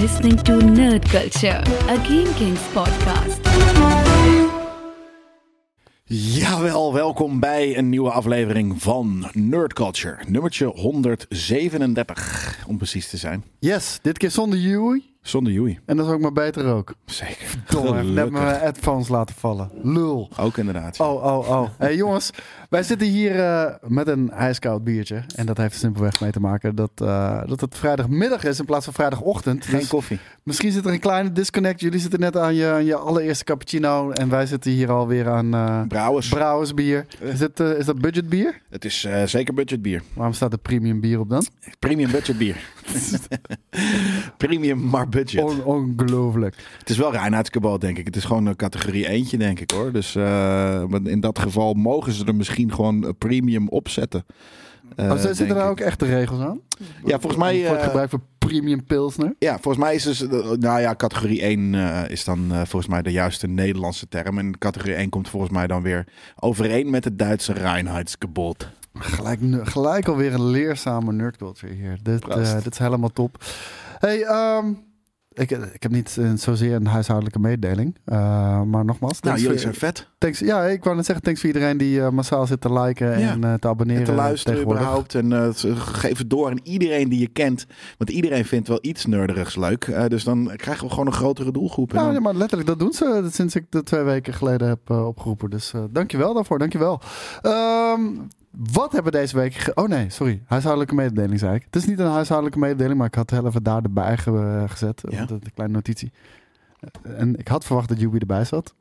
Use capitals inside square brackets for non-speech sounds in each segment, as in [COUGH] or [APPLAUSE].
listening to Nerd Culture, a Game Kings podcast. Jawel, welkom bij een nieuwe aflevering van Nerd Culture. Nummertje 137, om precies te zijn. Yes, dit keer zonder Yui. Zonder Joey. En dat is ook maar beter ook. Zeker. Heeft net mijn headphones laten vallen. Lul. Ook inderdaad. Oh, oh, oh. Hey jongens, wij zitten hier eh, met een ijskoud biertje. En dat heeft er simpelweg mee te maken dat, eh, dat het vrijdagmiddag is in plaats van vrijdagochtend. Geen Dus koffie. Misschien zit er een kleine disconnect. Jullie zitten net aan je, aan je allereerste cappuccino. En wij zitten hier alweer aan eh Brouwers. brouwersbier. Is, eh, is dat budgetbier? het is zeker budgetbier. Waarom staat er premium bier op dan? Premium budgetbier. [LAUGHS] Premium maar budget. On- ongelooflijk. Het is wel reinheidskabal, denk ik. Het is gewoon een categorie eentje, denk ik hoor. Dus in dat geval mogen ze er misschien gewoon een premium opzetten. Eh, Oh, zitten er ik. ook echte regels aan? Ja, volgens mij, Voor het eh, gebruik van premium pilsner? Ja, volgens mij is dus, eh, nou ja, categorie 1 eh, is dan eh, volgens mij de juiste Nederlandse term. En categorie 1 komt volgens mij dan weer overeen met het Duitse Reinheitsgebot. Gelijk, gelijk alweer een leerzame nerdculture hier. Dit, eh, dit is helemaal top. Hey, ehm, ik, ik heb niet eh, zozeer een huishoudelijke mededeling. eh, maar nogmaals. Nou, jullie voor- zijn vet. thanks, ja, ik wou net zeggen, thanks voor iedereen die eh, massaal zit te liken en te abonneren. En te luisteren überhaupt. En geef het door aan iedereen die je kent. Want iedereen vindt wel iets nerderigs leuk. Dus dan krijgen we gewoon een grotere doelgroep. En Ja, dan- ja, maar letterlijk, dat doen ze sinds ik dat twee weken geleden heb opgeroepen. Dus dankjewel daarvoor, dankjewel. Ehm wat hebben we deze week... ge- oh nee, sorry. Huishoudelijke mededeling zei ik. Het is niet een huishoudelijke mededeling, maar ik had heel even daar erbij ge- gezet. Ja? Want, Een kleine notitie. En ik had verwacht dat Yubi erbij zat.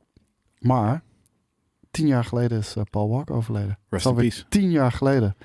Maar tien jaar geleden is eh, Paul Walker overleden. Rest in peace. Tien jaar geleden.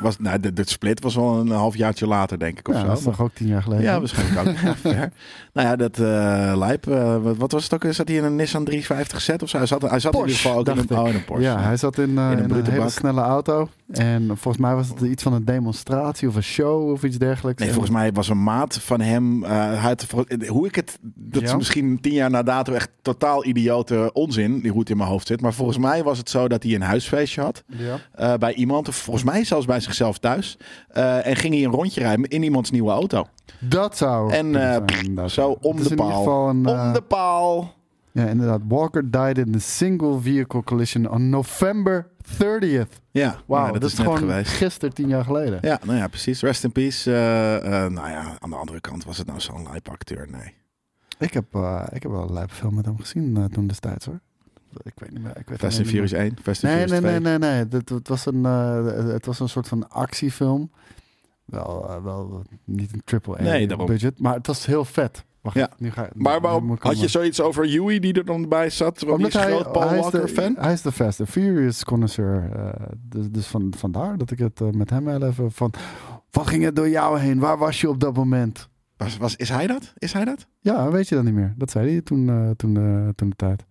Was, nou, de, de split was wel een halfjaartje later, denk ik. Of Ja, zo. dat is toch ook tien jaar geleden? Ja, waarschijnlijk ook. [LAUGHS] Ja. Nou ja, dat eh lijp. eh, wat, wat was het ook? Zat hij in een Nissan 350 Z of zo? Hij zat, hij zat in ieder geval ook in een, oh, in een Porsche. Ja, hij zat in, eh, In een in een, hele bak. snelle auto. En volgens mij was het iets van een demonstratie of een show of iets dergelijks. Nee, En- volgens mij was een maat van hem. eh, hij had, vol- hoe ik het. Dat is misschien tien jaar na dato echt totaal idiote onzin. Die hoe het in mijn hoofd zit. Maar volgens mij was het zo dat hij een huisfeestje had. Ja. eh, bij iemand. Of volgens mij zelfs bij zichzelf thuis. Eh, en ging hij een rondje rijden in iemands nieuwe auto. Dat zou. En eh, zijn, zo om de paal. een, eh, om de paal. Ja, inderdaad. Walker died in a single vehicle collision on November 30th. Ja, Wauw, ja, dat, dat, is net gewoon geweest. gisteren, tien jaar geleden. Ja, nou ja, precies. Rest in peace. Eh, nou ja, aan de andere kant was het nou zo'n lijp acteur? Nee. Ik, heb, ik heb wel een lijpe film met hem gezien toen destijds hoor. Ik weet niet meer. Ik weet Fast and Furious niet 1, Fast and Nee, Furious nee, 2. nee, nee, nee. Het, het, was een, het was een soort van actiefilm. Wel, eh, wel niet een triple A Nee, budget, maar het was heel vet. Wacht, Ja. nu ga, Maar waarom had je zoiets over Huey die er dan bij zat? Waarom Omdat is hij, groot Paul hij is Walker de, fan? Hij is de Fast and Furious connoisseur. eh, dus, dus van, vandaar dat ik het eh, met hem wel even van... Wat ging er door jou heen? Waar was je op dat moment? Was, was, is hij dat? Is hij dat? Ja, weet je dat niet meer. Dat zei hij toen, toen, toen de tijd.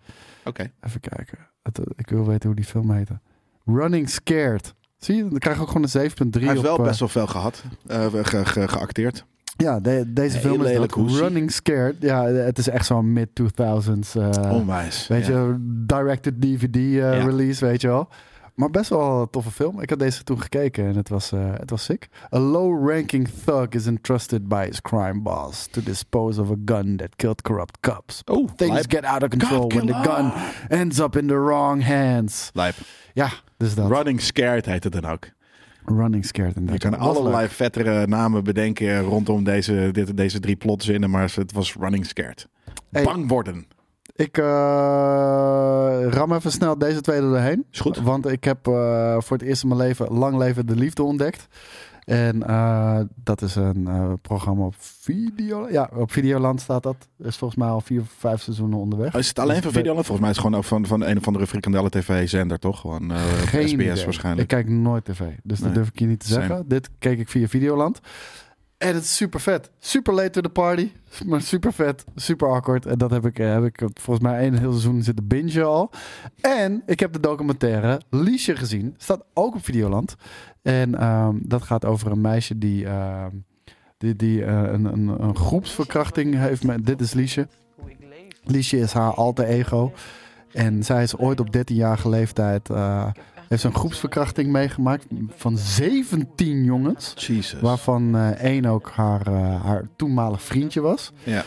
Oké. Even kijken. Het, ik wil weten hoe die film heette. Running Scared. Zie je? Dan krijg je ook gewoon een 7.3 Hij heeft op... wel eh, best wel veel gehad. eh, ge, ge- geacteerd. Ja, de- deze Heel film is. Running Scared. Ja, het is echt zo'n mid-2000s... eh, Onwijs. Weet ja. je, directed DVD eh, Ja. release, weet je wel. Maar best wel een toffe film. Ik had deze toen gekeken en het was, eh, het was sick. A low-ranking thug is entrusted by his crime boss to dispose of a gun that killed corrupt cops. Oh, Things lijp. get out of control when the gun ends up in the wrong hands. Lijp. Ja, dus dat. Running Scared heet het dan ook. Running Scared. Je kan allerlei vettere namen bedenken rondom deze, dit, deze drie plotzinnen, maar het was Running Scared. Hey. Bang worden. Ik eh, ram even snel deze twee er doorheen. Is goed. Want ik heb eh, voor het eerst in mijn leven Lang Leven de Liefde ontdekt. En eh, dat is een eh, programma op Video. Ja, op Videoland staat dat. Is volgens mij al vier of vijf seizoenen onderweg. Is het alleen Dus van de- Videoland? Volgens mij is het gewoon ook van, van een of andere frikandellen tv-zender, toch? Gewoon eh, Geen SBS idee. waarschijnlijk. Ik kijk nooit tv, dus Nee. dat durf ik je niet te Same. zeggen. Dit keek ik via Videoland. En het is super vet. Super late to the party. Maar super vet. Super awkward. En dat heb ik, heb ik volgens mij een heel seizoen zitten bingen al. En ik heb de documentaire Liesje gezien. Staat ook op Videoland. En ehm, dat gaat over een meisje die, ehm, die, die eh, een, een, een groepsverkrachting heeft. Met, dit is Liesje. Liesje is haar alter ego. En zij is ooit op 13-jarige leeftijd... eh, heeft zo'n groepsverkrachting meegemaakt van 17 jongens. Jesus. Waarvan eh, één ook haar, haar toenmalig vriendje was. Ja.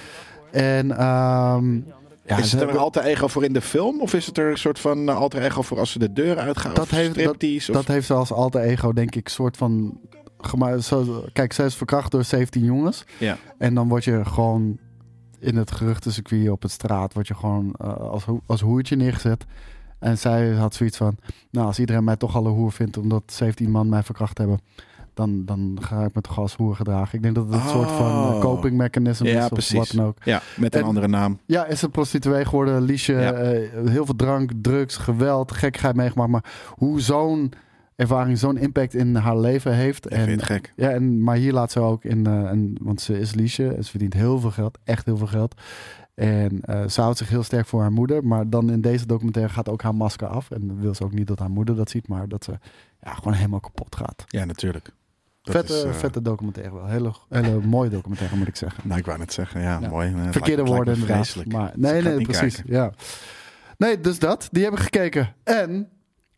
En ehm, ja, is het er een alter ego voor in de film? Of is het er een soort van eh, alter ego voor als ze de deur uitgaan? Dat heeft- dat- of- dat heeft ze als alter ego, denk ik, soort van. Zo, kijk, zij is verkracht door 17 jongens. Ja. En dan word je gewoon in het geruchtencircuit op het straat, word je gewoon eh, als, ho- als hoertje neergezet. En zij had zoiets van, nou, als iedereen mij toch al een hoer vindt omdat 17 man mij verkracht hebben, dan, dan ga ik me toch als hoer gedragen. Ik denk dat het een soort van Oh. eh, coping mechanism Ja, is of precies. wat dan ook. Ja, met een En- andere naam. Ja, is een prostituee geworden, liesje, Ja. eh, heel veel drank, drugs, geweld, gekkigheid meegemaakt. Maar hoe zo'n ervaring zo'n impact in haar leven heeft. Ik vind En, het gek. ja, en, maar hier laat ze ook in, eh, want ze is liesje en ze verdient heel veel geld, echt heel veel geld. En eh, ze houdt zich heel sterk voor haar moeder. Maar dan in deze documentaire gaat ook haar masker af. En wil ze ook niet dat haar moeder dat ziet, maar dat ze ja, gewoon helemaal kapot gaat. Ja, natuurlijk. Vette, is, eh, vette documentaire wel. Hele, hele mooie documentaire moet ik zeggen. Nou, ik wou net zeggen, ja, Ja. mooi. Eh, Verkeerde lijkt- woorden lijkt vreselijk. Maar, nee, nee, precies. kijken. Ja. Nee, dus dat. Die heb ik gekeken. En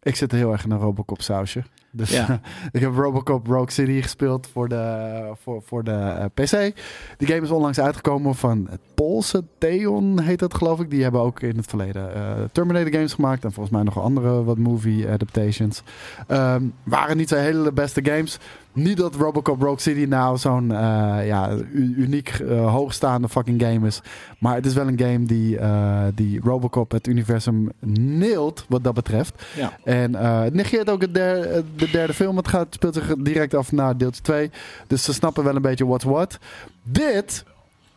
ik zit heel erg in een Robocop sausje. Dus Ja. [LAUGHS] ik heb Robocop Rogue City gespeeld voor de, voor, voor de eh, PC. Die game is onlangs uitgekomen van het Poolse Theon, heet dat geloof ik. Die hebben ook in het verleden eh, Terminator games gemaakt. En volgens mij nog andere wat movie adaptations. Ehm, waren niet zo hele beste games. Niet dat Robocop Rogue City nou zo'n eh, ja, uniek hoogstaande fucking game is. Maar het is wel een game die, die Robocop het universum neelt wat dat betreft. Ja. En het negeert ook het der- de derde film. Het gaat, speelt zich direct af naar deeltje 2. Dus ze snappen wel een beetje what's what. Dit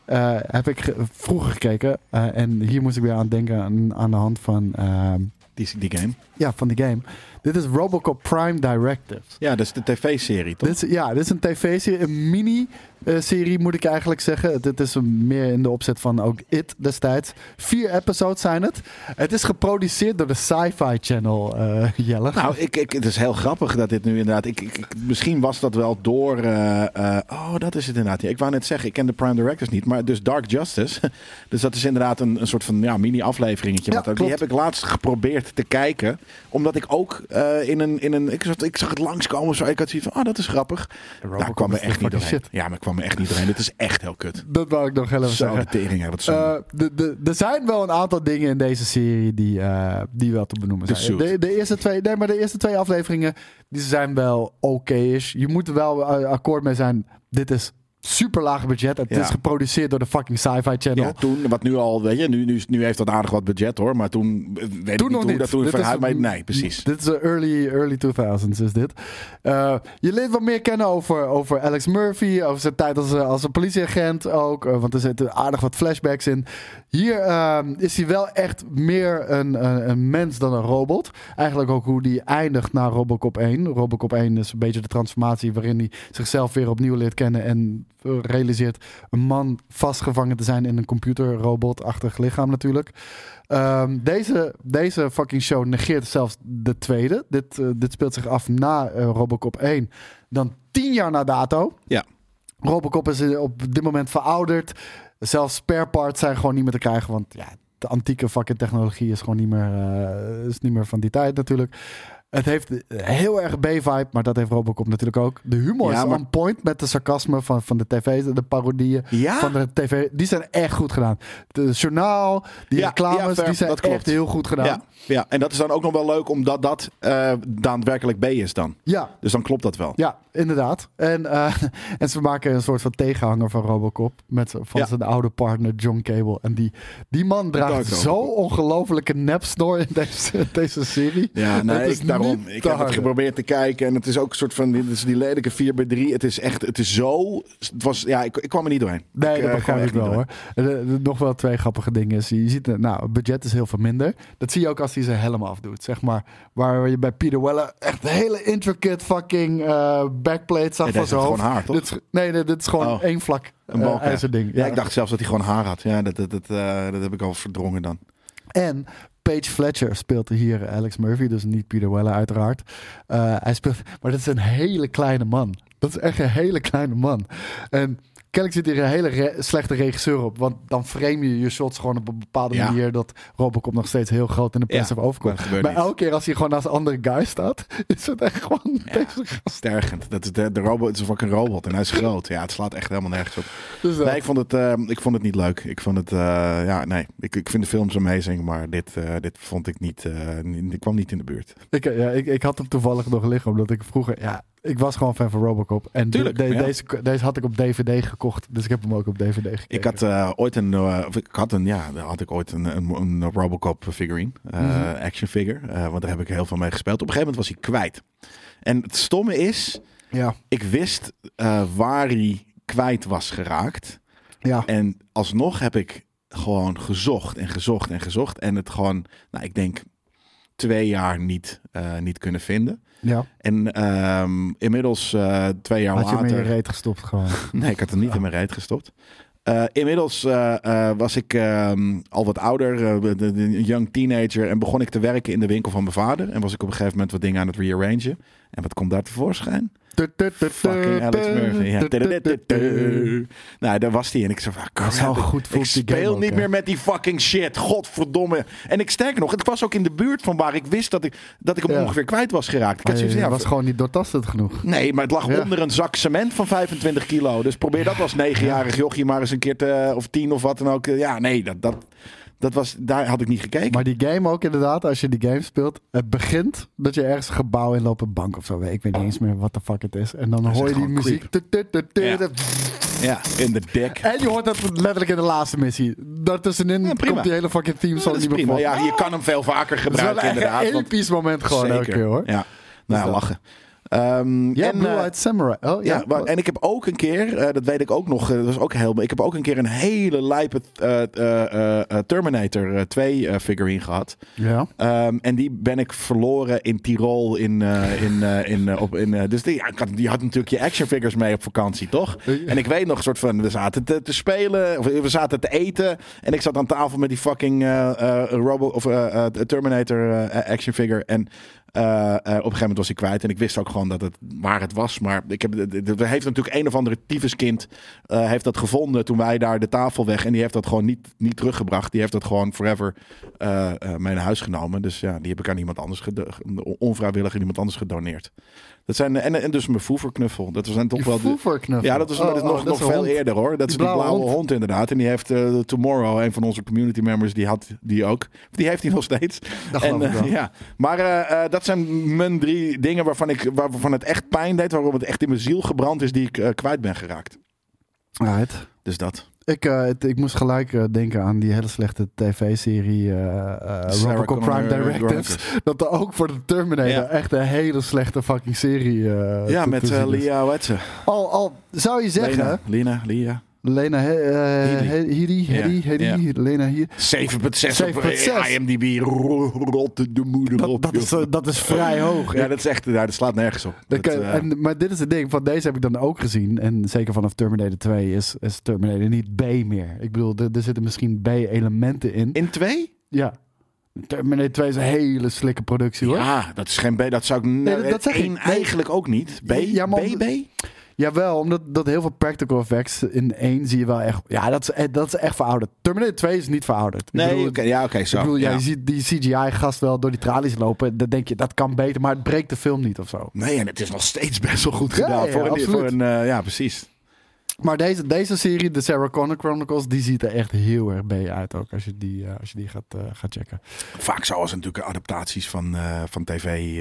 eh, heb ik ge- vroeger gekeken. eh, en hier moest ik weer aan denken aan, aan de hand van, ehm, Die, die game. ja, van die game. Dit is Robocop Prime Directives. Ja, dat is de tv-serie, toch? Dit is, ja, dit is een tv-serie, een mini-serie moet ik eigenlijk zeggen. Dit is meer in de opzet van ook It destijds. Vier episodes zijn het. Het is geproduceerd door de Sci-Fi Channel, eh, Jelle. Nou, ik, ik, het is heel grappig dat dit nu inderdaad... Ik, ik, misschien was dat wel door... eh, eh, oh, dat is het inderdaad. Ik wou net zeggen, ik ken de Prime Directors niet. Maar dus Dark Justice. [LAUGHS] dus dat is inderdaad een, een soort van ja, mini-afleveringetje. Ja, die heb ik laatst geprobeerd te kijken. Omdat ik ook eh, in een... In een ik, zag, ik zag het langskomen. Zo. Ik had zoiets van, oh, dat is grappig. Daar kwam er echt niet doorheen. Ja, maar ik kwam er echt niet doorheen. Dit is echt heel kut. Dat wou ik nog heel even Zo, de zeggen. tering, hè, wat. Eh, de, de, er zijn wel een aantal dingen in deze serie die, eh, die wel te benoemen De zijn. De, de, eerste twee, nee, maar de eerste twee afleveringen die zijn wel oké-ish. Je moet er wel eh, akkoord mee zijn. Dit is super laag budget. Het Ja. is geproduceerd door de fucking Sci-Fi Channel. Ja, toen, wat nu al, weet je, nu, nu, nu heeft dat aardig wat budget hoor, maar toen eh, weet ik Toen niet nog hoe niet. dat toen Dit is- maar nee, precies. Dit is early, early 2000s is dit. Eh, je leert wat meer kennen over, over Alex Murphy, over zijn tijd als, eh, als een politieagent ook. want er zitten aardig wat flashbacks in. Hier ehm, is hij wel echt meer een, een, een mens dan een robot. Eigenlijk ook hoe die eindigt na Robocop 1. Robocop 1 is een beetje de transformatie waarin hij zichzelf weer opnieuw leert kennen en realiseert een man vastgevangen te zijn in een computerrobotachtig lichaam natuurlijk. Ehm, deze, deze fucking show negeert zelfs de tweede. Dit, eh, dit speelt zich af na eh, Robocop 1. Dan tien jaar na dato. Ja. Robocop is eh, op dit moment verouderd. Zelfs spare parts zijn gewoon niet meer te krijgen. Want ja, de antieke fucking technologie is gewoon niet meer, eh, is niet meer van die tijd natuurlijk. Het heeft heel erg B-vibe, maar dat heeft Robocop natuurlijk ook. De humor Ja, is maar- on point met de sarcasme van, van de tv, de parodieën Ja? van de tv. Die zijn echt goed gedaan. De journaal, die Ja, reclames, die zijn echt heel goed gedaan. Ja, en dat is dan ook nog wel leuk omdat dat eh, daadwerkelijk B is dan. Ja, Dus dan klopt dat wel. ja, inderdaad. En, eh, [LAUGHS] en ze maken een soort van tegenhanger van Robocop. Met, van Ja. zijn oude partner John Cable. En die, die man draagt zo ongelofelijke nepsnor in deze, [LAUGHS] deze serie. Ja, nee, is ik, daarom. Ik heb het geprobeerd te kijken en het is ook een soort van, dit is die lelijke 4 bij 3 Het is echt, het is zo, het was, ja, ik, ik kwam er niet doorheen. Nee, ik, dat eh, begrijp ik wel hoor. Nog wel twee grappige dingen. Je ziet, nou, het budget is heel veel minder. Dat zie je ook als hij zijn helm afdoet. Zeg maar, waar je bij Peter Weller echt een hele intricate fucking eh, backplate zag Nee, van zijn hoofd. gewoon haar, toch? Dit is, nee, nee, dit is gewoon Oh. één vlak Een uh, balk, ja. ik dacht zelfs dat hij gewoon haar had. Ja, dat, dat, dat, eh, dat heb ik al verdrongen dan. En Paige Fletcher speelt hier Alex Murphy, dus niet Peter Weller uiteraard. Eh, hij speelt, maar dat is een hele kleine man. Dat is echt een hele kleine man. En kennelijk zit hier een hele re- slechte regisseur op. Want dan frame je je shots gewoon op een bepaalde Ja. manier... dat Robocop nog steeds heel groot in de pers Ja, overkomt. maar Maar elke keer als hij gewoon naast een andere guy staat... [LAUGHS] is het echt gewoon Ja. Stergend. Dat is de, de robot het is een fucking robot en hij is groot. Ja, het slaat echt helemaal nergens op. Dus, eh, Nee, ik vond het, eh, ik vond het niet leuk. Ik vond het, eh, ja, nee. Ik, ik vind de films amazing, maar dit, eh, dit vond ik niet, niet, ik kwam niet in de buurt. Ik, ja, ik, ik had hem toevallig nog liggen, omdat ik vroeger... Ja, ik was gewoon fan van Robocop. En de- Tuurlijk, de- ja. deze, deze had ik op DVD gekocht. Dus ik heb hem ook op DVD gekeken. Ik had eh, ooit een, eh, ik had een, ja, had ik ooit een, een, een Robocop figurine, Mhm. action figure, want daar heb ik heel veel mee gespeeld. Op een gegeven moment was hij kwijt. En het stomme is, Ja, ik wist waar hij kwijt was geraakt. ja. En alsnog heb ik gewoon gezocht en gezocht en gezocht. En het gewoon, nou, ik denk twee jaar niet, niet kunnen vinden. Ja. En ehm, inmiddels eh, twee jaar Had je hem in je later... reet gestopt gewoon. [LAUGHS] Nee, ik had hem niet in mijn reet gestopt. Eh, inmiddels eh, was ik ehm, al wat ouder, de- de- een young teenager. En begon ik te werken in de winkel van mijn vader. En was ik op een gegeven moment wat dingen aan het rearrangen. En wat komt daar tevoorschijn? Fucking Alex Murphy. Ja. Nou, daar was hij. En ik zei van, crap, goed ik speel niet meer met die fucking shit. Godverdomme. En ik sterker nog, het was ook in de buurt van waar ik wist dat ik, dat ik hem ongeveer kwijt was geraakt. Ik had zoiets ja, was gewoon niet doortastend genoeg. Nee, maar het lag onder een zak cement van 25 kilo. Dus probeer dat als negenjarig jochie maar eens een keer te... Of tien of wat dan ook. Ja, nee, dat, dat, dat was, daar had ik niet gekeken. Maar die game ook inderdaad, als je die game speelt, het begint dat je ergens een gebouw in loopt, een bank of zo. Ik weet niet eens meer wat de fuck het is. En dan hoor je die muziek. Ja. in de dek. En je hoort dat letterlijk in de laatste missie. Daartussenin Ja, komt die hele fucking theme song niet meer. Ja, je kan hem veel vaker Dat is wel gebruiken inderdaad. een episch moment gewoon elke Zeker. keer hoor. Ja, nou ja, dat- lachen. Ehm, Ja, en, Blue eh, Eyed Samurai. Oh ja. En ik heb ook een keer, eh, dat weet ik ook nog, eh, dat was ook heel. Ik heb ook een keer een hele lijpe Terminator eh, 2 eh, figurine gehad. ja. Ehm, en die ben ik verloren in Tirol. In, in, in, op, in, dus die, ja, ik had, die had natuurlijk je action figures mee op vakantie, toch? En ik weet nog, een soort van, we zaten te, te spelen, of we zaten te eten. En ik zat aan tafel met die fucking eh, Robo, of, eh, Terminator action figure. En eh, eh, op een gegeven moment was hij kwijt. En ik wist ook gewoon dat het waar het was. Maar ik heb, er heeft natuurlijk een of andere tyfuskind eh heeft dat gevonden toen wij daar de tafel weg. En die heeft dat gewoon niet, niet teruggebracht. Die heeft dat gewoon forever mee naar huis genomen. Dus ja, die heb ik aan iemand anders onvrijwillig aan iemand anders gedoneerd. Dat zijn, en, en dus mijn voeverknuffel. Dat zijn toch wel de, ja, dat is, Oh, dat is oh, nog, dat nog is een veel hond. eerder hoor. Dat is die blauwe blauwe hond. hond. inderdaad. En die heeft eh, Tomorrow, een van onze community members, die had die ook. Die heeft hij nog steeds. Dat En, geloof ik eh, ja. Maar eh, dat zijn mijn drie dingen waarvan, ik, waarvan het echt pijn deed. Waarom het echt in mijn ziel gebrand is die ik kwijt ben geraakt. Right. Dus dat. Ik, eh, het- ik moest gelijk eh, denken aan die hele slechte tv-serie Sarah Robocop Prime Directives. Dat er ook voor de Terminator Ja. echt een hele slechte fucking serie Ja, met. Lia, ze? Al, al zou je zeggen, Lena, Lena, Lia. Lena eh, Headey, Ja, Headey, Lena hier. 7,6 op 7,6. IMDb. Rotte de moeder op. Dat, dat, is, eh, dat is vrij hoog. ja, dat is echt, ja, dat slaat nergens op. Dat eh, en, maar dit is het ding, van deze heb ik dan ook gezien. En zeker vanaf Terminator 2 is, is Terminator niet B meer. Ik bedoel, er, er zitten misschien B-elementen in. in twee? Ja. Terminator 2 is een hele slikke productie hoor. Ja, dat is geen B. Dat zou ik nee, dat- dat zeg ik. één Nee. eigenlijk ook niet. B? Ja, maar om- BB? Jawel, omdat dat heel veel practical effects in één zie je wel echt. Ja, dat is, eh, dat is echt verouderd. Terminator 2 is niet verouderd. Ik Nee, bedoel, ja, oké, zo. Ik bedoel, ja, je ziet die CGI-gast wel door die tralies lopen. Dan denk je, dat kan beter, maar het breekt de film niet of zo. Nee, en het is nog steeds best wel goed gedaan. ja, voor een, absoluut. voor een eh, ja, precies. Maar deze, deze serie, de Sarah Connor Chronicles, die ziet er echt heel erg B uit ook. Als je die, eh, als je die gaat, eh, gaat checken. Vaak zo was het natuurlijk adaptaties van, eh, van tv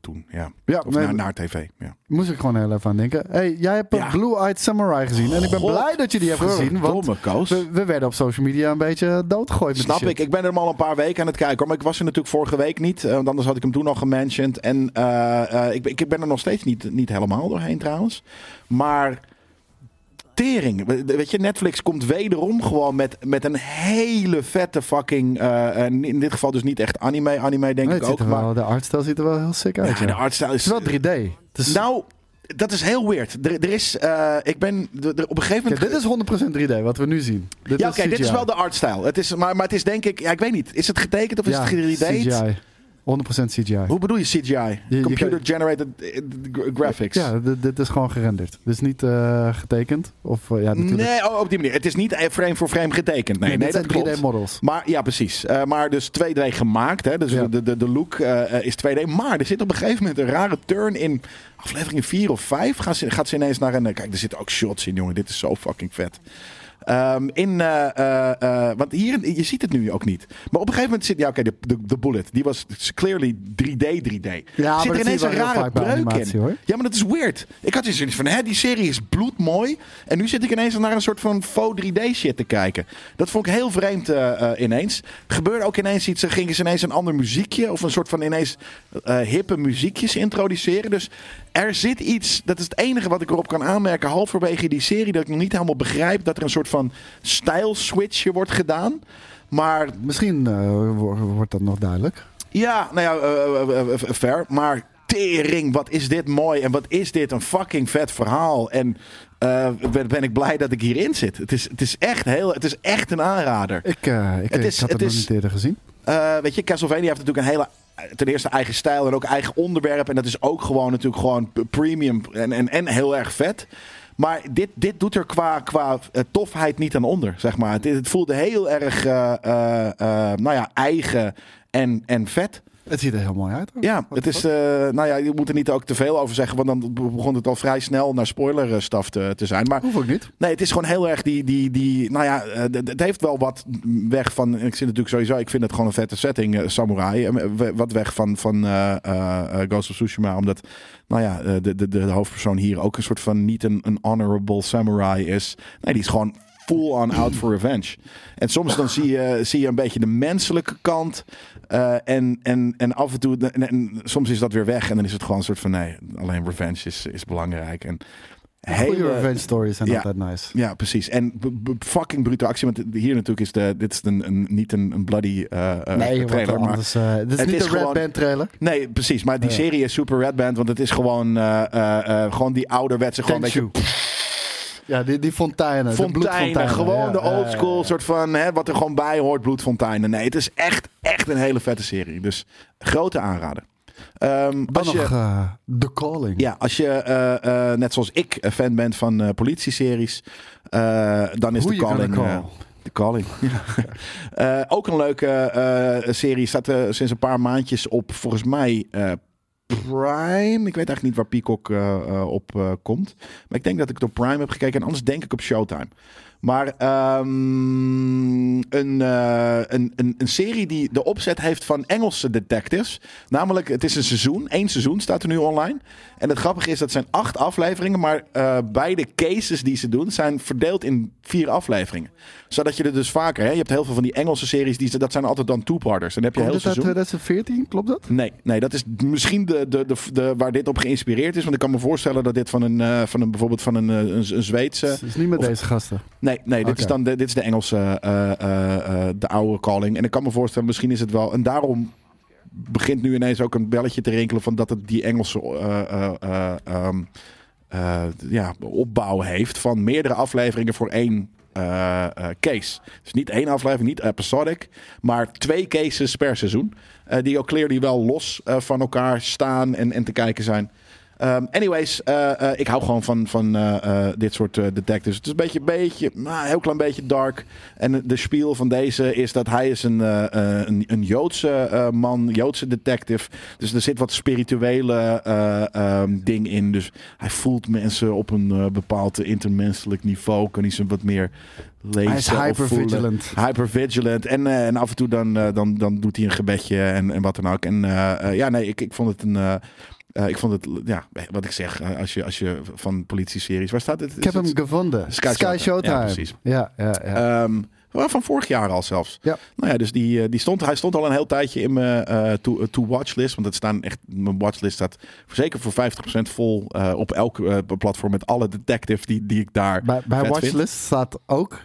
toen. Ja. Ja, Of nee, naar, naar tv. Ja. moest ik gewoon heel even aan denken. hey, jij hebt Ja. Blue Eyed Samurai gezien. En ik ben God, blij dat je die hebt gezien. Want we, we werden op social media een beetje doodgegooid met Snap die ik. Ik ben er al een paar weken aan het kijken. hoor. Maar ik was er natuurlijk vorige week niet. Want anders had ik hem toen al gementiond. En ik, ben- ik ben er nog steeds niet, niet helemaal doorheen trouwens. Maar tering. We- Weet je, Netflix komt wederom gewoon met, met een hele vette fucking... en in dit geval dus niet echt anime. Anime denk Nee, ik ook. Maar, wel, de artstijl ziet er wel heel sick uit. ja, ja. de artstyle is... Het is wel 3D. Het is, Nou, dat is heel weird. Er, er is... eh, ik ben... er- op een gegeven moment... dit is 100% 3D, wat we nu zien. Dit ja, oké, dit is wel de artstyle. Het is, maar, maar het is denk ik... Ja, ik weet niet. Is het getekend of is het 3D? CGI. 100% CGI. Hoe bedoel je CGI? je Computer kan- generated eh, gra- graphics. Ja, dit, is gewoon gerenderd. Dus niet eh, getekend. Of eh, ja, natuurlijk. Nee, oh, op die manier. Het is niet frame voor frame getekend. Nee, nee, dat zijn klopt. 3D-models. Maar ja, precies. Maar dus 2D gemaakt. Hè? Dus Ja. de, de, de look is 2D. Maar er zit op een gegeven moment een rare turn in aflevering 4 of 5. Gaat ze, gaat ze ineens naar een. Kijk, er zitten ook shots in, jongen. Dit is zo fucking vet. Ehm, in, eh, eh, eh, want hier, je ziet het nu ook niet. Maar op een gegeven moment zit, ja oké, de, de, de bullet, die was clearly 3D, 3D. Ja, zit maar er ineens een rare breuk animatie, in. hoor. Ja, maar dat is weird. Ik had zoiets van, hè, die serie is bloedmooi. En nu zit ik ineens naar een soort van faux 3D shit te kijken. Dat vond ik heel vreemd ineens. Gebeurde ook ineens iets. Er gingen ze ineens een ander muziekje. Of een soort van ineens hippe muziekjes introduceren. Dus er zit iets. Dat is het enige wat ik erop kan aanmerken. Halverwege die serie. Dat ik nog niet helemaal begrijp. Dat er een soort van style switchje wordt gedaan. Maar Misschien eh, wo- wordt dat nog duidelijk. ja, nou ja, eh, eh, eh, fair. Maar tering, wat is dit mooi. En wat is dit een fucking vet verhaal. En ben, ben ik blij dat ik hierin zit. Het is, het is, echt, heel, het is echt een aanrader. Ik, eh, ik, Het ik had het, het nog is- niet eerder gezien. Weet je, Castlevania heeft natuurlijk een hele... Ten eerste eigen stijl en ook eigen onderwerp. En dat is ook gewoon natuurlijk gewoon premium en, en, en heel erg vet. Maar dit, dit doet er qua, qua eh, tofheid niet aan onder, zeg maar. Het, het voelde heel erg, eh, eh, nou ja, eigen en, en vet. Het ziet er heel mooi uit. hoor. Ja, het is, eh, nou ja, je moet er niet ook te veel over zeggen, want dan begon het al vrij snel naar spoilerstaf te, te zijn. Maar Hoef ook niet. nee, het is gewoon heel erg die, die, die nou ja, eh, het heeft wel wat weg van, ik zit natuurlijk sowieso, ik vind het gewoon een vette setting, eh, Samurai, Eh, wat weg van, van eh, eh, eh, Ghost of Tsushima, omdat, nou ja, eh, de, de, de hoofdpersoon hier ook een soort van niet een, een honorable samurai is. Nee, die is gewoon full on out for revenge. En soms dan zie je, zie je een beetje de menselijke kant. eh, en, en, en af en toe, en, en soms is dat weer weg. En dan is het gewoon een soort van nee, alleen revenge is, is belangrijk. En Goede revenge stories zijn ja. altijd nice. ja, precies. En fucking brute actie. Want hier natuurlijk is de, dit is een, een, niet een, een bloody eh, Nee, trailer. Maar, anders. eh, dit is het niet is een Red gewoon- Band trailer. nee, precies. Maar die Ja. serie is super red band. Want het is gewoon, gewoon die ouderwetse, gewoon een beetje. Ja, die, die fonteinen. fonteinen. bloedfonteinen. Gewoon Ja, de ja, old school ja, soort van, hè, wat er gewoon bij hoort, bloedfonteinen. Nee, het is echt, echt een hele vette serie. Dus grote aanrader. Dan als je, nog eh, The Calling. Ja, als je eh, eh, net zoals ik een fan bent van politieseries, dan is you gonna calling. call? de Calling. [LAUGHS] Ook een leuke serie. Staat sinds een paar maandjes op, volgens mij, Prime. Ik weet eigenlijk niet waar Peacock eh, eh, op eh, komt. Maar ik denk dat ik het op Prime heb gekeken. En anders denk ik op Showtime. Maar ehm, een, eh, een, een, een serie die de opzet heeft van Engelse detectives. Namelijk, het is een seizoen. Eén seizoen staat er nu online. En het grappige is, dat zijn acht afleveringen. Maar eh, beide cases die ze doen, zijn verdeeld in vier afleveringen. Zodat je er dus vaker... Hè, je hebt heel veel van die Engelse series, die, dat zijn altijd dan two-parters. Dan heb je Komt heel uit seizoen. 2014? Klopt dat? Nee, nee, dat is misschien de, de, de, de, waar dit op geïnspireerd is. Want ik kan me voorstellen dat dit van een, eh, van een bijvoorbeeld van een, een, een Zweedse... Het is niet met of- deze gasten. Nee, nee dit, is dan de, dit is de Engelse, eh, eh, eh, de oude calling. En ik kan me voorstellen, misschien is het wel... En daarom begint nu ineens ook een belletje te rinkelen... van dat het die Engelse eh, eh, eh, ehm, eh, ja, opbouw heeft... van meerdere afleveringen voor één case. Dus niet één aflevering, niet episodic... maar twee cases per seizoen... die ook clearly wel los van elkaar staan en, en te kijken zijn... Um, anyways, eh, eh, ik hou gewoon van, van eh, dit soort detectives. Het is een beetje, beetje nou, een heel klein beetje dark. En de spiel van deze is dat hij is een, een, een Joodse man, Joodse detective. Dus er zit wat spirituele ehm, ding in. Dus hij voelt mensen op een bepaald intermenselijk niveau. Kan hij ze wat meer lezen Hij is hypervigilant. Hypervigilant. En, en af en toe dan, dan, dan doet hij een gebedje en, en wat dan ook. En ja, nee, ik, ik vond het een... eh, eh, ik vond het, ja, wat ik zeg, eh, als je, als je van politie-series, waar staat het? Ik heb hem gevonden. Sky Sky, Showtime. Ja, precies. Ja, ja, ja. Ehm, van vorig jaar al zelfs. Ja. Nou ja, dus die, eh, die stond, hij stond al een heel tijdje in mijn eh, to- eh, to-watch-list. Want het staan echt, mijn watchlist staat zeker voor 50% vol op elk platform met alle detectives die, die ik daar bij bij Watchlist vind. staat ook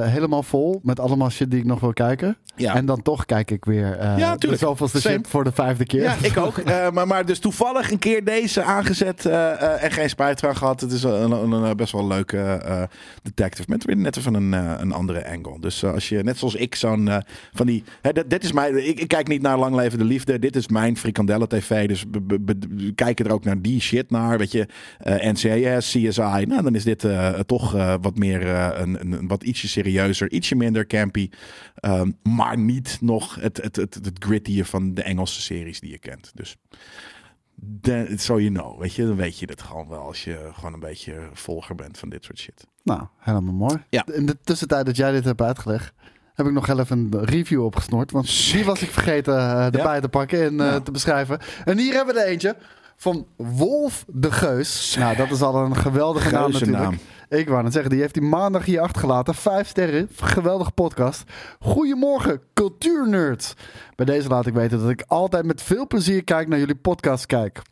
helemaal vol met allemaal shit die ik nog wil kijken. Ja. En dan toch kijk ik weer Ja, de tuurlijk. zoveelste shit voor de vijfde keer. Ja, ik ook. Maar, maar dus toevallig een keer deze aangezet en geen spijt eraan gehad. Het is een, een, een, best wel leuke detective met weer net even een, een andere angle. Dus eh, als je, net zoals ik, zo'n eh, van die. Hè, dit, dit is mijn. Ik, kijk niet naar Lang Leven de Liefde. Dit is mijn frikandellen TV. Dus we, kijken er ook naar die shit naar. Weet je, eh, NCIS, CSI. Nou, dan is dit toch wat meer. een, een, een wat ietsje serieuzer, ietsje minder campy. Ehm, maar niet nog het, het, het, het van de Engelse series die je kent. Dus. De- So you know, weet je, dan weet je het gewoon wel als je gewoon een beetje volger bent van dit soort shit. Nou, helemaal mooi. Ja. In de tussentijd dat jij dit hebt uitgelegd, heb ik nog heel even een review opgesnoord. Want die Sick. was ik vergeten eh, erbij te pakken en eh, Ja. te beschrijven. En hier hebben we er eentje van Wolf de Geus. Nou, dat is al een geweldige naam natuurlijk. Geuzennaam. Ik wou net zeggen, die heeft die maandag hier achtergelaten. Vijf sterren, geweldige podcast. Goedemorgen, cultuurnerds. Bij deze laat ik weten dat ik altijd met veel plezier kijk naar jullie podcast kijk.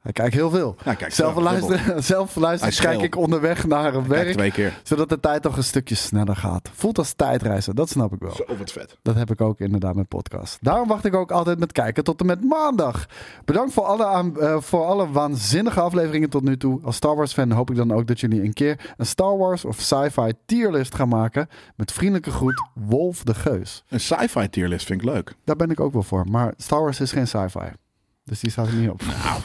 Hij kijkt heel veel. Ja, kijk, zelf luisteren, [LAUGHS] zelf luisteren is kijk ik onderweg naar een werk. twee keer. Zodat de tijd toch een stukje sneller gaat. Voelt als tijdreizen, dat snap ik wel. Zo, wat vet. Dat heb ik ook inderdaad met podcast. Daarom wacht ik ook altijd met kijken tot en met maandag. Bedankt voor alle, aan- eh, voor alle waanzinnige afleveringen tot nu toe. Als Star Wars fan hoop ik dan ook dat jullie een keer een Star Wars of sci-fi tierlist gaan maken. Met vriendelijke groet, Wolf de Geus. Een sci-fi tierlist vind ik leuk. Daar ben ik ook wel voor. Maar Star Wars is geen sci-fi. Dus die staat er niet op. Nou,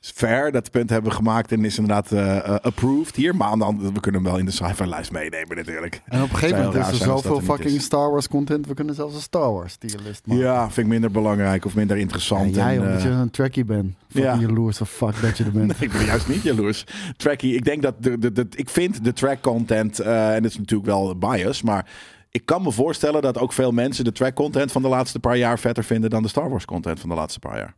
is [LAUGHS] fair. Dat punt hebben we gemaakt en is inderdaad eh, eh, approved hier. Maar aan de andere- we kunnen hem wel in de sci-fi lijst meenemen natuurlijk. En op een gegeven moment is er zoveel dat fucking is. Star Wars content. We kunnen zelfs een Star Wars tierlist maken. Ja, vind ik minder belangrijk of minder Ja, interessant. jij, en, omdat eh, je een trekkie bent. Fucking ja. jaloers of fuck dat je er bent. [LAUGHS] ik ben juist niet jaloers. Trackie, ik denk dat de, de, de, ik vind de track content, en het is natuurlijk wel bias, maar ik kan me voorstellen dat ook veel mensen de track content van de laatste paar jaar vetter vinden dan de Star Wars content van de laatste paar jaar.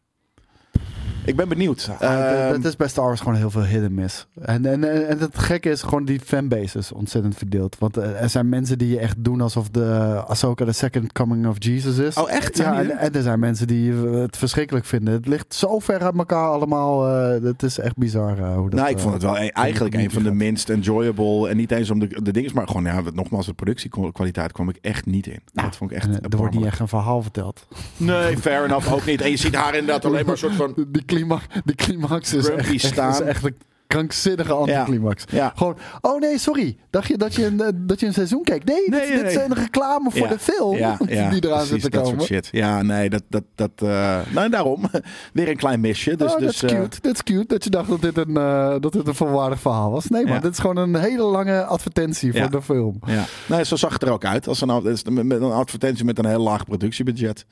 Ik ben benieuwd. Het- Ehm, het is bij Star Wars gewoon heel veel and miss. En, en, en, het gekke is gewoon die fanbase is ontzettend verdeeld. Want eh, er zijn mensen die je echt doen alsof de Ahsoka de second coming of Jesus is. Oh, echt? Ja, en, er? en er zijn mensen die het verschrikkelijk vinden. Het ligt zo ver uit elkaar allemaal. eh, het is echt bizar eh, hoe dat... nou, ik eh, vond het wel eigenlijk een van de minst enjoyable. En niet eens om de, de dingen, maar gewoon, ja, nogmaals, de productiekwaliteit kwam ik echt niet in. dat vond ik echt. Eh, er wordt niet echt een verhaal verteld. Nee, fair enough, ook niet. En je ziet haar inderdaad alleen maar een soort van. [LAUGHS] Die climax, die climax is Grumpy echt, staan. is echt een krankzinnige anticlimax. Ja. Gewoon, oh nee, sorry. Dacht je dat je een, eh, dat je een seizoen keek? Nee, Nee, dit, nee, dit nee. een reclame voor Ja, de film [LAUGHS] die eraan zit te komen. soort shit. Ja, nee, dat, dat, dat, eh, nou, daarom. [LAUGHS] Weer een klein misje. Dus, oh, dat dus, is eh, cute. Dat is cute dat je dacht dat dit een, dat dit een volwaardig verhaal was. Nee Ja. dit is gewoon een hele lange advertentie voor de film. ja. Nee, zo zag het er ook uit. Als met een advertentie met een heel laag productiebudget.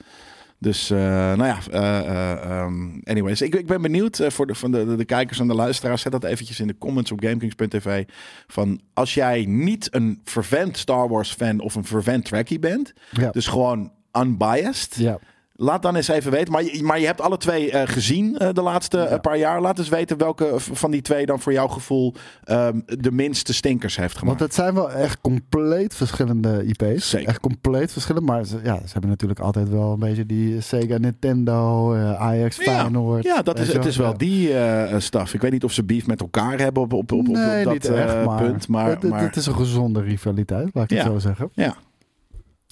Dus, eh, nou ja, eh, eh, ehm, anyways. Ik, ik ben benieuwd voor de, van de, de, kijkers en de luisteraars. Zet dat eventjes in de comments op GameKings.tv. Van als jij niet een vervent Star Wars fan of een vervent Trekkie bent. Ja. Dus gewoon unbiased. Ja. Laat dan eens even weten. Maar je, maar je hebt alle twee eh, gezien eh, de laatste eh, paar jaar. Laat eens weten welke van die twee dan voor jouw gevoel ehm, de minste stinkers heeft gemaakt. Want het zijn wel echt compleet verschillende IP's. Zeker. Echt compleet verschillend. Maar ze, ja, ze hebben natuurlijk altijd wel een beetje die Sega, Nintendo, eh, Ajax, Feyenoord. ja, dat is, het is wel Ja. die stuff. Ik weet niet of ze beef met elkaar hebben op, op, op, dat niet echt, maar, punt. Maar, het, maar het is een gezonde rivaliteit, laat ik het zo zeggen. ja,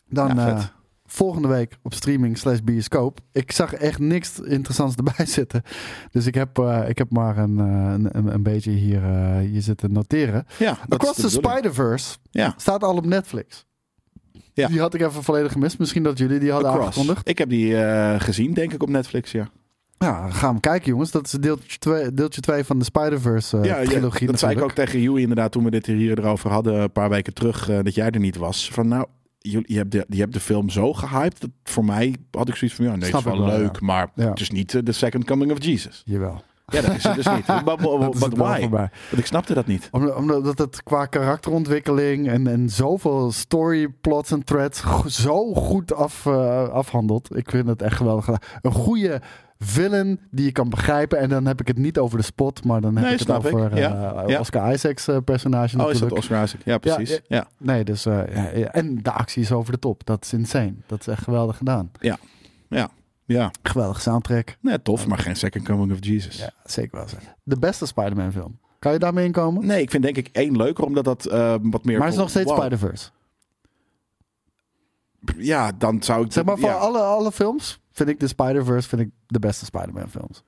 Dan Ja. Volgende week op streaming slash bioscoop. Ik zag echt niks interessants erbij [LAUGHS] zitten. Dus ik heb, eh, ik heb maar een, eh, een, een, een beetje hier, hier zitten noteren. ja, Across the. Spider-Verse Ja, staat al op Netflix. Ja. Die had ik even volledig gemist. Misschien dat jullie die hadden Across. aangekondigd. Ik heb die gezien, denk ik, op Netflix. Ja, Ja, ga hem kijken jongens. Dat is deeltje 2 deeltje twee van de Spider-Verse eh, ja, ja, trilogie dat zei ik ook tegen Joey inderdaad toen we dit hier erover hadden. Een paar weken terug, dat jij er niet was. Van nou, je, je, hebt de, je hebt de film zo gehyped. Dat voor mij had ik zoiets van, ja, nee, Snap het is wel wel, leuk. ja. Maar Ja. het is niet eh, de second coming of Jesus. Jawel. Ja, dat is het dus niet. But, but, but why? Want ik snapte dat niet. Omdat, omdat het qua karakterontwikkeling en, en zoveel storyplots en threads zo goed af, eh, afhandelt. Ik vind het echt geweldig gedaan. Een goede villain die je kan begrijpen. En dan heb ik het niet over de spot, maar dan heb Nee, ik het ik. over eh, Ja. Oscar Isaacs eh, personage Oh, is natuurlijk. dat Oscar Isaac? Ja, precies. Ja, Ja, Nee, dus en de actie is over de top. Dat is insane. Dat is echt geweldig gedaan. ja. ja. Geweldig soundtrack. Nee, tof, maar geen second coming of Jesus. Ja, zeker wel. De beste Spider-Man film. Kan je daarmee inkomen? Nee, ik vind denk ik één leuker, omdat dat eh, wat meer... maar het is nog steeds Wow. Spider-Verse. Ja, dan zou ik... Zeg maar, van ja. alle, alle films vind ik de Spider-Verse vind ik de beste Spider-Man films.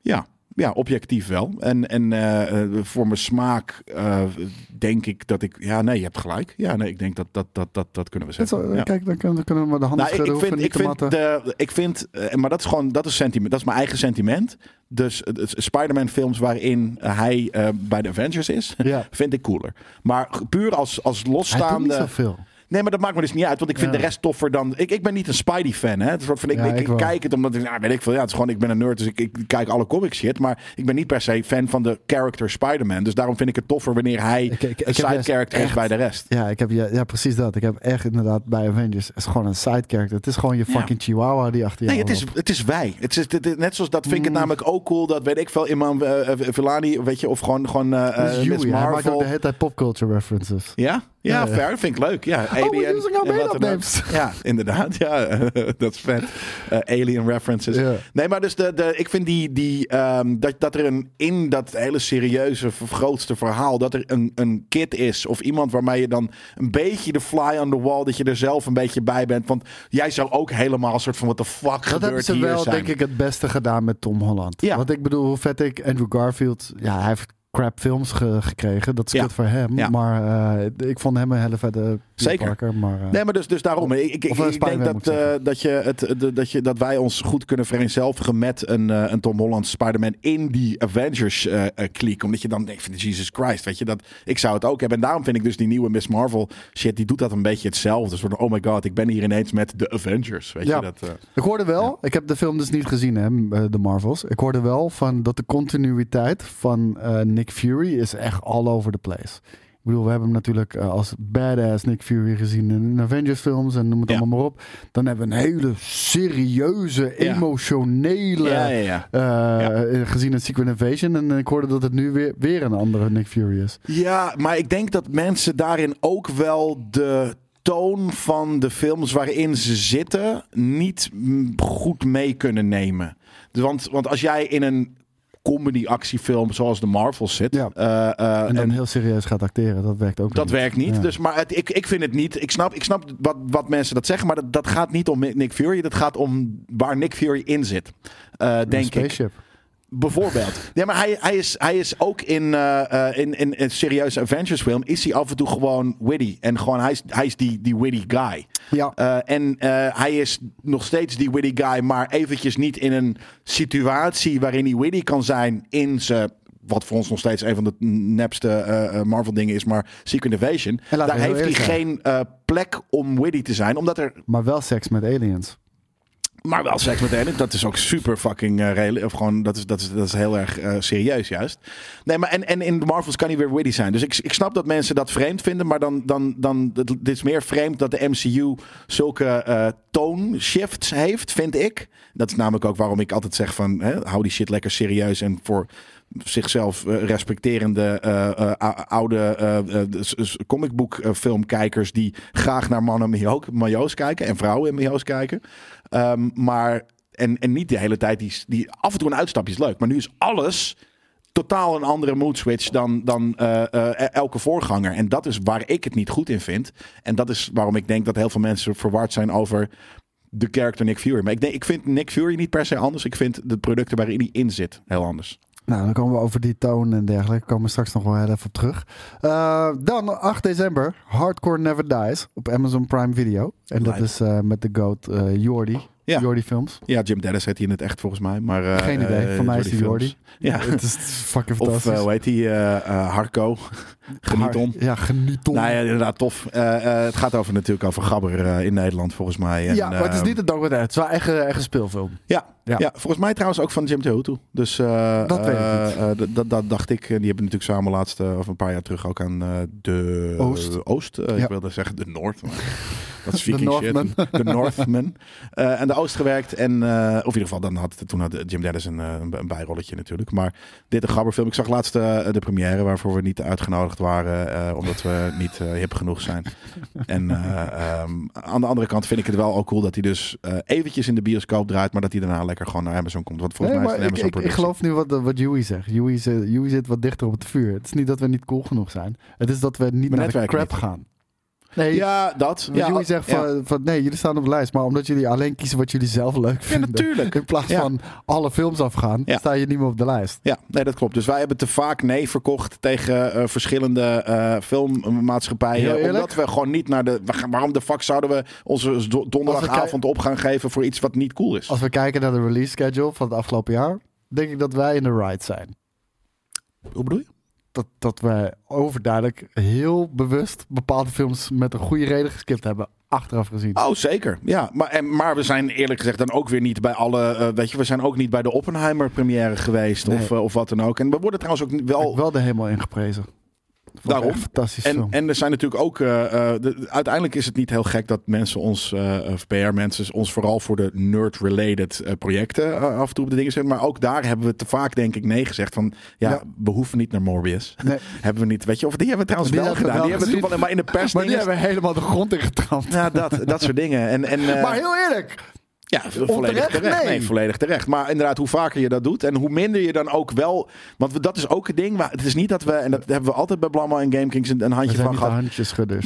Ja, Ja, objectief wel. En, en eh, eh, voor mijn smaak eh, denk ik dat ik... Ja, nee, je hebt gelijk. Ja, nee, ik denk dat dat, dat, dat, dat kunnen we zeggen. wel- Ja. Kijk, dan kunnen, dan kunnen we maar de handen Nou, ik, schudden. ik vind, ik vind, de, ik vind maar dat is gewoon, dat is sentiment, dat is mijn eigen sentiment. Dus het Spider-Man films waarin hij eh, bij de Avengers is, Ja. [LAUGHS] vind ik cooler. Maar puur als, als Hij doet niet losstaande... zoveel. Nee, maar dat maakt me dus niet uit, want ik vind Ja. de rest toffer dan... Ik, ik ben niet een Spidey-fan, hè. Het soort van, ik, Ja, ik, kijk het omdat ik, nou, weet ik veel, ja, het is gewoon, ik ben een nerd, dus ik, ik kijk alle comic shit. Maar ik ben niet per se fan van de character Spider-Man. Dus daarom vind ik het toffer wanneer hij een heb side juist character is bij de rest. Ja, ik heb, ja, ja, precies dat. Ik heb echt inderdaad bij Avengers. Het is gewoon een side character. Het is gewoon je fucking chihuahua die achter je Nee, het is, het is wij. Het is, het net zoals dat vind ik het Mm. namelijk ook cool. Dat weet ik veel, Imam uh, Villani, weet je, of gewoon, gewoon eh is eh, Miss Yui. Hij maakt ook Marvel. de hele tijd popculture references. Ja? Ja, Ja, ja. fair. Vind ik leuk. Ja, we're Alien. using our en names. Ja, inderdaad. Ja, [LAUGHS] dat is vet. Eh, alien references. Nee, maar dus de, de, ik vind die, die ehm, dat, dat er een, in dat hele serieuze, grootste verhaal, dat er een, een kid is of iemand waarmee je dan een beetje de fly on the wall, dat je er zelf een beetje bij bent. Want jij zou ook helemaal een soort van, what the fuck Dat hebben gebeurt ze hier wel, zijn. denk ik, het beste gedaan met Tom Holland. Ja. Want ik bedoel, hoe vet ik Andrew Garfield... Ja, hij heeft crap films ge- gekregen. Dat is Ja. kut voor hem. Ja. Maar eh, ik vond hem een hele vette Zeker. Parker. Maar, eh, Nee, maar dus, dus daarom. Ik, ik, ik, denk dat, eh, dat, je het, de- dat, je, dat wij ons goed kunnen vereenzelvigen met een, eh, een Tom Holland Spider-Man in die Avengers kliek. Omdat je dan denkt van Jesus Christ, weet je, dat, ik zou het ook hebben. En daarom vind ik dus die nieuwe Miss Marvel shit, die doet dat een beetje hetzelfde. Van, oh my god, ik ben hier ineens met de Avengers. Weet Ja. je, dat, Ik hoorde wel, ik heb de film dus niet gezien, hè, de Marvels. Ik hoorde wel van dat de continuïteit van Nick Fury is echt all over the place. Ik bedoel, we hebben hem natuurlijk eh, als badass Nick Fury gezien in Avengers films en noem het Ja. allemaal maar op. Dan hebben we een hele serieuze, emotionele, ja, ja, ja. eh, gezien in Secret Invasion. En ik hoorde dat het nu weer, weer een andere Nick Fury is. Ja, maar ik denk dat mensen daarin ook wel de toon van de films waarin ze zitten niet goed mee kunnen nemen. Want, want als jij in een comedy-actiefilm zoals de Marvels zit, Ja. eh, eh, En dan en heel serieus gaat acteren, dat werkt ook dat niet. werkt niet. Ja. Dus, maar het, ik, ik vind het niet. Ik snap, ik snap wat, wat mensen dat zeggen, maar dat, dat gaat niet om Nick Fury. Dat gaat om waar Nick Fury in zit. Een denk ik. Bijvoorbeeld. Ja, maar hij, hij, is, hij is ook in, eh, in, in een serieuze Avengers film. Is hij af en toe gewoon witty. En gewoon hij is, hij is die, die witty guy. Ja. Eh, en hij is nog steeds die witty guy. Maar eventjes niet in een situatie waarin hij witty kan zijn. In zijn. Wat voor ons nog steeds een van de nepste Marvel dingen is. Maar Secret Invasion. Daar heeft hij geen plek om witty te zijn. Omdat er Maar wel seks met aliens. Maar wel seks met aliens, dat is ook super fucking reëel. Of gewoon, dat is, dat is, dat is heel erg eh, serieus juist. Nee, maar en, en in de Marvels kan hij weer witty zijn. Dus ik, ik snap dat mensen dat vreemd vinden. Maar dan, dan, dan dit is meer vreemd dat de MCU zulke eh toonshifts heeft, vind ik. Dat is namelijk ook waarom ik altijd zeg van, hè, hou die shit lekker serieus. En voor zichzelf eh, respecterende eh, eh, ou- oude eh, filmkijkers die graag naar mannen in majo- majo's kijken en vrouwen in majo's kijken. Ehm, maar en, en niet de hele tijd die, die af en toe een uitstapje is leuk, maar nu is alles totaal een andere mood switch dan, dan eh, elke voorganger. En dat is waar ik het niet goed in vind. En dat is waarom ik denk dat heel veel mensen verward zijn over de character Nick Fury. Maar ik, denk, ik vind Nick Fury niet per se anders. Ik vind de producten waarin hij in zit heel anders. Nou, dan komen we over die toon en dergelijke. Komen we straks nog wel heel even op terug. Eh, dan 8 december, Hardcore Never Dies op Amazon Prime Video. En dat is eh, met de goat eh Jordi. Ja. Jordi Films. Ja, Jim Dennis heet hij in het echt volgens mij. Maar, Geen idee. Voor mij is die Jordi. Ja. [LAUGHS] Het is fucking Of fantastisch. eh, hoe heet eh, Harco. Genieton. Ja, genieton. Nou ja, inderdaad, tof. Eh, eh, het gaat over, natuurlijk over Gabber eh, in Nederland, volgens mij. En, ja, maar het is niet een documentaire. Het is wel echt, een- echt een speelfilm. Ja, Ja. ja. volgens mij trouwens ook van Jim Tehutu. Dus Dat weet ik dat- dat dacht ik. Die hebben natuurlijk samen laatst, of een paar jaar terug, ook aan de Oost. Oost. Ja. Ik wilde zeggen de Noord. [LAUGHS] Dat is viking shit. [LAUGHS] De Northman. En de Oost gewerkt. En, of in ieder geval, dan had, toen had Jim Dennis een, een, bijrolletje natuurlijk. Maar dit een Gabberfilm. Ik zag laatst de première waarvoor we niet uitgenodigd waren. eh, omdat we niet eh, hip genoeg zijn. En eh, ehm, aan de andere kant vind ik het wel ook cool dat hij dus eventjes in de bioscoop draait. Maar dat hij daarna lekker gewoon naar Amazon komt. Want volgens Nee, mij is het een ik, Amazon ik, ik productie. geloof nu wat, wat Joey zegt. Joey zit, Joey zit wat dichter op het vuur. Het is niet dat we niet cool genoeg zijn. Het is dat we niet Mijn naar de crap niet. gaan. Nee, Ja, dat. Ja, Ja, jullie zeggen ja. van, van nee, jullie staan op de lijst. Maar omdat jullie alleen kiezen wat jullie zelf leuk vinden. natuurlijk. In plaats Ja. van alle films afgaan, Ja. sta je niet meer op de lijst. Ja, nee, dat klopt. Dus wij hebben te vaak nee verkocht tegen eh, verschillende eh, filmmaatschappijen. Omdat we gewoon niet naar de. Waarom de fuck zouden we onze do- donderdagavond op gaan geven voor iets wat niet cool is? Als we kijken naar de release schedule van het afgelopen jaar, denk ik dat wij in de ride zijn. Hoe bedoel je? Dat, dat wij overduidelijk heel bewust bepaalde films met een goede reden geskipt hebben. Achteraf gezien. Oh, zeker. Ja, maar, en, maar we zijn eerlijk gezegd dan ook weer niet bij alle. eh, weet je, we zijn ook niet bij de Oppenheimer-première geweest Nee. of, eh, of wat dan ook. En we worden trouwens ook Ik wel. wel de hemel ingeprezen. Daarom. fantastisch En, en er zijn natuurlijk ook. eh, eh, de- uiteindelijk is het niet heel gek dat mensen ons, eh, of PR-mensen, ons vooral voor de nerd-related projecten af en toe op de dingen zetten. Maar ook daar hebben we te vaak, denk ik, nee gezegd. Van ja, Ja. we hoeven niet naar Morbius. Nee. [LAUGHS] hebben we niet. Weet je, of die hebben we trouwens Die wel we gedaan. wel die hebben we toevallig, maar in de pers. maar die hebben helemaal de grond ingetrampt. ja, dat, dat soort dingen. En, en, [LAUGHS] maar heel eerlijk, ja, volledig Onterecht? terecht. Nee. Nee, volledig terecht. Maar inderdaad, hoe vaker je dat doet en hoe minder je dan ook wel. Want we- dat is ook het ding. Maar het is niet dat we, en dat hebben we altijd bij Blamma en GameKings een, een we handje zijn van niet gehad.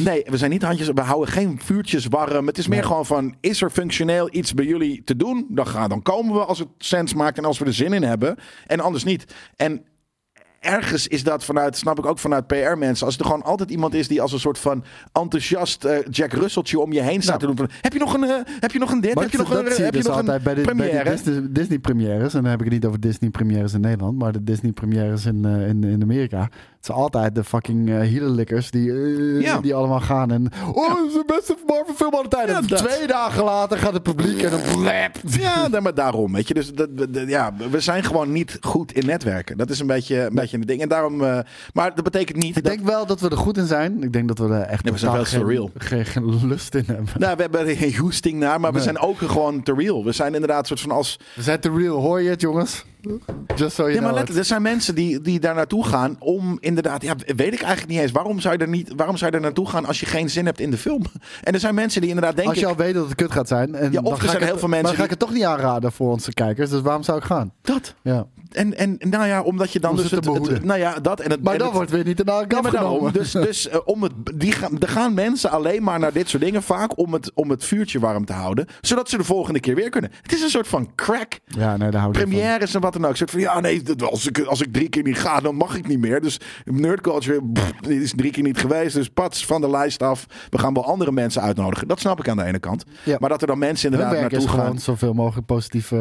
Nee, we zijn niet handjes. We houden geen vuurtjes warm. Het is meer gewoon van: is er functioneel iets bij jullie te doen? Dan, gaan, dan komen we als het sens maakt en als we er zin in hebben. En anders niet. En ergens is dat vanuit, snap ik ook vanuit PR-mensen. Als er gewoon altijd iemand is die als een soort van enthousiast eh, Jack Russelltje om je heen staat te doen. Van, heb je nog een, eh, heb je nog een dit? Maar heb je dat, nog een, dat zie je heb je dus nog altijd een bij de, bij de première? Disney, Disney premières. En dan heb ik het niet over Disney premières in Nederland, maar de Disney premières in, eh, in, in Amerika. Het zijn altijd de fucking hielenlikkers die, eh, Ja. die allemaal gaan. En oh, het is de beste Marvel film tijden. Ja, En. Twee dagen later gaat het publiek en dan. Ja, maar daarom, weet je. Dus dat, ja, we zijn gewoon niet goed in netwerken. Dat is een beetje, een beetje een ding. En daarom, eh, maar dat betekent niet Ik dat... denk wel dat we er goed in zijn. Ik denk dat we er echt Nee, we zijn wel surreal. geen, geen, geen lust in hebben. Nou, we hebben er geen hoesting naar, maar we zijn ook gewoon te real. We zijn inderdaad soort van als... We zijn te real, hoor je het jongens? Just so you Ja, maar know let, er zijn mensen die, die daar naartoe gaan om inderdaad... Ja, weet ik eigenlijk niet eens. Waarom zou je er, niet, waarom zou je er naartoe gaan als je geen zin hebt in de film? [LAUGHS] En er zijn mensen die inderdaad denken... Als je al weet dat het kut gaat zijn. En Ja, of dan er ga zijn ik het- heel veel mensen Maar dan ga ik het toch niet aanraden voor onze kijkers. Dus waarom zou ik gaan? Dat. Ja. En, en nou ja, omdat je dan Om dus... te Het, het- nou ja, dat en het... Maar en dan het- wordt weer niet in de Ja, maar daarom. afgenomen. Dus, dus [LAUGHS] eh, om het, die gaan, er gaan mensen alleen maar naar dit soort dingen vaak om het, om het vuurtje warm te houden. Zodat ze de volgende keer weer kunnen. Het is een soort van crack. Ja, nee, daar hou ik niet van. Premières en wat dan ook. Een soort van, ja nee, als ik, als ik drie keer niet ga, dan mag ik niet meer. Dus Nerd Culture dit is drie keer niet geweest. Dus pats van de lijst af. We gaan wel andere mensen uitnodigen. Dat snap ik aan de ene kant. Ja. Maar dat er dan mensen Hun inderdaad werk is naartoe gaan. gewoon zoveel mogelijk positieve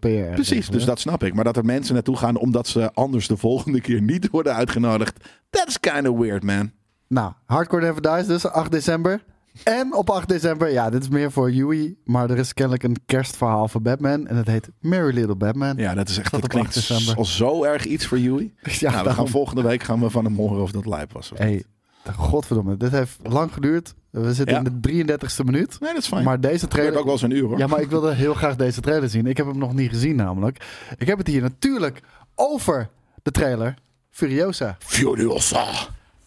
eh, PR. Precies, dus dat snap ik. Maar dat er mensen naartoe gaan omdat ze anders de volgende keer niet worden uitgenodigd. That's kind of weird, man. Nou, Hardcore Never Dies dus, 8 december. En op 8 december, ja, dit is meer voor Yui. Maar er is kennelijk een kerstverhaal voor Batman. En het heet Merry Little Batman. Ja, dat is echt. Dat Dat, klinkt 8 december. al zo erg iets voor Joey. [LAUGHS] Ja, nou, we gaan volgende week gaan we van hem horen of dat lijp was. Of Hey, godverdomme, dit heeft lang geduurd. We zitten Ja. in de 33ste minuut. Nee, dat is fijn. Maar deze trailer... ook wel eens een uur hoor. Ja, maar ik wilde heel graag deze trailer zien. Ik heb hem nog niet gezien namelijk. Ik heb het hier natuurlijk over de trailer Furiosa. Furiosa,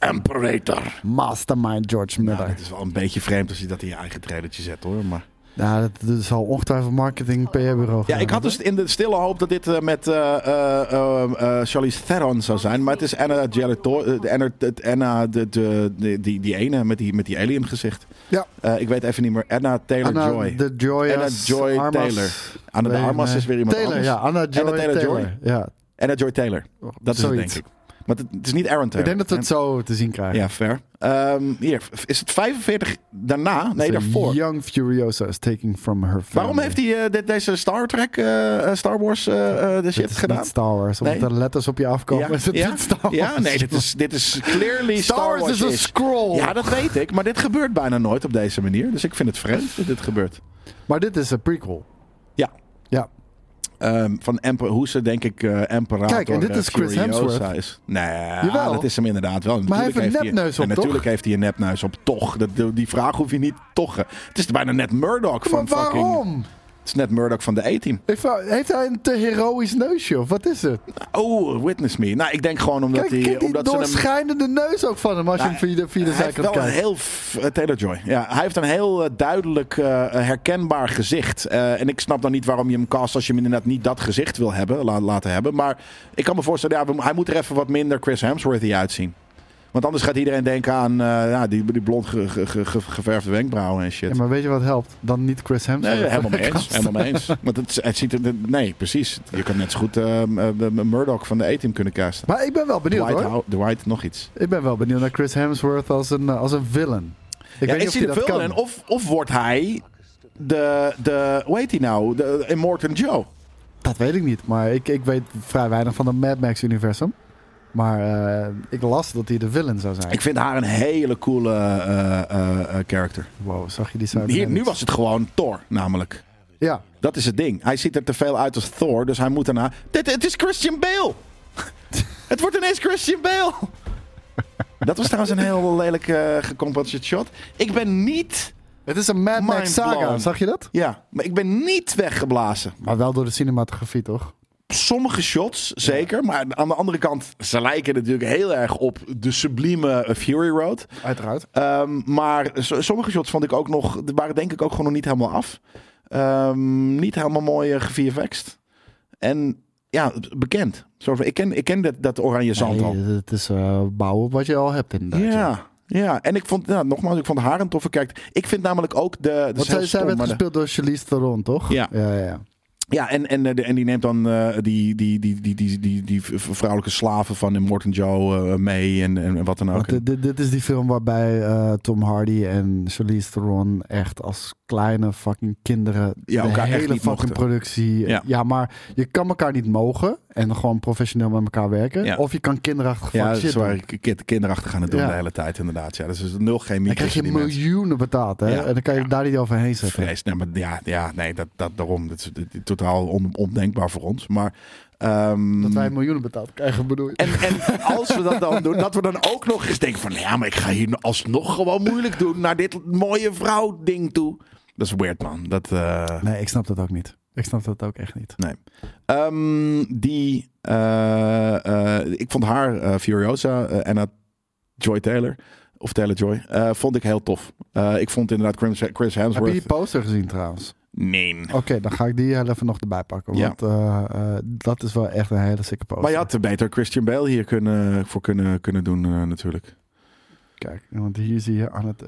Imperator. Mastermind George Nou, Miller. het is wel een beetje vreemd als je dat in je eigen trailertje zet hoor. Maar... Ja, dat, dat zal ongetwijfeld marketing PR-bureau Ja, ik had dus in de stille hoop dat dit eh, met eh eh, eh, eh, Charlize Theron zou zijn. Maar het is Anna Gelator, Anna, Anna de, de, de- die, die ene met die, met die alien gezicht. Ja. Eh, ik weet even niet meer. Anna Taylor-Joy. de Joy Anna Joy Taylor. Anna de Armas is weer iemand Taylor, anders. ja. Anna Joy Anna. Taylor. Ja. Anna Joy Taylor. Dat is het, denk ik. Maar het, het is niet Aaron Ik denk dat we het zo te zien krijgen. Ja, fair. Ehm, hier, is het 45 daarna? Nee, daarvoor. Young Furiosa is taking from her family. Waarom heeft hij eh, dit, deze Star Trek, eh, eh, Star Wars de shit gedaan? niet Star Wars. Omdat Nee. er letters op je afkomen. [LAUGHS] is het ja, niet Star Wars. ja, nee, dit is, dit is clearly Star, Star, Wars is een scroll. Ja, dat weet ik. Maar dit gebeurt bijna nooit op deze manier. Dus ik vind het vreemd dat dit gebeurt. Maar dit is een prequel. Ehm, van Emper, hoe ze denk ik uh, Emperator Kijk, en dit eh, is Chris Hemsworth. Is. Nee, Jawel. dat is hem inderdaad wel. Maar hij heeft een nepneus op, en Natuurlijk toch? heeft hij een nepneus op, toch. Dat, die vraag hoef je niet toch. Het is bijna net Murdoch van Maar fucking... waarom? Het is net Murdoch van de A-team. Heeft hij- Heeft hij een te heroïsch neusje? Of wat is het? Oh, witness me. Nou, ik denk gewoon omdat Kijk, hij... kijk die omdat hem... doorschijnende neus ook van hem. Als je Nou, hem via de, via de Hij heeft wel een heel eh, Taylor Joy. Ja, hij heeft een heel eh, duidelijk eh, herkenbaar gezicht. Eh, en ik snap dan niet waarom je hem cast als je hem inderdaad niet dat gezicht wil hebben, la- laten hebben. Maar ik kan me voorstellen, ja, hij moet er even wat minder Chris Hemsworthy uitzien. Want anders gaat iedereen denken aan eh, ja, die, die blond ge- ge- ge- ge- geverfde wenkbrauwen en shit. Ja, maar weet je wat helpt? Dan niet Chris Hemsworth. Nee, helemaal mee eens. [LAUGHS] Helemaal mee eens. Want het, het ziet er, nee, precies. Je kan net zo goed eh, eh, Murdoch van de A-team kunnen casten. Maar ik ben wel benieuwd Dwight, hoor. Dwight, nog iets. Ik ben wel benieuwd naar Chris Hemsworth als een, eh, als een villain. Ik ja, weet niet is of hij de villain? Of, of wordt hij de, de, hoe heet hij nou? De Immortan Joe. Dat weet ik niet, maar ik, ik weet vrij weinig van het Mad Max-universum. Maar eh, ik las dat hij de villain zou zijn. Ik vind haar een hele coole eh, eh, character. Wow, zag je die Hier, nu was het gewoon Thor, namelijk. Ja, Dat is het ding. Hij ziet er te veel uit als Thor, dus hij moet daarna... Dit, het is Christian Bale! [LAUGHS] het wordt ineens Christian Bale! dat was trouwens een heel lelijk uh, gecompenseerd shot. Ik ben niet... het is een Mad Max saga, zag je dat? Ja, maar ik ben niet weggeblazen. Maar wel door de cinematografie, toch? Sommige shots, zeker. Maar aan de andere kant, ze lijken natuurlijk heel erg op de sublieme Fury Road. Uiteraard. Ehm, maar so- sommige shots vond ik ook nog, waren denk ik ook gewoon nog niet helemaal af. Ehm, niet helemaal mooi uh. En ja, bekend. Ik ken, ik ken dat, dat oranje zand al. Het is eh, bouwen op wat je al hebt inderdaad. Ja, ja. En ik vond, nou, nogmaals, ik vond haar een toffe kijkt. Ik vind namelijk ook de... de Want zij, zij werd gespeeld door Charlize Theron, toch? Ja. ja, ja. Ja, en, en, eh, en die neemt dan eh, die, die, die, die, die, die, die vrouwelijke slaven van Morton Joe eh, mee en, en wat dan ook. Dit, dit, dit is die film waarbij Tom Hardy en Charlize Theron echt als kleine fucking kinderen Ja, elkaar hele fucking mochten. productie. Ja. Ja. maar je kan elkaar niet mogen en gewoon professioneel met elkaar werken. Ja. Of je kan kinderachtig ja, shit is waar doen. ik kind, kinderachtig gaan het doen Ja. de hele tijd inderdaad. Ja, dat is dus nul chemie Dan krijg je miljoenen betaald, hè? Ja. En dan kan je daar niet overheen zetten. Vrees. Nee, maar ja, ja nee, dat, dat, daarom. Dat is, is totaal on, ondenkbaar voor ons. Maar, ehm, Dat wij miljoenen betaald krijgen, bedoel je? en, en als we dat dan doen, dat we dan ook nog eens denken van... Ja, maar ik ga hier alsnog gewoon moeilijk doen naar dit mooie vrouw ding toe. Dat is weird, man. Dat, eh, Nee, ik snap dat ook niet. Ik snap dat ook echt niet. Nee. Ehm, die, eh, eh, ik vond haar, eh, Furiosa, Anna Joy Taylor, of Taylor Joy, vond ik heel tof. Ik vond inderdaad Chris, Chris Heb je Hemsworth... die poster gezien trouwens? Nee. Oké, dan ga ik die even nog erbij pakken. Ja. Want dat is wel echt een hele sikke poster. Maar je had beter Christian Bale hier kunnen, voor kunnen, kunnen doen natuurlijk. Kijk, want hier zie je aan het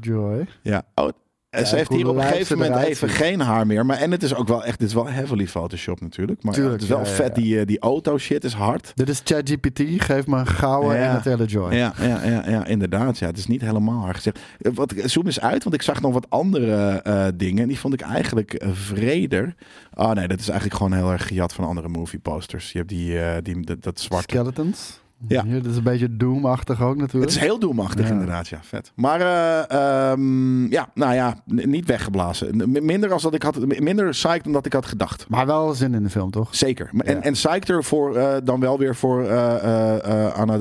Joy. Ja. Oh, Ze heeft hier op een gegeven moment even geen haar meer. Maar, en het is ook wel echt, dit is wel heavily Photoshop natuurlijk. Maar Tuurlijk, het is wel ja, vet, ja. Die, eh, die auto shit is hard. Dit is ChatGPT. Geef me een gouden Ja. en een Telejoy. Ja, ja, ja, ja, inderdaad. Ja, het is niet helemaal hard gezegd. Eh, Wat, zoom eens uit, want ik zag nog wat andere eh, dingen. En die vond ik eigenlijk vreder. Oh nee, dat is eigenlijk gewoon heel erg gejat van andere movie posters. Je hebt die, die dat, dat zwarte. Skeletons. Ja. Dit is een beetje Doom-achtig ook natuurlijk. Het is heel doemachtig Ja. inderdaad, ja, vet. Maar eh, ehm, ja, nou ja, niet weggeblazen. Minder, als dat ik had, minder psyched dan dat ik had gedacht. Maar wel zin in de film, toch? Zeker. En, en psyched er voor, eh, dan wel weer voor eh, Anna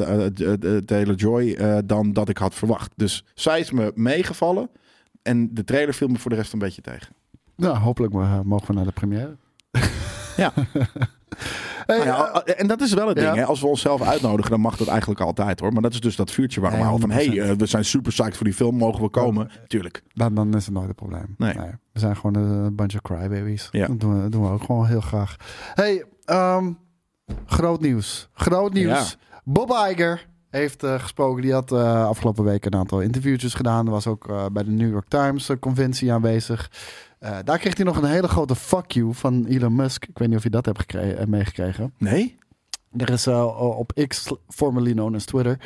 Taylor-Joy dan dat ik had verwacht. Dus zij is me meegevallen. En de trailer viel me voor de rest een beetje tegen. Nou, hopelijk mogen we naar de première. Ja. [LAUGHS] Hey, Nou ja, eh, en dat is wel het ding. ja. Hè? Als we onszelf uitnodigen, dan mag dat eigenlijk altijd hoor. Maar dat is dus dat vuurtje waar we Nee, houden van... hey, 100%. eh, we zijn super psyched voor die film, mogen we komen? Tuurlijk. dan, dan is het nooit een probleem. Nee. we zijn gewoon een bunch of crybabies. Ja. Dat, doen we, doen we ook gewoon heel graag. Hey, ehm, groot nieuws. Groot nieuws. Bob Iger heeft eh, gesproken. Die had eh, afgelopen week een aantal interviewtjes gedaan. Er was ook eh, bij de New York Times eh, conventie aanwezig. Eh, daar kreeg hij nog een hele grote fuck you van Elon Musk. Ik weet niet of je dat hebt gekre- eh, meegekregen. Nee? Er is eh, op X, formerly known as Twitter.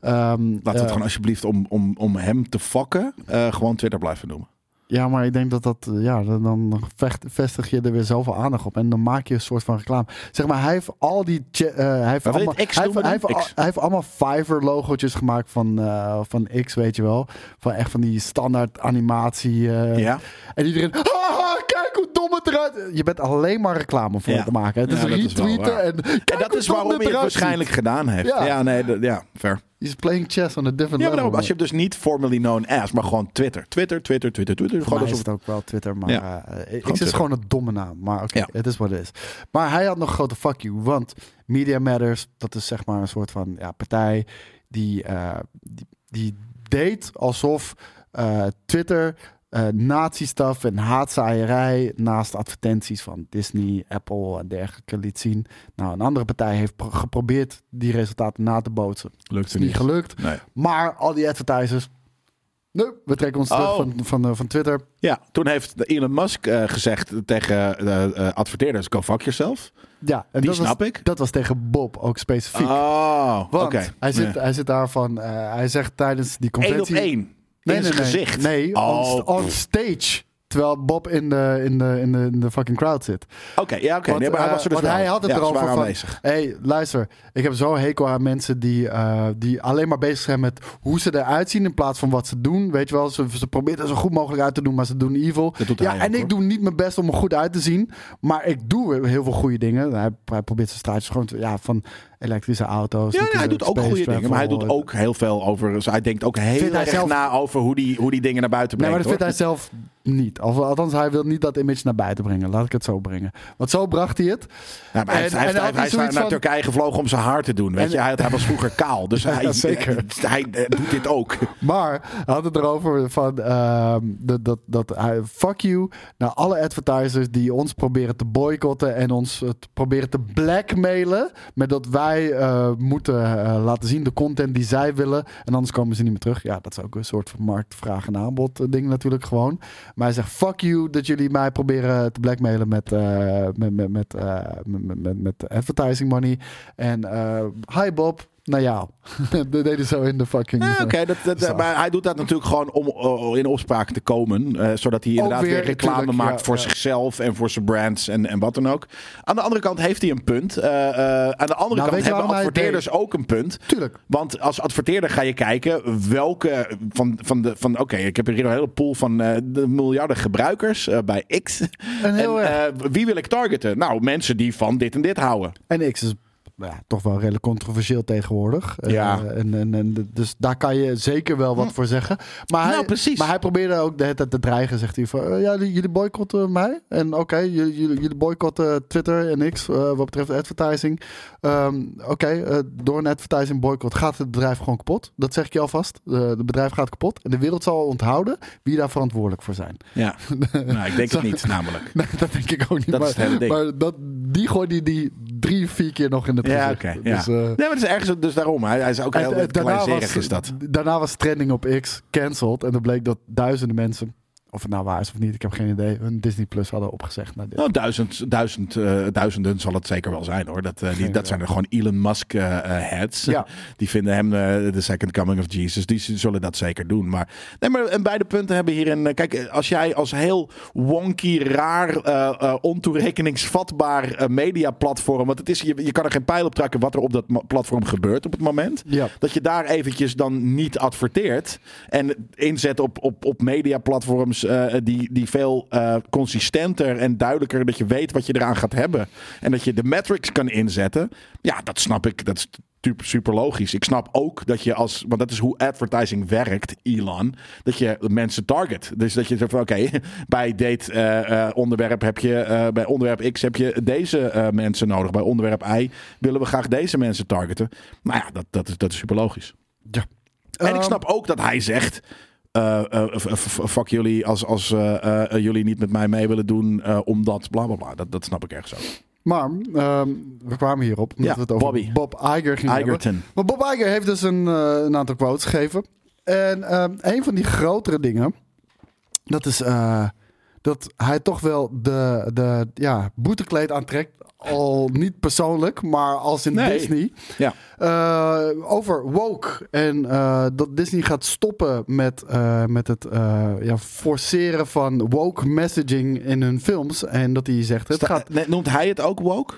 ehm, Laten we eh, het gewoon alsjeblieft om, om, om hem te fokken, eh, gewoon Twitter blijven noemen. Ja, maar ik denk dat dat, eh, ja, dan- vecht, vestig je er weer zoveel aandacht op. En dan maak je een soort van reclame. Zeg maar, hij heeft al die. eh, hij, heeft Maar allemaal, hij, heeft, noemen hij, dan? heeft, al- X. hij heeft allemaal Fiverr-logootjes gemaakt van, eh, van X, weet je wel. Van echt van die standaard animatie. ja? En iedereen. Haha, kijk hoe dom het eruit. Je bent alleen maar reclame voor Ja. te maken. Het is Ja, dat is retweeten. en, kijk En dat is waarom hij het waarschijnlijk gedaan heeft. Ja, nee, ja, fair. He's playing chess on a different Ja, maar level. als je dus niet formerly known as, maar gewoon Twitter. Twitter, Twitter, Twitter, Twitter. Voor Gewoon mij is alsof het ook wel Twitter, maar Ja. eh, Twitter. is gewoon een domme naam. Maar oké, Ja. het is wat het is. Maar hij had nog een grote fuck you, want Media Matters, dat is zeg maar een soort van ja, partij die, eh, die, die deed alsof eh, Twitter eh nazi-stuff en haatzaaierij naast advertenties van Disney, Apple en dergelijke liet zien. Nou, een andere partij heeft pro- geprobeerd die resultaten na te bootsen. Lukt Het niet gelukt. Nee. Maar al die advertisers, nee, we trekken ons terug Oh. van, van, eh, van Twitter. Ja, toen heeft Elon Musk eh, gezegd tegen adverteerders: go fuck yourself. Ja, en Die dat snap was, ik. Dat was tegen Bob ook specifiek. Oh, oké. hij, zit, hij zit daarvan, eh, hij zegt tijdens die Eén op één. Nee, in nee, zijn nee. gezicht. Nee, oh. on, on stage. Terwijl Bob in de, in de, in de, in de fucking crowd zit. Oké, ja, oké. Nee, maar hij eh, was er dus hij had het ja, ze erover van... aanwezig. hey, luister. Ik heb zo hekel aan mensen die, eh, die alleen maar bezig zijn met hoe ze eruit zien... in plaats van wat ze doen. Weet je wel, ze, ze proberen er zo goed mogelijk uit te doen, maar ze doen evil. Ja, en ook, ik doe niet mijn best om er goed uit te zien. Maar ik doe heel veel goede dingen. Hij, hij probeert zijn straatjes gewoon te, ja, van elektrische auto's. Ja, ja, hij doet ook goede dingen, maar hij doet ook heel veel over. Dus hij denkt ook heel Vindt erg zelf- na over hoe die, hoe die dingen naar buiten Nee, brengt. maar dat vindt hij zelf niet. Of, althans, hij wil niet dat image naar buiten brengen. Laat ik het zo brengen. Want zo bracht hij het. Ja, maar hij, En- heeft- en hij, is naar, van- Turkije gevlogen om zijn haar te doen. Weet En- je? Hij, hij was vroeger [LAUGHS] kaal, dus hij, zeker. [LAUGHS] hij, eh, doet dit ook. Maar hij had het erover van ehm, dat, dat, dat hij fuck you naar alle advertisers die ons proberen te boycotten en ons proberen te blackmailen met dat wij eh, moeten eh, laten zien de content die zij willen en anders komen ze niet meer terug. Ja, dat is ook een soort van marktvraag en aanbod eh, ding natuurlijk gewoon. Maar hij zegt fuck you dat jullie mij proberen te blackmailen met, met, met, met, met, met, met, advertising money. En hi Bob, naar jou. [LAUGHS] dat hij zo in de fucking... Ja, Oké, dat, dat, Zo. maar hij doet dat natuurlijk gewoon om eh, in opspraak te komen. eh, zodat hij inderdaad weer, weer, reclame maakt ja, voor ja. zichzelf en voor zijn brands en, en wat dan ook. Aan de andere kant heeft hij een punt. Eh, eh, aan de andere Nou, kant hebben adverteerders ook een punt. Tuurlijk. Want als adverteerder ga je kijken welke van, van de. Van, Oké, ik heb hier een hele pool van eh, de miljarden gebruikers eh, bij X. En heel en, eh, wie wil ik targeten? Nou, mensen die van dit en dit houden. En X is nou ja, toch wel redelijk controversieel tegenwoordig. Eh, Ja. en, en, en, de- dus daar kan je zeker wel wat voor zeggen. Maar hij, Nou, precies. Maar hij probeerde ook de hele tijd te dreigen. Zegt hij van, eh, ja, jullie boycotten mij. En oké, jullie, jullie, jullie boycotten Twitter en X eh, wat betreft advertising. Ehm, oké, door een advertising boycott gaat het bedrijf gewoon kapot. Dat zeg ik je alvast. Uh, het bedrijf gaat kapot. En de wereld zal onthouden wie daar verantwoordelijk voor zijn. Ja, [LAUGHS] nou, ik denk het niet, namelijk. Nee, dat denk ik ook niet. Dat maar, is het hele ding. maar dat, die gooide die drie, vier keer nog in Ja, oké. ja. Dus, eh, nee, maar het is ergens dus daarom. Hij, hij is ook heel daarna, was, is dat. daarna was trending op X cancelled. En dan bleek dat duizenden mensen, of het nou waar is of niet, ik heb geen idee, hun Disney Plus hadden opgezegd. Naar dit. Nou, duizend, duizend, eh, duizenden zal het zeker wel zijn hoor. Dat, eh, die, dat zijn er gewoon Elon Musk eh, heads. Ja. Die vinden hem de second coming of Jesus. Die zullen dat zeker doen. Maar, nee, maar en beide punten hebben hierin. kijk, als jij als heel wonky, raar, ontoerekeningsvatbaar eh, mediaplatform. Want het is, je, je kan er geen pijl op trekken wat er op dat platform gebeurt op het moment. Ja. Dat je daar eventjes dan niet adverteert. En inzet op, op, op mediaplatforms eh, die, die veel eh, consistenter en duidelijker. Dat je weet wat je eraan gaat hebben. En dat je de metrics kan inzetten. Ja, dat snap ik. Dat is super, logisch. Ik snap ook dat je als. Want dat is hoe advertising werkt, Elon. Dat je mensen target. Dus dat je zegt van oké, [LAUGHS] bij date eh, onderwerp heb je. bij onderwerp X heb je deze mensen nodig. Bij onderwerp Y willen we graag deze mensen targeten. Nou ja, dat, dat, is, dat is super logisch. Ja. En ik Ehm, snap ook dat hij zegt. Eh, eh, fuck jullie als, als eh, jullie niet met mij mee willen doen, omdat bla bla bla. Dat, dat snap ik ergens ook. Maar ehm, we kwamen hierop omdat Ja, we het over Bobby. Bob Iger gingen hebben. Igerton. Maar Bob Iger heeft dus een, een aantal quotes gegeven. En ehm, een van die grotere dingen, dat is dat hij toch wel de, de ja, boetekleed aantrekt. Al niet persoonlijk, maar als in Nee. Disney. Ja. Eh, over woke. En eh, dat Disney gaat stoppen met, eh, met het ja, forceren van woke messaging in hun films. En dat hij zegt, het Sta- gaat... noemt hij het ook woke?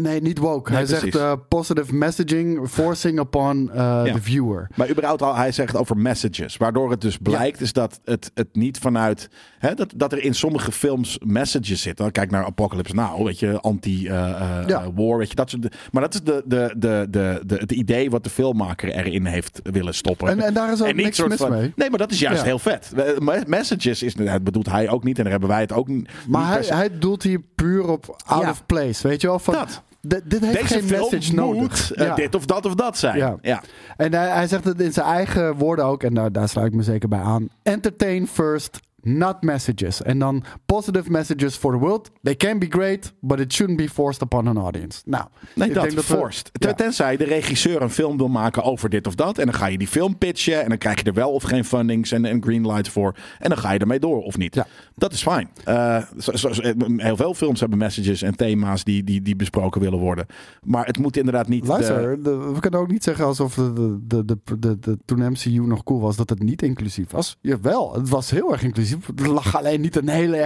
Nee, niet woke. Nee, hij zegt eh, positive messaging forcing upon eh, Ja. the viewer. Maar überhaupt al, hij zegt over messages. Waardoor het dus blijkt is dat het, het niet vanuit... Hè, dat, dat er in sommige films messages zitten. Kijk naar Apocalypse Now, weet je. Anti-war, Ja. weet je. Dat soort, maar dat is de, de, de, de, de, het idee wat de filmmaker erin heeft willen stoppen. En, en daar is ook En niks mis van- mee. Nee, maar dat is juist heel vet. Me- Messages is, dat bedoelt hij ook niet. En daar hebben wij het ook niet Maar niet hij, hij doelt hier puur op out Ja. of place. Weet je wel? Van, Dat. dit heeft Deze geen message moet nodig. Ja. dit of dat of dat zijn. Ja. Ja. En hij, hij zegt het in zijn eigen woorden ook, en daar, daar sluit ik me zeker bij aan. Entertain first, not messages. En dan positive messages for the world. They can be great, but it shouldn't be forced upon an audience. Nou, Nee, ik dat, denk we- forced. Ten- Ja. Tenzij de regisseur een film wil maken over dit of dat. En dan ga je die film pitchen. En dan krijg je er wel of geen fundings en, en greenlights voor. En dan ga je ermee door of niet. Ja. Dat is fijn. Eh, zo- heel veel films hebben messages en thema's die, die, die besproken willen worden. Maar het moet inderdaad niet... de- Luister, de- we kunnen ook niet zeggen alsof de, de, de, de, de, de- toen MCU nog cool was, dat het niet inclusief was. Jawel, het was heel erg inclusief. Er lag alleen niet een hele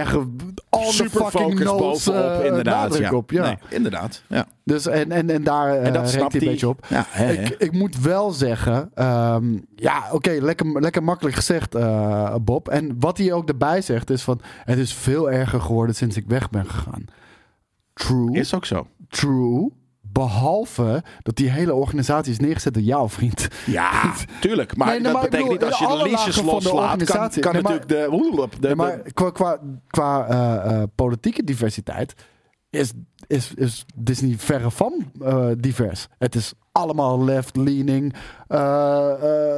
the super fucking focus nose bovenop, eh, inderdaad. Ja. op. Ja. Nee, inderdaad. Ja. Dus en, en, en daar En eh dat snapt hij een beetje op. Ja. Ik, ik moet wel zeggen, ehm, ja, oké, lekker, lekker makkelijk gezegd, eh, Bob. En wat hij ook erbij zegt is van, het is veel erger geworden sinds ik weg ben gegaan. True, Is ook zo. true. Behalve dat die hele organisatie is neergezet door jou, vriend. Ja, [LAUGHS] tuurlijk. Maar Nee, nee, dat maar betekent bedoel, niet als je de de loslaat, kan, kan Nee, maar- natuurlijk de, de, Ja, maar qua, qua, qua eh, eh, politieke diversiteit is, is, is Disney verre van eh, divers. Het is allemaal left-leaning,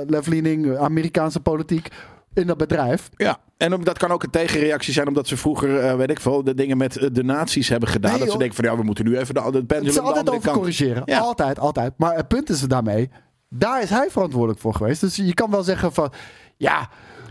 left-leaning Amerikaanse politiek in dat bedrijf. Ja, en dat kan ook een tegenreactie zijn omdat ze vroeger, eh, weet ik veel, de dingen met eh, de nazi's hebben gedaan. Nee, dat ze denken van ja, we moeten nu even de, de pendulum de altijd over kant. corrigeren. Ja. Altijd, altijd. Maar het punt is daarmee, daar is hij verantwoordelijk voor geweest. Dus je kan wel zeggen van, ja...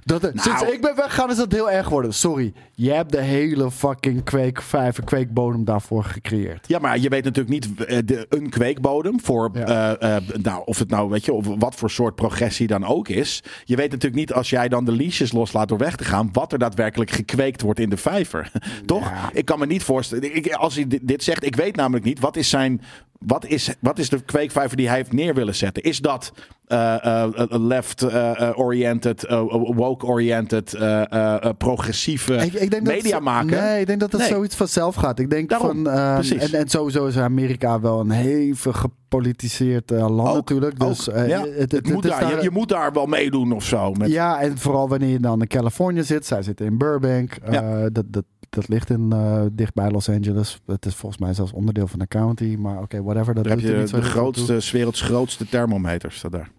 Dat, Nou. sinds ik ben weggegaan is dat heel erg geworden. Sorry, je hebt de hele fucking kweekvijver, kweekbodem daarvoor gecreëerd. Ja, maar je weet natuurlijk niet eh, de, een kweekbodem voor, Ja. eh, eh, nou, of het nou, weet je, of wat voor soort progressie dan ook is. Je weet natuurlijk niet als jij dan de leashes loslaat door weg te gaan, wat er daadwerkelijk gekweekt wordt in de vijver. [LAUGHS] Toch? Ja. Ik kan me niet voorstellen. Ik, als hij dit, dit zegt, ik weet namelijk niet, wat is zijn. Wat is, wat is de kweekvijver die hij heeft neer willen zetten? Is dat eh, eh, left-oriented, eh, woke-oriented, eh, eh, eh, progressieve Ik, ik denk dat media maken? Nee, ik denk dat Nee. zoiets vanzelf gaat. Ik denk Daarom, van. ehm, en, en sowieso is Amerika wel een hevig gepolitiseerd land Ook, natuurlijk. Dus ook, ja. het, Het het- moet het is daar, daar- je, je moet daar wel meedoen of zo. Met, Ja, en vooral wanneer je dan in Californië zit. Zij zitten in Burbank. Ja. dat, dat, dat ligt in, eh, dicht bij Los Angeles. Het is volgens mij zelfs onderdeel van de county. Maar oké, whatever. Dat Daar heb je niet de toe. grootste, werelds grootste thermometer. Staat daar.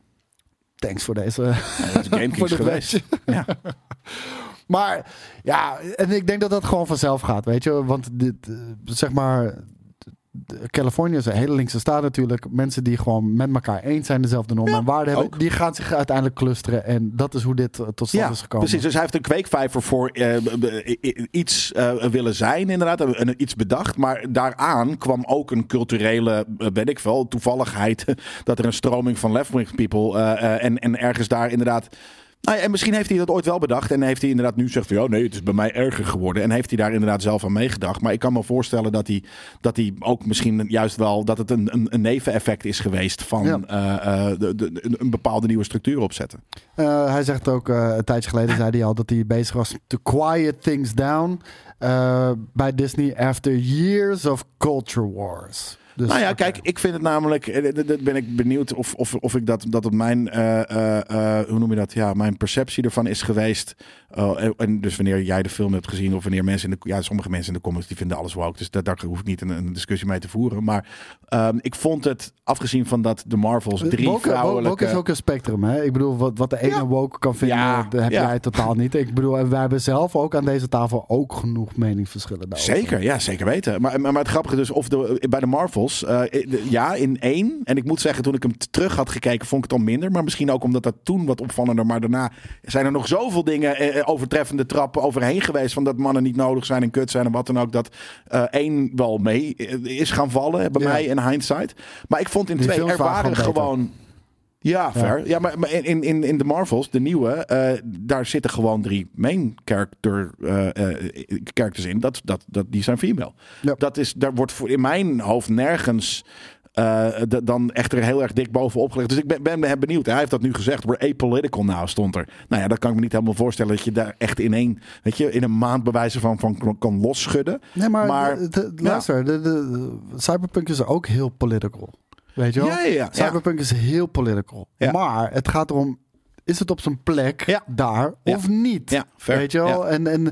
Thanks voor deze. Ja, dat is [LAUGHS] GameKings geweest. Ja. [LAUGHS] Maar ja, en ik denk dat dat gewoon vanzelf gaat, weet je. Want dit, zeg maar, de- Californië is een hele linkse staat natuurlijk. Mensen die gewoon met elkaar eens zijn, dezelfde normen en waarden hebben, ook. die gaan zich uiteindelijk clusteren. En dat is hoe dit eh, tot stand Ja, is gekomen. precies. Dus hij heeft een kweekvijver voor eh, iets eh, willen zijn, inderdaad. En iets bedacht. Maar daaraan kwam ook een culturele, eh, weet ik veel, toevalligheid. [LAUGHS] dat er een stroming van left-wing people. en, en ergens daar inderdaad. Nou ja, en misschien heeft hij dat ooit wel bedacht. En heeft hij inderdaad nu zegt van ja, nee, het is bij mij erger geworden. En heeft hij daar inderdaad zelf aan meegedacht. Maar ik kan me voorstellen dat hij, dat hij ook misschien juist wel dat het een, een, een neveneffect is geweest van Ja. eh, eh, de, de, een- bepaalde nieuwe structuur opzetten. Eh, hij zegt ook, eh, een tijdje geleden zei hij al dat hij bezig was to quiet things down bij Disney after years of culture wars. Dus, Nou ja, kijk, ik vind het namelijk. eh, dat- ben ik benieuwd of, of, of ik dat, dat op mijn. eh, eh, hoe noem je dat? Ja, mijn perceptie ervan is geweest. En- dus wanneer jij de film hebt gezien, of wanneer mensen in de. Ja, sommige mensen in de comments die vinden alles woke. Dus daar, daar hoef ik niet een, een discussie mee te voeren. Maar ehm, ik vond het, afgezien van dat de Marvels drie woke, woke- vrouwelijke. woke is ook een spectrum, hè? Ik bedoel, wat, wat de ene Ja. woke kan vinden, Ja, dat heb ja. jij totaal niet. Ik bedoel, en wij hebben zelf ook aan deze tafel ook genoeg meningsverschillen daarover. Zeker, ja, zeker weten. Maar, maar, maar het grappige dus, of de, bij de Marvels, eh, de- ja, in één. En ik moet zeggen, toen ik hem terug had gekeken, vond ik het al minder. Maar misschien ook omdat dat toen wat opvallender. Maar daarna zijn er nog zoveel dingen, eh, eh, overtreffende trappen overheen geweest. Van dat mannen niet nodig zijn en kut zijn en wat dan ook. Dat eh, één wel mee eh, is gaan vallen bij Ja. mij in hindsight. Maar ik vond in Die twee, er waren gewoon beter. Ja, fair. Ja, maar, maar in, in, in de Marvels, de nieuwe, eh, daar zitten gewoon drie main character, eh, characters in. Dat, dat, dat, die zijn female. Ja. Dat is, daar wordt voor in mijn hoofd nergens dan echt er heel erg dik bovenop gelegd. Dus ik ben, ben, ben benieuwd. Hij heeft dat nu gezegd. We're apolitical now, stond er. Nou ja, dat kan ik me niet helemaal voorstellen dat je daar echt in één, weet je, in een maand bewijzen van, van kan- losschudden. Nee, maar, Maar- de- de- luister, de- Cyberpunk is ook heel political. Weet je wel? Ja, ja. Cyberpunk is heel political. Maar het gaat erom, is het op zijn plek daar of niet? Weet je wel? En, en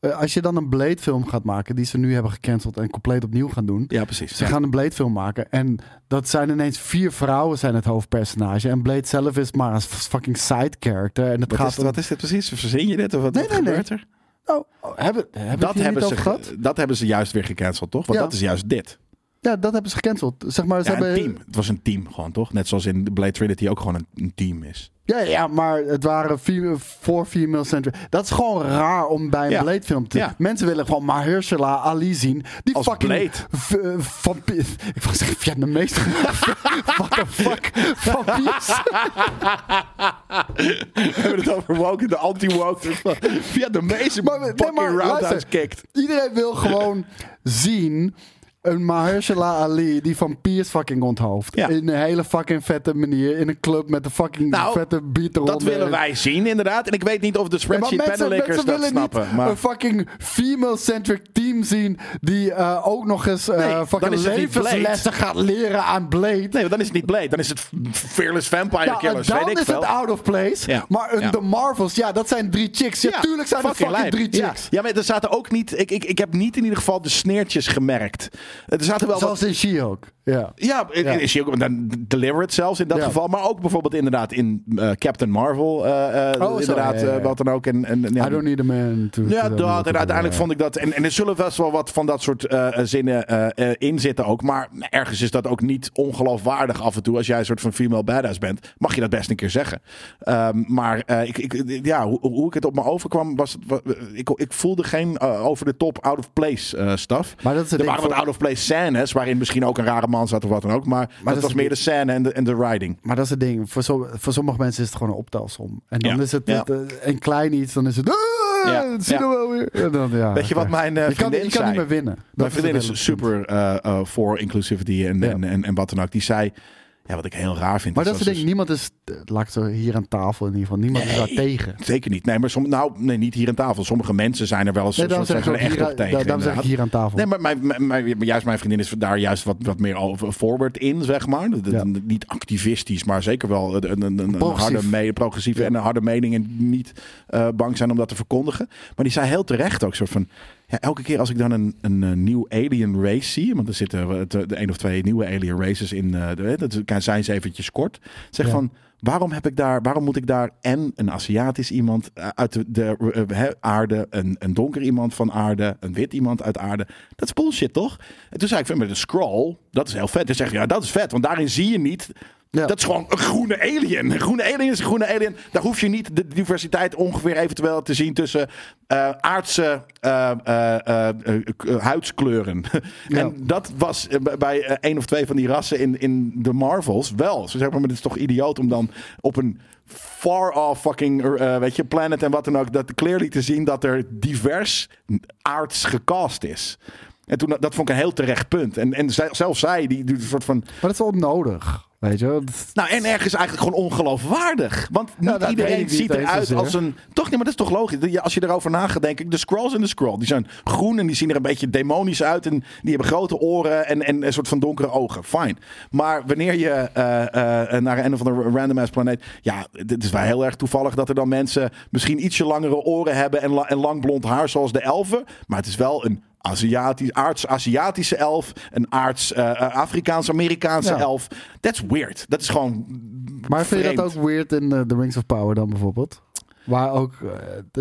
eh, als je dan een Blade film gaat maken, die ze nu hebben gecanceld en compleet opnieuw gaan doen. Ja, precies. Ze Ja. gaan een Blade film maken en dat zijn ineens vier vrouwen zijn het hoofdpersonage. En Blade zelf is maar een fucking side character. En het Wat gaat is, om- wat is dit precies? Verzin je dit? Of wat, Nee, wat nee, nee. gebeurt er? Oh, oh, hebben, hebben Dat hebben, ze, dat hebben ze juist weer gecanceld, toch? Want Ja. dat is juist dit. Ja, dat hebben ze gecanceld. Zeg maar, ze Ja, hebben... een team. Het was een team gewoon, toch? Net zoals in Blade Trinity ook gewoon een, een team is. Ja, ja, maar het waren vier, voor female centric. Dat is gewoon raar om bij een Ja. Blade film te... Ja. Mensen willen gewoon Mahershala Ali zien. Die Als fucking... Blade. eh, vampier... Ik wou zeggen Vietnamees. [LAUGHS] What the fuck? Vampiers. We hebben het over woke, de anti-woke. Via de meeste Maar- nee, maar luister. kicked. Iedereen wil gewoon [LAUGHS] zien... Een Mahershala Ali die vampiers fucking onthoofd. Ja. In een hele fucking vette manier. In een club met een fucking Nou, vette beat eronder. Dat willen wij zien, inderdaad. En ik weet niet of de Ja, spreadsheet mensen, mensen dat snappen. Maar een fucking female-centric team zien die eh, ook nog eens eh, Nee, fucking het levenslessen gaat leren aan Blade. nee, dan is het niet Blade. Dan is het Fearless Vampire Ja, Killers. dan weet ik is veel. het out of place. Ja. Maar een Ja. The Marvels, ja, dat zijn drie chicks. Ja, tuurlijk zijn er fucking drie Ja. chicks. Ja, maar er zaten ook niet... Ik, ik, ik heb niet in ieder geval de sneertjes gemerkt. Er zaten wel wat Zoals in She-Hulk. Ja. Ja, is je ook dan Delivered zelfs in dat geval. Maar ook bijvoorbeeld inderdaad in eh, Captain Marvel. eh, eh, Oh, inderdaad, wat dan ook. En, en, ja, I don't need a man to... ja, dat. to- En uiteindelijk vond ik dat. En, en er zullen best wel wat van dat soort zinnen in zitten ook. Maar ergens is dat ook niet ongeloofwaardig af en toe. Als jij een soort van female badass bent, mag je dat best een keer zeggen. Ehm, maar ik, ik, ja, hoe, hoe ik het op me overkwam, was Ik, ik voelde geen over de top out of place eh stuff. Maar dat is het er waren wat out of place scènes, waarin misschien ook een rare man zat of wat dan ook. Maar, dat dat was meer de scène en de, en de writing. Maar dat is het ding. Voor, som- voor sommige mensen is het gewoon een optelsom. En dan Ja. is het eh, een klein iets, dan is het... Ah, Ja. dat wel weer. Dan, ja, Weet je wat mijn eh, je kan, vriendin je kan niet meer winnen. Dat Mijn vriendin is super eh, voor inclusivity en, en, en, en wat dan ook. Die zei, ja, wat ik heel raar vind. Maar dat is het ding. Niemand is, eh, laat ik zo hier aan tafel in ieder geval, niemand is daar tegen. Zeker niet. Nee, maar som, nou, nee, niet hier aan tafel. Sommige mensen zijn er wel eens Nee, soort, ik zijn er echt op tegen. daarom zeg ik inderdaad. hier aan tafel. Nee, maar mijn, mijn, mijn- juist mijn vriendin is daar juist wat, wat meer over forward in, zeg maar. Ja. Niet activistisch, maar zeker wel een, een, een, Progressief. harde me, progressieve Ja. en een harde mening. En niet eh, bang zijn om dat te verkondigen. Maar die zei heel terecht ook soort van... Ja, elke keer als ik dan een, een, eh, nieuw alien race zie... want er zitten eh, de, de een of twee nieuwe alien races in... eh, de, dat kan zijn ze eventjes kort. Zeg Ja. van... Waarom, heb ik daar, waarom moet ik daar en een Aziatisch iemand uit de, de aarde, een, een donker iemand van aarde, een wit iemand uit aarde? Dat is bullshit, toch? En toen zei ik, met de scroll, dat is heel vet. Dus zeg ja, dat is vet, want daarin zie je niet Ja. dat is gewoon een groene alien. Een groene alien is een groene alien. Daar hoef je niet de diversiteit ongeveer eventueel te zien tussen eh, aardse eh, eh, huidskleuren. [LAUGHS] Ja. En dat was bij- één of twee van die rassen in, in de Marvels wel. Ze zeggen maar, het is toch idioot om dan op een far off fucking weet je, planet en wat dan ook, dat clearly te zien dat er divers aards gecast is. En toen, dat vond ik een heel terecht punt. En, en zelfs zij, die, die een soort van. Maar dat is onnodig. Weet je? Dat- Nou, en ergens eigenlijk gewoon ongeloofwaardig. Want niet iedereen ziet eruit als een. Toch niet, maar dat is toch logisch. Als je erover na gaat, denk ik. De scrolls en de scroll. Die zijn groen en die zien er een beetje demonisch uit. En die hebben grote oren en, en een soort van donkere ogen. Fine. Maar wanneer je eh, eh, naar een of andere random ass planeet. Ja, het is wel heel erg toevallig dat er dan mensen misschien ietsje langere oren hebben. En, la- en lang blond haar zoals de elfen. Maar het is wel een. Aziatisch, aards-Aziatische elf, een aards-Afrikaans-Amerikaanse Ja. elf. That's weird. Dat is gewoon. Maar vind je dat ook weird in eh, The Rings of Power dan bijvoorbeeld? Waar ook, eh,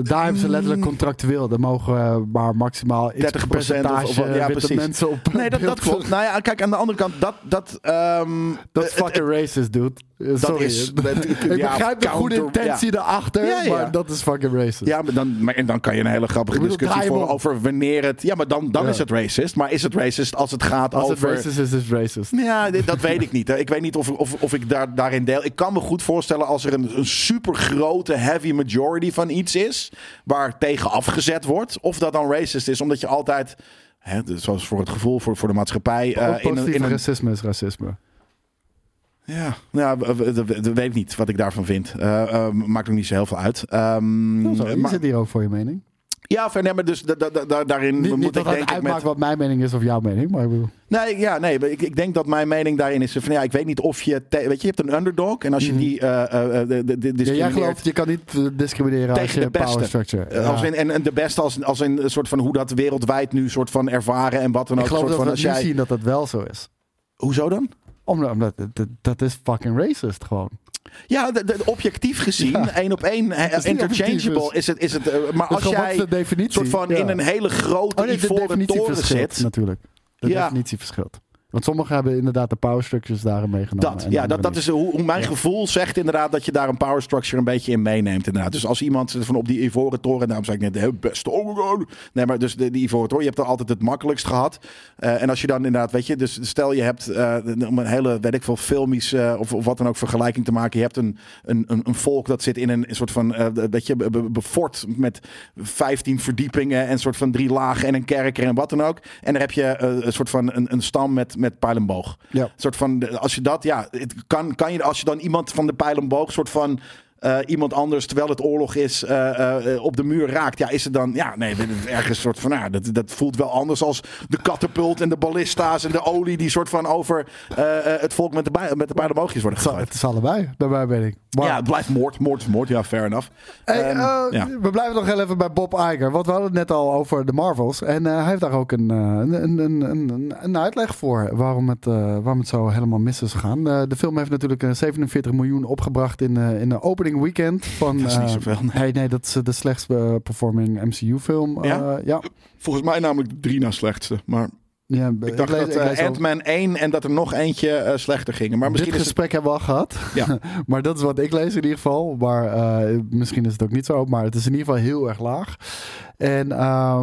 d- daar hebben ze letterlijk contractueel. Er mogen eh, maar maximaal x 30% of- wat- ja, precies. mensen op Nee, dat, dat klopt. Nou ja, kijk, aan de andere kant, dat. Dat, ehm, Dat fucking racist, dude. Eh, Sorry. is- [LAUGHS] ik ja, begrijp de goede intentie daarachter, Ja, ja. maar dat is fucking racist. Ja, maar dan, maar, en dan kan je een hele grappige bedoel, discussie voeren over wanneer het. Ja, maar dan, dan is het racist. Maar is het racist als het gaat Als het over. racist is, is het racist. Ja, dat weet ik niet. hè. Ik weet niet of, of, of ik daar, daarin deel. Ik kan me goed voorstellen als er een, een super grote heavy majority van iets is. waar tegen afgezet wordt. Of dat dan racist is, omdat je altijd. Hè, dus zoals voor het gevoel, voor, voor de maatschappij. Ook in een, positief in een, racisme is racisme. Ja, nou, dat weet ik niet wat ik daarvan vind. Eh, eh, maakt ook niet zo heel veel uit. Maar- zit hier ook voor je mening. ja, nee, maar dus da- da- da- da- daarin Niet, moet niet ik dat denk het ik uitmaakt met... wat mijn mening is of jouw mening, maar ik bedoel... Nee, ja, nee, ik, ik denk dat mijn mening daarin is van ja, ik weet niet of je... te- weet je, je hebt een underdog en als je die eh eh, de- de- Ja, jij discrimineert gelooft, je kan niet discrimineren als tegen je de power beste. structure... eh, Ja. Als in, en, en de beste als, als in een soort van hoe dat wereldwijd nu soort van ervaren en wat dan ook. ik geloof soort dat van we als nu jij, zien dat dat wel zo is. Hoezo dan? Omdat, omdat dat, dat is fucking racist gewoon. Ja, de, de- objectief gezien, Ja. één op één, is interchangeable objectief, is het. Is het eh, maar Dus als jij is de definitie? soort van Ja. in een hele grote Oh nee, ivoren toren zit. natuurlijk. De Ja. definitie verschilt. Want sommigen hebben inderdaad de power structures daarin meegenomen. Dat, ja, dat, dat is hoe, hoe mijn gevoel zegt inderdaad dat je daar een power structure een beetje in meeneemt. Inderdaad. Dus als iemand van op die ivoren toren, daarom zei ik net de beste. Oh. Nee, maar dus de, die ivoren toren, je hebt er altijd het makkelijkst gehad. Eh, en als je dan inderdaad, weet je, dus stel je hebt eh, om een hele, weet ik veel, filmisch eh, of, of wat dan ook vergelijking te maken. Je hebt een, een, een, een volk dat zit in een, soort van, weet je, be- be- be- fort met 15 verdiepingen en een soort van drie lagen en een kerker en wat dan ook. En daar heb je een soort van een, een stam met, met pijlenboog. Ja. Een soort van, als je dat, ja, het kan, kan je, als je dan iemand van de pijlenboog, soort van eh, iemand anders, terwijl het oorlog is, eh, eh, op de muur raakt, ja, is het dan, ja, nee, ergens een soort van, nou, dat, dat voelt wel anders als de katapult en de ballista's en de olie die soort van over het volk met de, bij, met de pijlenboogjes worden gegooid. Het is allebei, daarbij ben ik. Maar- Ja, het blijft moord, moord is moord, ja, fair enough. Hey, Ehm, eh, ja. We blijven nog heel even bij Bob Iger. Want we hadden het net al over de Marvels. En hij heeft daar ook een, een, een, een, een, uitleg voor waarom het, waarom het zo helemaal mis is gegaan. De film heeft natuurlijk eh, 47 miljoen opgebracht in, in de opening weekend. Van, Dat is niet eh, zoveel, nee. Nee, nee, dat is eh, de slechtst eh, performing MCU-film. Ja? ja. Volgens mij namelijk de drie na slechtste, maar ja ik dacht lees- dat ook- Ant-Man 1 en dat er nog eentje slechter gingen. Maar misschien Dit is het... gesprek hebben we al gehad. Ja. [LAUGHS] maar dat is wat ik lees in ieder geval. Maar misschien is het ook niet zo. Maar het is in ieder geval heel erg laag. En eh,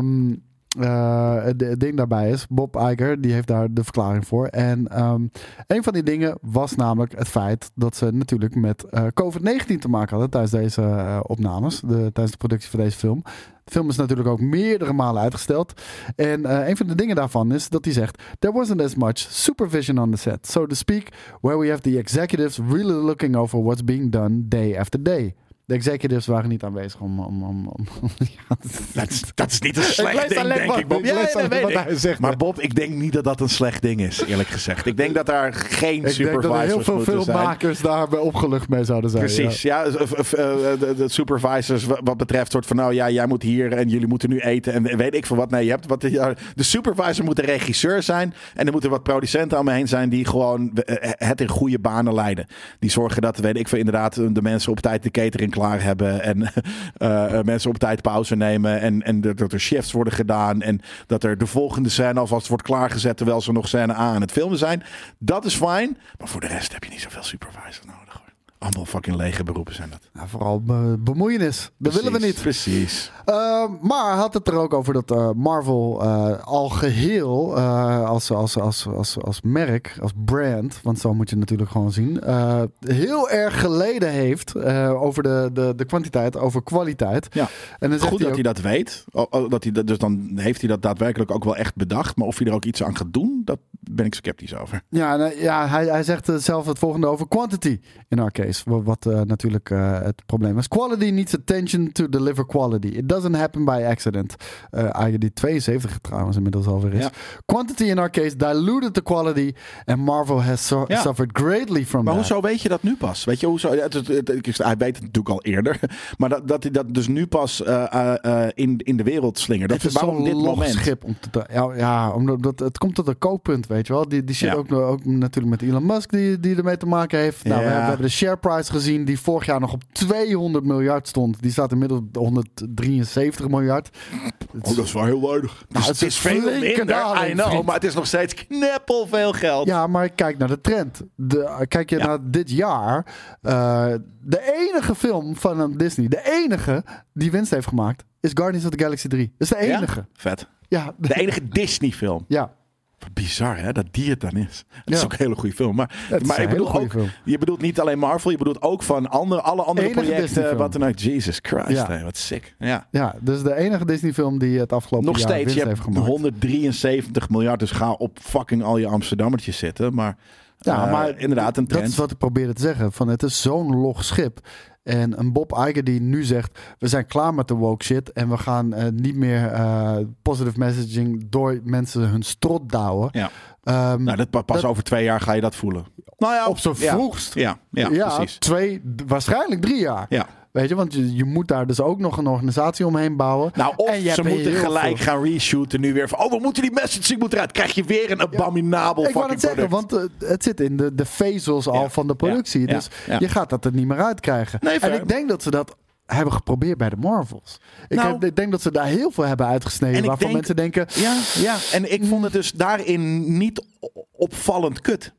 het, het ding daarbij is, Bob Iger, die heeft daar de verklaring voor. En ehm, een van die dingen was namelijk het feit dat ze natuurlijk met eh, COVID-19 te maken hadden tijdens deze eh, opnames, de, tijdens de productie van deze film. De film is natuurlijk ook meerdere malen uitgesteld. En eh, een van de dingen daarvan is dat hij zegt: There wasn't as much supervision on the set, so to speak, where we have the executives really looking over what's being done day after day. De executives waren niet aanwezig om. om, om, om [LAUGHS] ja, Dat is, dat is niet een slecht ding, denk wat- ik, Bob. Ja, ja, wat hij zegt, Maar. Bob, ik denk niet dat dat een slecht ding is, eerlijk gezegd. Ik denk dat daar geen ik denk supervisors dat er heel veel moeten zijn. filmmakers daarbij opgelucht mee zouden zijn. Precies, ja. of, eh, de, de supervisors wa- wat betreft soort van, nou ja, jij moet hier en jullie moeten nu eten en weet ik veel wat. Nee, je hebt wat, de supervisor moet de regisseur zijn en er moeten wat producenten aan me heen zijn die gewoon eh, het in goede banen leiden. Die zorgen dat, weet ik veel, inderdaad de mensen op tijd de catering klaar hebben en [LAUGHS] eh, eh, mensen op tijd pauze nemen en, en dat er shifts worden gedaan en dat er de volgende scène alvast wordt klaargezet terwijl ze nog scène A aan het filmen zijn. Dat is fijn, maar voor de rest heb je niet zoveel supervisors nodig. Allemaal fucking lege beroepen zijn dat. Vooral be- bemoeienis. Dat willen we niet. Precies. Uh, maar had het er ook over dat uh, Marvel uh, al geheel als, als, als, als, als merk, als brand, want zo moet je het natuurlijk gewoon zien, heel erg geleden heeft over de, de, de kwantiteit, over kwaliteit. Ja. En dan zegt Goed hij dat ook, hij dat weet. O- o- Dat hij dat, dus dan heeft hij dat daadwerkelijk ook wel echt bedacht. Maar of hij er ook iets aan gaat doen, dat ben ik sceptisch over. Ja, nou, ja hij, hij zegt zelf het volgende over quantity in our case. Wat, wat uh, natuurlijk uh, het probleem is. Quality needs attention to deliver quality. It doesn't happen by accident. Uh, die 72 trouwens inmiddels alweer is. Ja. Quantity in our case diluted the quality. And Marvel has so Ja. suffered greatly from Maar that. hoezo weet je dat nu pas? Weet je, hoezo? ja, het, het- het- het- hij weet het natuurlijk al eerder. [LAUGHS] Maar dat, dat hij dat dus nu pas eh, eh, eh, in, in de wereld slingert. Dat het is waarom zo'n dit moment? schip om te ja, ja, omdat dat, het komt tot een kooppunt, weet je wel. Die, die shit ook, ook natuurlijk met Elon Musk die, die ermee te maken heeft. Nou, we, hebben, we hebben de share price gezien die vorig jaar nog op 200 miljard stond. Die staat inmiddels op 173 miljard. Oh, dat is wel heel weinig. Dus het is veel minder, daling, I know. vriend. Maar het is nog steeds kneppel veel geld. Ja, maar kijk naar de trend. De, kijk je Ja. naar dit jaar. eh, de enige film van een Disney, de enige die winst heeft gemaakt, is Guardians of the Galaxy 3. Dat is de Ja? enige. Vet. Ja, De enige Disney film. ja. Bizar hè, dat die het dan is. Het is ook een hele goede film. Maar, maar ik bedoel ook, film. je bedoelt niet alleen Marvel, je bedoelt ook van andere, alle andere Enige projecten. Wat dan ook. Jesus Christ, Ja. wat sick. Ja. Ja, dus de enige Disney-film die het afgelopen Nog jaar steeds, je hebt gemaakt. 173 miljard, dus ga op fucking al je Amsterdammertjes zitten. Maar, Ja, eh, maar inderdaad een Dat trend. is wat ik probeerde te zeggen. Van het is zo'n log schip. En een Bob Iger die nu zegt: we zijn klaar met de woke shit en we gaan eh, niet meer eh, positive messaging door mensen hun strot douwen. Ja. Ehm, Nou, dat, pa- pas dat- over twee jaar ga je dat voelen. Nou ja, op zijn ja. vroegst. Ja, ja, precies. twee, waarschijnlijk drie jaar. Ja. Weet je, want je, je moet daar dus ook nog een organisatie omheen bouwen. Nou, of En je ze moeten gelijk veel- gaan reshooten nu weer. Van, oh, we moeten die messaging moeten eruit. Krijg je weer een abominabel Ik wou fucking het zeggen, want eh, het zit in de, de vezels al Ja, van de productie. ja, dus ja. je gaat dat er niet meer uitkrijgen. Nee, en ik denk dat ze dat hebben geprobeerd bij de Marvels. Ik, Nou- heb, ik denk dat ze daar heel veel hebben uitgesneden. En ik waarvan denk- mensen denken... Ja, ja, en ik vond het dus daarin niet opvallend kut.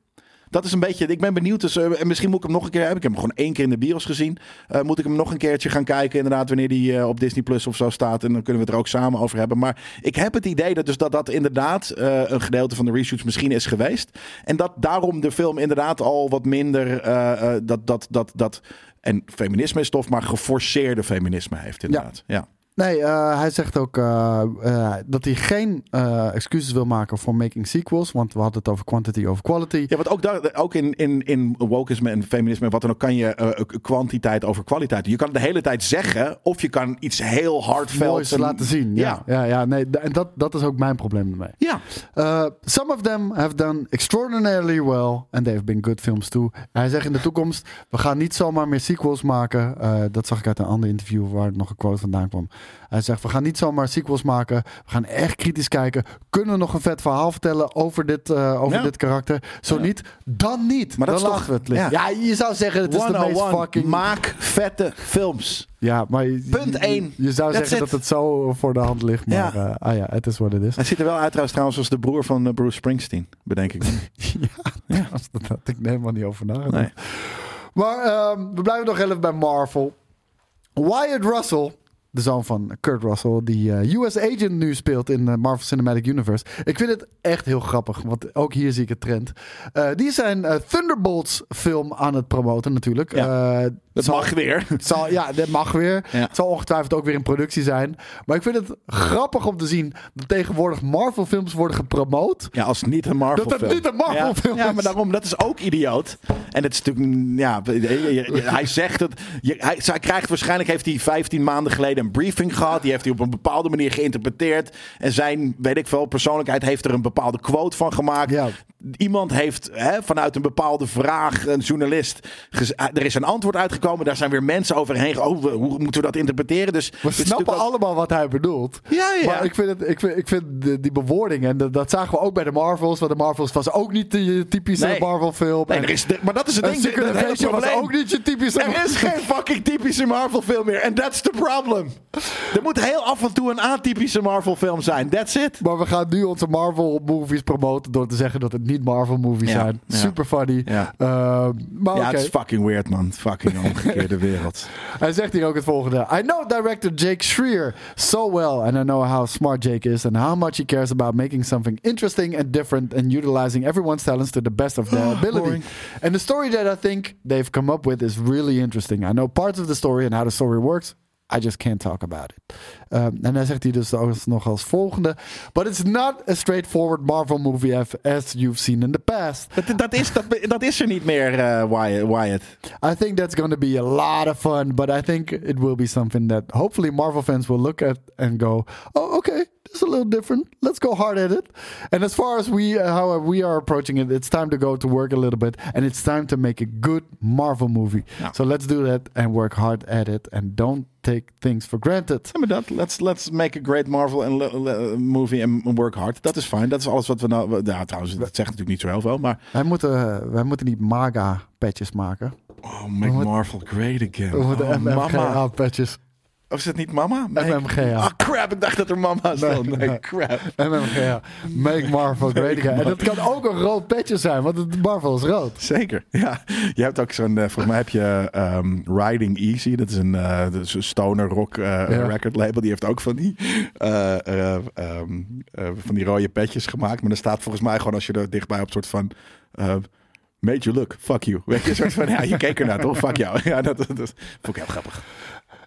Dat is een beetje. Ik ben benieuwd. Dus, eh, en misschien moet ik hem nog een keer hebben. Ik heb hem gewoon één keer in de bios gezien. Eh, moet ik hem nog een keertje gaan kijken? Inderdaad, wanneer die eh, op Disney Plus of zo staat. En dan kunnen we het er ook samen over hebben. Maar ik heb het idee dat dus dat, dat inderdaad een gedeelte van de reshoots misschien is geweest. En dat daarom de film inderdaad al wat minder. dat, dat, dat, dat, en feminisme is tof, maar geforceerde feminisme heeft inderdaad. Ja. Nee, eh, hij zegt ook eh, eh, dat hij geen excuses wil maken voor making sequels. Want we hadden het over quantity over quality. Ja, want ook, daar, ook in, in, in wokeisme en feminisme en wat dan ook kan je kwantiteit over kwaliteit. Je kan het de hele tijd zeggen of je kan iets heel hardvelds en- laten zien. Ja, ja, ja, nee, en dat, dat is ook mijn probleem ermee. Ja. Some of them have done extraordinarily well and they've been good films too. Hij zegt in de toekomst, we gaan niet zomaar meer sequels maken. Dat zag ik uit een ander interview waar nog een quote vandaan kwam. Hij zegt, we gaan niet zomaar sequels maken. We gaan echt kritisch kijken. Kunnen we nog een vet verhaal vertellen over dit, uh, over Ja. dit karakter? Zo niet, dan niet. Maar dat dan laten toch- we het liggen. ja. Ja. je zou zeggen, het is de meest 101. fucking... Maak vette films. ja, maar je- Punt je- één. Je, zou That's zeggen it. dat het zo voor de hand ligt. Maar Ja. ja, ah ja het is wat het is. Hij ziet er wel uit trouwens, als de broer van eh, Bruce Springsteen, bedenk ik. [LAUGHS] ja, dat had ik helemaal niet over nagedacht. Nee. Maar ehm, we blijven nog even bij Marvel. Wyatt Russell, de zoon van Kurt Russell, die eh, US Agent nu speelt in de Marvel Cinematic Universe. Ik vind het echt heel grappig, want ook hier zie ik het trend. Eh, die zijn eh, Thunderbolts film aan het promoten natuurlijk. Ja. Dat zal- mag weer. het [LAUGHS] zal, ja, dat mag weer. Ja. Het zal ongetwijfeld ook weer in productie zijn. Maar ik vind het grappig om te zien dat tegenwoordig Marvel films worden gepromoot. Ja, als niet een Marvel Dat het niet een Marvel ja, maar daarom, dat is ook idioot. En het is natuurlijk, mm, ja, hij zegt. Je, hij, hij krijgt waarschijnlijk, heeft hij 15 maanden geleden een briefing gehad. Die heeft hij op een bepaalde manier geïnterpreteerd. En zijn, weet ik veel, persoonlijkheid heeft er een bepaalde quote van gemaakt. Ja. Iemand heeft hè, vanuit een bepaalde vraag, een journalist, er is een antwoord uitgekomen. Daar zijn weer mensen overheen. Oh, hoe moeten we dat interpreteren? Dus We snappen ook- allemaal wat hij bedoelt. Ja, ja. Maar ik vind, het, ik vind, ik vind de- die bewoording, en dat, dat zagen we ook bij de Marvels. Want de Marvels was ook niet de typische Nee. Marvel film. Nee, er is, maar dat is het ding. Secret hele Invasion was ook niet je typische Er is geen fucking typische Marvel film meer. En that's the problem. Er moet heel af en toe een atypische Marvel film zijn. That's it. Maar we gaan nu onze Marvel movies promoten door te zeggen dat het niet Marvel movies Ja, zijn. Super funny. Ja. Uh, maar Ja, oké. het is fucking weird, man. Fucking omgekeerde wereld. [LAUGHS] Hij zegt hier ook het volgende. I know director Jake Schreier so well and I know how smart Jake is and how much he cares about making something interesting and different and utilizing everyone's talents to the best of their [GASPS] ability. And the story that I think they've come up with is really interesting. I know parts of the story and how the story works. I just can't talk about it. Um, en hij zegt hier dus nog als volgende. But it's not a straightforward Marvel movie as, you've seen in the past. Dat, dat, is, dat, dat is er niet meer, eh, Wyatt. Wyatt. I think that's going to be a lot of fun, but I think it will be something that hopefully Marvel fans will look at and go, "Oh, okay, this is a little different. Let's go hard at it." And as far as we uh, how we are approaching it, it's time to go to work a little bit, and it's time to make a good Marvel movie. Ja. So let's do that and work hard at it, and don't take things for granted. Ja, maar dat, let's, let's make a great Marvel and movie and work hard. Dat is fijn. Dat is alles wat we nou... Ja, trouwens, dat zegt natuurlijk niet zo heel veel. Maar... Wij moeten, wij moeten niet MAGA patches maken. Oh, make Marvel great again. We moeten Oh, mama. Of is het niet mama? Make- MMGA. Ah, crap. Ik dacht dat er mama stond. Nee, nee. crap. MMGA. Make Marvel [LAUGHS] great again. En dat kan ook een rood patch zijn, want het Marvel is rood. Zeker, ja. Je hebt ook zo'n, eh, volgens mij heb je ehm, Riding Easy. Dat is een, eh, dat is een stoner rock eh, Ja. record label. Die heeft ook van die, eh, eh, ehm, eh, van die rode petjes gemaakt. Maar er staat volgens mij gewoon als je er dichtbij op soort van... Made you look, fuck you. Weet je, een soort van, ja, je keek ernaar toch? Fuck jou. [LAUGHS] Ja, dat, dat, dat vond ik heel grappig.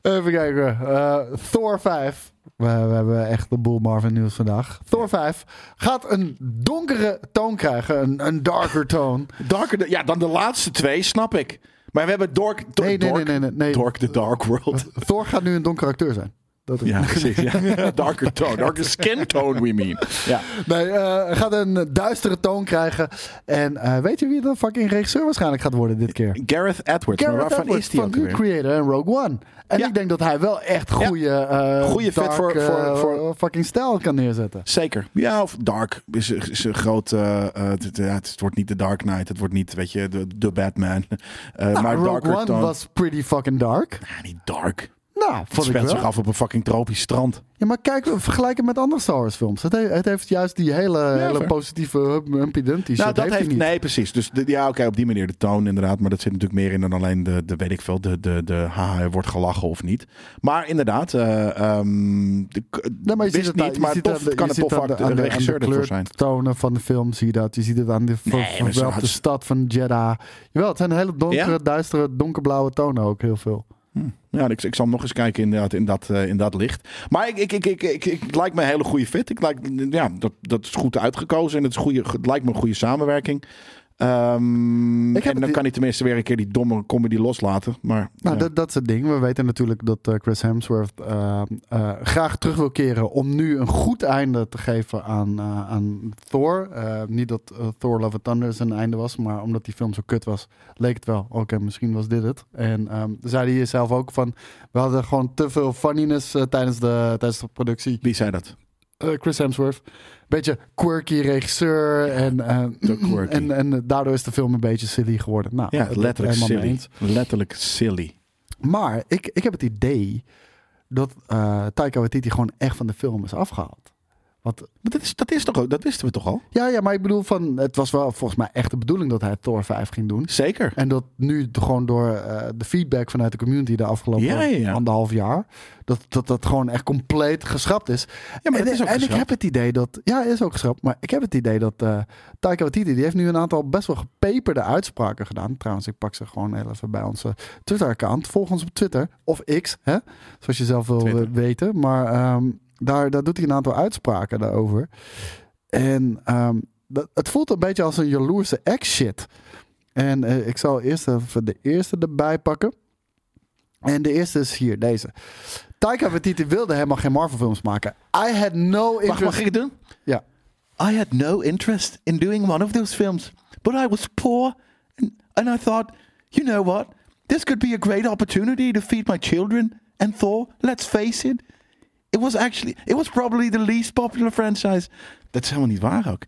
Even kijken. Eh, Thor 5. We, we hebben echt de boel Marvel nieuws vandaag. Thor 5 gaat een donkere toon krijgen. Een, een darker toon. [LAUGHS] Darker, ja, dan de laatste twee, snap ik. Maar we hebben Dork... Dork Nee, nee, nee, nee, nee, nee. Dork the Dark World. Thor gaat nu een donkere acteur zijn. Dat is- Ja, precies. Ja. [LAUGHS] Darker tone. Darker skin tone, we mean. Ja. Nee, eh, gaat een duistere toon krijgen. En eh, weet je wie de fucking regisseur waarschijnlijk gaat worden dit keer? Gareth Edwards. Gareth maar waarvan Edwards is die van ook? Creator en Rogue One. En Ja. ik denk dat hij wel echt goede, eh Goeie fit dark, voor- voor- voor- fucking stijl kan neerzetten. Zeker. Ja, of Dark is, is een groot... het, ja, het wordt niet de Dark Knight. Het wordt niet, weet je, de, de Batman. Nou, maar Rogue One tone. was pretty fucking dark. Niet dark. Nou, Het speelt zich wel. af op een fucking tropisch strand. Ja, maar kijk, vergelijk het met andere Star Wars films. Het, he- het heeft juist die hele, hele positieve hum- Humpty Dumpty nou, dat heeft niet. Nee, precies. Dus de, ja, oké, op die manier de toon inderdaad. Maar dat zit natuurlijk meer in dan alleen de, de weet ik veel, de, de, de haha, er wordt gelachen of niet. Maar inderdaad, eh ehm de, Nee, maar je ziet het, niet, maar tof de- kan je het ziet tof aan de- aan de- regisseur aan de zijn. kleurtonen van de film zie je dat. Je ziet het aan de Nee, zo verwelkte had- stad van Jeddah. Jawel, het zijn hele donkere, Ja? duistere, donkerblauwe tonen ook heel veel. Ja, ik, ik zal nog eens kijken in dat, eh, in dat licht. Maar ik, ik, ik, ik, ik, ik- lijkt me een hele goede fit. Ik ja, dat, dat is goed uitgekozen en het, is goede, het lijkt me een goede samenwerking. Ehm, en dan kan hij tenminste weer een keer die domme comedy loslaten. Maar Nou, ja. dat, dat is het ding. We weten natuurlijk dat eh, Chris Hemsworth eh, eh, graag terug wil keren om nu een goed einde te geven aan, aan Thor. Niet dat Thor Love and Thunder zijn einde was, maar omdat die film zo kut was, leek het wel. Oké, misschien was dit het. En ehm zei hij zelf ook van, we hadden gewoon te veel funniness tijdens, de, tijdens de productie. wie zei dat? Chris Hemsworth. Beetje quirky regisseur en, eh, en, en daardoor is de film een beetje silly geworden. Nou, Ja, letterlijk silly. eens. Letterlijk silly. Maar ik, ik heb het idee dat eh Taika Waititi gewoon echt van de film is afgehaald. Want, dat, is, dat, is toch dat wisten we toch al? ja, ja, maar ik bedoel van, het was wel volgens mij echt de bedoeling dat hij Thor 5 ging doen. Zeker. En dat nu gewoon door eh, de feedback vanuit de community de afgelopen Ja, ja, ja. anderhalf jaar, dat, dat dat gewoon echt compleet geschrapt is. Ja, maar en dat is ook en ik heb het idee dat, ja, is ook geschrapt, maar ik heb het idee dat eh Taika Waititi, die heeft nu een aantal best wel gepeperde uitspraken gedaan. Trouwens, ik pak ze gewoon heel even bij onze Twitter-account. Volg ons op Twitter of X, hè, zoals je zelf wil Twitter. weten. Maar ehm, daar, daar doet hij een aantal uitspraken daarover. En ehm, dat, het voelt een beetje als een jaloerse ex-shit. En eh, ik zal eerst even de eerste erbij pakken. En de eerste is hier, deze. Taika Waititi wilde helemaal geen Marvel films maken. I had no Wacht, interest... mag ik het doen? Ja. I had no interest in doing one of those films, but I was poor, and, and I thought, you know what? This could be a great opportunity to feed my children. And Thor, let's face it, it was actually, it was probably the least popular franchise. Dat is helemaal niet waar ook.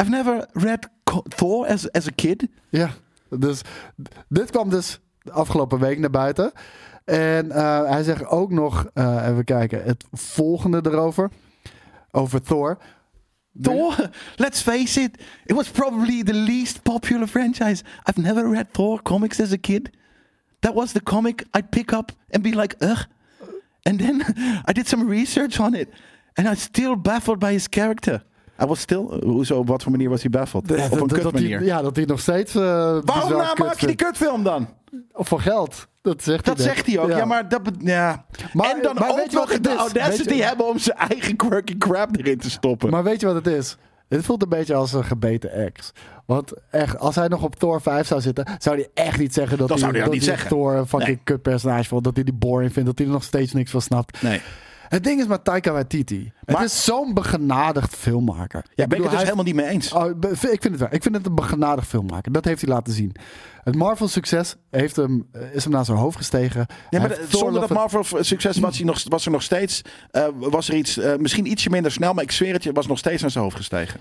I've never read Thor as, as a kid. Ja, dus dit kwam dus afgelopen week naar buiten. En eh, hij zegt ook nog, eh, even kijken, het volgende erover. Over Thor. Thor, let's face it, it was probably the least popular franchise. I've never read Thor comics as a kid. That was the comic I'd pick up and be like, ugh. And then I did some research on it. And I'm still baffled by his character. I was still, hoezo, op wat voor manier was hij baffled? Op een kut manier. ja, dat hij nog steeds... eh, Waarom nou maak je die kutfilm dan? Of voor geld. Dat zegt hij. Dat zegt hij ook. Ja, maar dat... Ja. Maar- en dan maar ook nog het de is? audacity hebben om zijn eigen quirky crap erin te stoppen. Maar weet je wat het is? Het voelt een beetje als een gebeten ex. Want echt, als hij nog op Thor 5 zou zitten, zou hij echt niet zeggen dat hij, zou hij dat niet hij zeggen. Thor een fucking Nee. kut personage vond. Dat hij die boring vindt. Dat hij er nog steeds niks van snapt. nee. Het ding is met Taika Waititi. Maar- het is zo'n begenadigd filmmaker. Ja, Ik ben ik het dus helemaal niet mee eens. Oh, ik vind het wel. Ik vind het een begenadigd filmmaker. Dat heeft hij laten zien. Het Marvel-succes heeft hem, eh, is hem naar zijn hoofd gestegen. Ja, maar zonder dat Love Marvel succes was, hij nog, was er nog steeds. eh, was er iets. eh, misschien ietsje minder snel, maar ik zweer het je, was nog steeds naar zijn hoofd gestegen.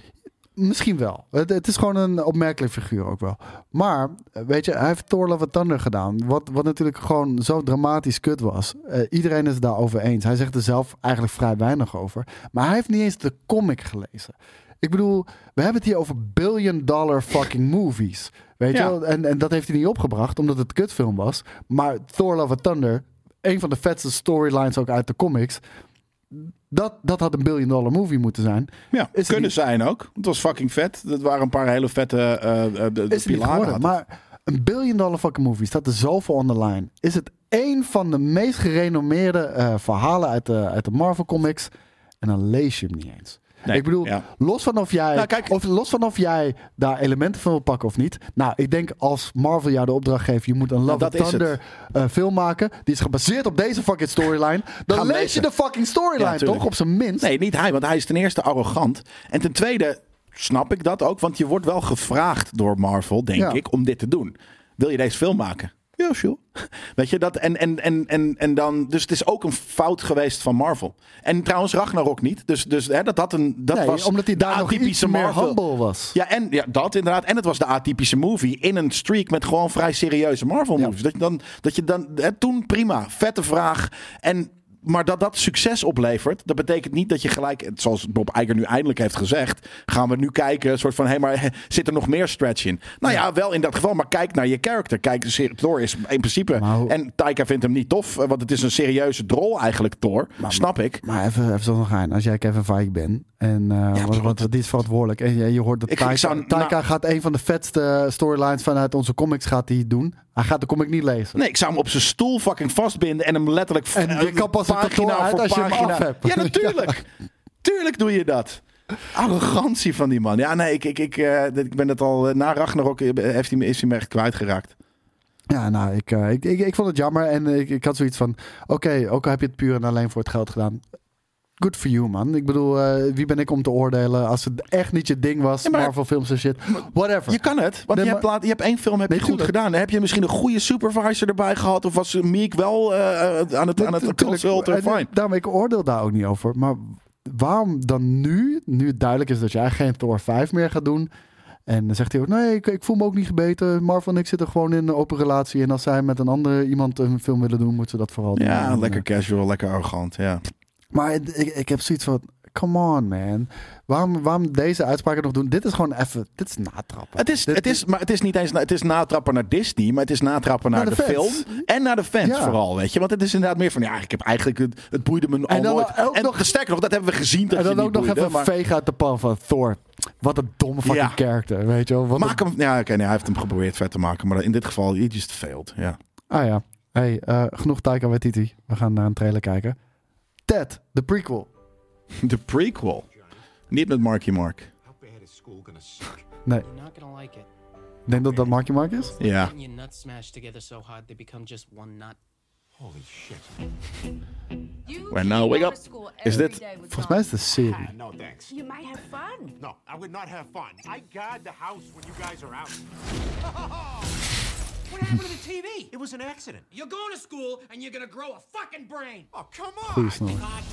Misschien wel. Het, het is gewoon een opmerkelijk figuur ook wel. Maar, weet je, hij heeft Thor Love and Thunder gedaan. Wat, wat natuurlijk gewoon zo dramatisch kut was. Eh, iedereen is het daarover eens. Hij zegt er zelf eigenlijk vrij weinig over. Maar hij heeft niet eens de comic gelezen. Ik bedoel, we hebben het hier over billion dollar fucking movies. Weet Ja. je wel? En, en dat heeft hij niet opgebracht, omdat het kutfilm was. Maar Thor Love and Thunder, een van de vetste storylines ook uit de comics... Dat, dat had een billion dollar movie moeten zijn. Ja, Is kunnen niet- zijn ook. Het was fucking vet. Dat waren een paar hele vette eh, eh, de, is niet pilaren. geworden. Maar een billion dollar fucking movie staat er zoveel on the line. Is het één van de meest gerenommeerde eh, verhalen uit de, uit de Marvel comics. En dan lees je hem niet eens. Nee, ik bedoel, ja. los, van of jij, Nou, kijk- of, los van of jij daar elementen van wil pakken of niet. Nou, ik denk als Marvel jou de opdracht geeft, je moet een Love Nou, het. Thunder eh, film maken. Die is gebaseerd op deze fucking storyline. [LAUGHS] Dan Gaan lees lezen. je de fucking storyline toch? Op zijn minst. Nee, niet hij, want hij is ten eerste arrogant. En ten tweede snap ik dat ook, want je wordt wel gevraagd door Marvel, denk Ja. ik, om dit te doen. Wil je deze film maken? Ja, sure. [LAUGHS] Weet je dat? En, en, en, en, en dan. Dus het is ook een fout geweest van Marvel. En trouwens, Ragnarok niet. Dus, dus hè, dat had een. Dat Nee, was omdat hij de daar nog iets meer humble was. Ja, en ja, dat inderdaad. En het was de atypische movie in een streak met gewoon vrij serieuze Marvel movies. Dat je dan, dat je dan hè, toen prima, vette vraag. En maar dat dat succes oplevert, dat betekent niet dat je gelijk, zoals Bob Iger nu eindelijk heeft gezegd, gaan we nu kijken, een soort van, hé, hey, maar [LAUGHS] zit er nog meer stretch in? Nou ja, wel in dat geval, maar kijk naar je character. Kijk, Thor is in principe, hoe- en Taika vindt hem niet tof, eh, want het is een serieuze drol eigenlijk, Thor. Snap ik. Maar even, even zo nog aan. Als jij Kevin Feige bent en uh, Ja, want, want die is verantwoordelijk en je, je hoort dat Ik- ik Taika, zou- Taika nou- gaat een van de vetste storylines vanuit onze comics gaat hij doen. Hij gaat de comic niet lezen. Nee, ik zou hem op zijn stoel fucking vastbinden en hem letterlijk En je eh, kan pas een pagina kantoor uit voor als je hem pagina- af hebt. Ja, natuurlijk. [LAUGHS] Tuurlijk doe je dat. Arrogantie van die man. Ja, nee, ik, ik, ik, eh, ik ben het al eh, na Ragnarok heeft hij, me- is hij me echt kwijtgeraakt. Ja, nou, ik, eh, ik, ik, ik vond het jammer en ik, ik had zoiets van: oké, ook al heb je het puur en alleen voor het geld gedaan. Good for you, man. Ik bedoel, eh, wie ben ik om te oordelen als het echt niet je ding was, Ja, maar- Marvel films en shit. Whatever. Je kan het, want Nee, je, hebt laat, je hebt één film heb je goed gedaan. Dan heb je misschien een goede supervisor erbij gehad. Of was Meek wel eh, aan het, aan het consulten? En, Fine. Daarom, ik oordeel daar ook niet over. Maar waarom dan nu, nu het duidelijk is dat jij geen Thor 5 meer gaat doen... En dan zegt hij ook, nee, ik, ik voel me ook niet gebeten. Marvel en ik zitten gewoon in een open relatie. En als zij met een andere iemand een film willen doen, moeten ze dat vooral doen. Ja, lekker eh, casual, lekker arrogant. Ja. Maar ik, ik heb zoiets van, come on man. Waarom, waarom deze uitspraken nog doen? Dit is gewoon even, dit is natrappen. Het is, Dit- het is, maar het is niet eens het is natrappen naar Disney, maar het is natrappen naar, Naar de, film en naar de fans Ja. vooral, weet je. Want het is inderdaad meer van, ja, ik heb eigenlijk, het, het boeide me al En dan nooit. ook en nog- sterker nog, dat hebben we gezien dat En dan ook nog boeide, even maar- veeg uit de pan van Thor. Wat een domme fucking Ja. character, weet je wel. Wat Maak hem, ja, oké, nee, hij heeft hem geprobeerd vet te maken, maar in dit geval, he just failed, ja. Ah ja, hey, eh, genoeg Taika Waititi. We gaan naar een trailer kijken. Ted, de prequel. [LAUGHS] De prequel. Niet met Marky Mark. How bad is school gonna? [LAUGHS] Nee, not gonna like it. ik denk dat dat Marky Mark is. Ja. Getting your nuts smashed together so hard they become just one nut. Holy shit. When now wake up. Is dit- Volgens mij is het een serie. No thanks. You might have fun. No, I would not have fun. I guard the house when you guys are out. [LAUGHS] It was an accident. You're going to school and you're gonna grow a fucking brain. Oh, come on. Goeie snelheid.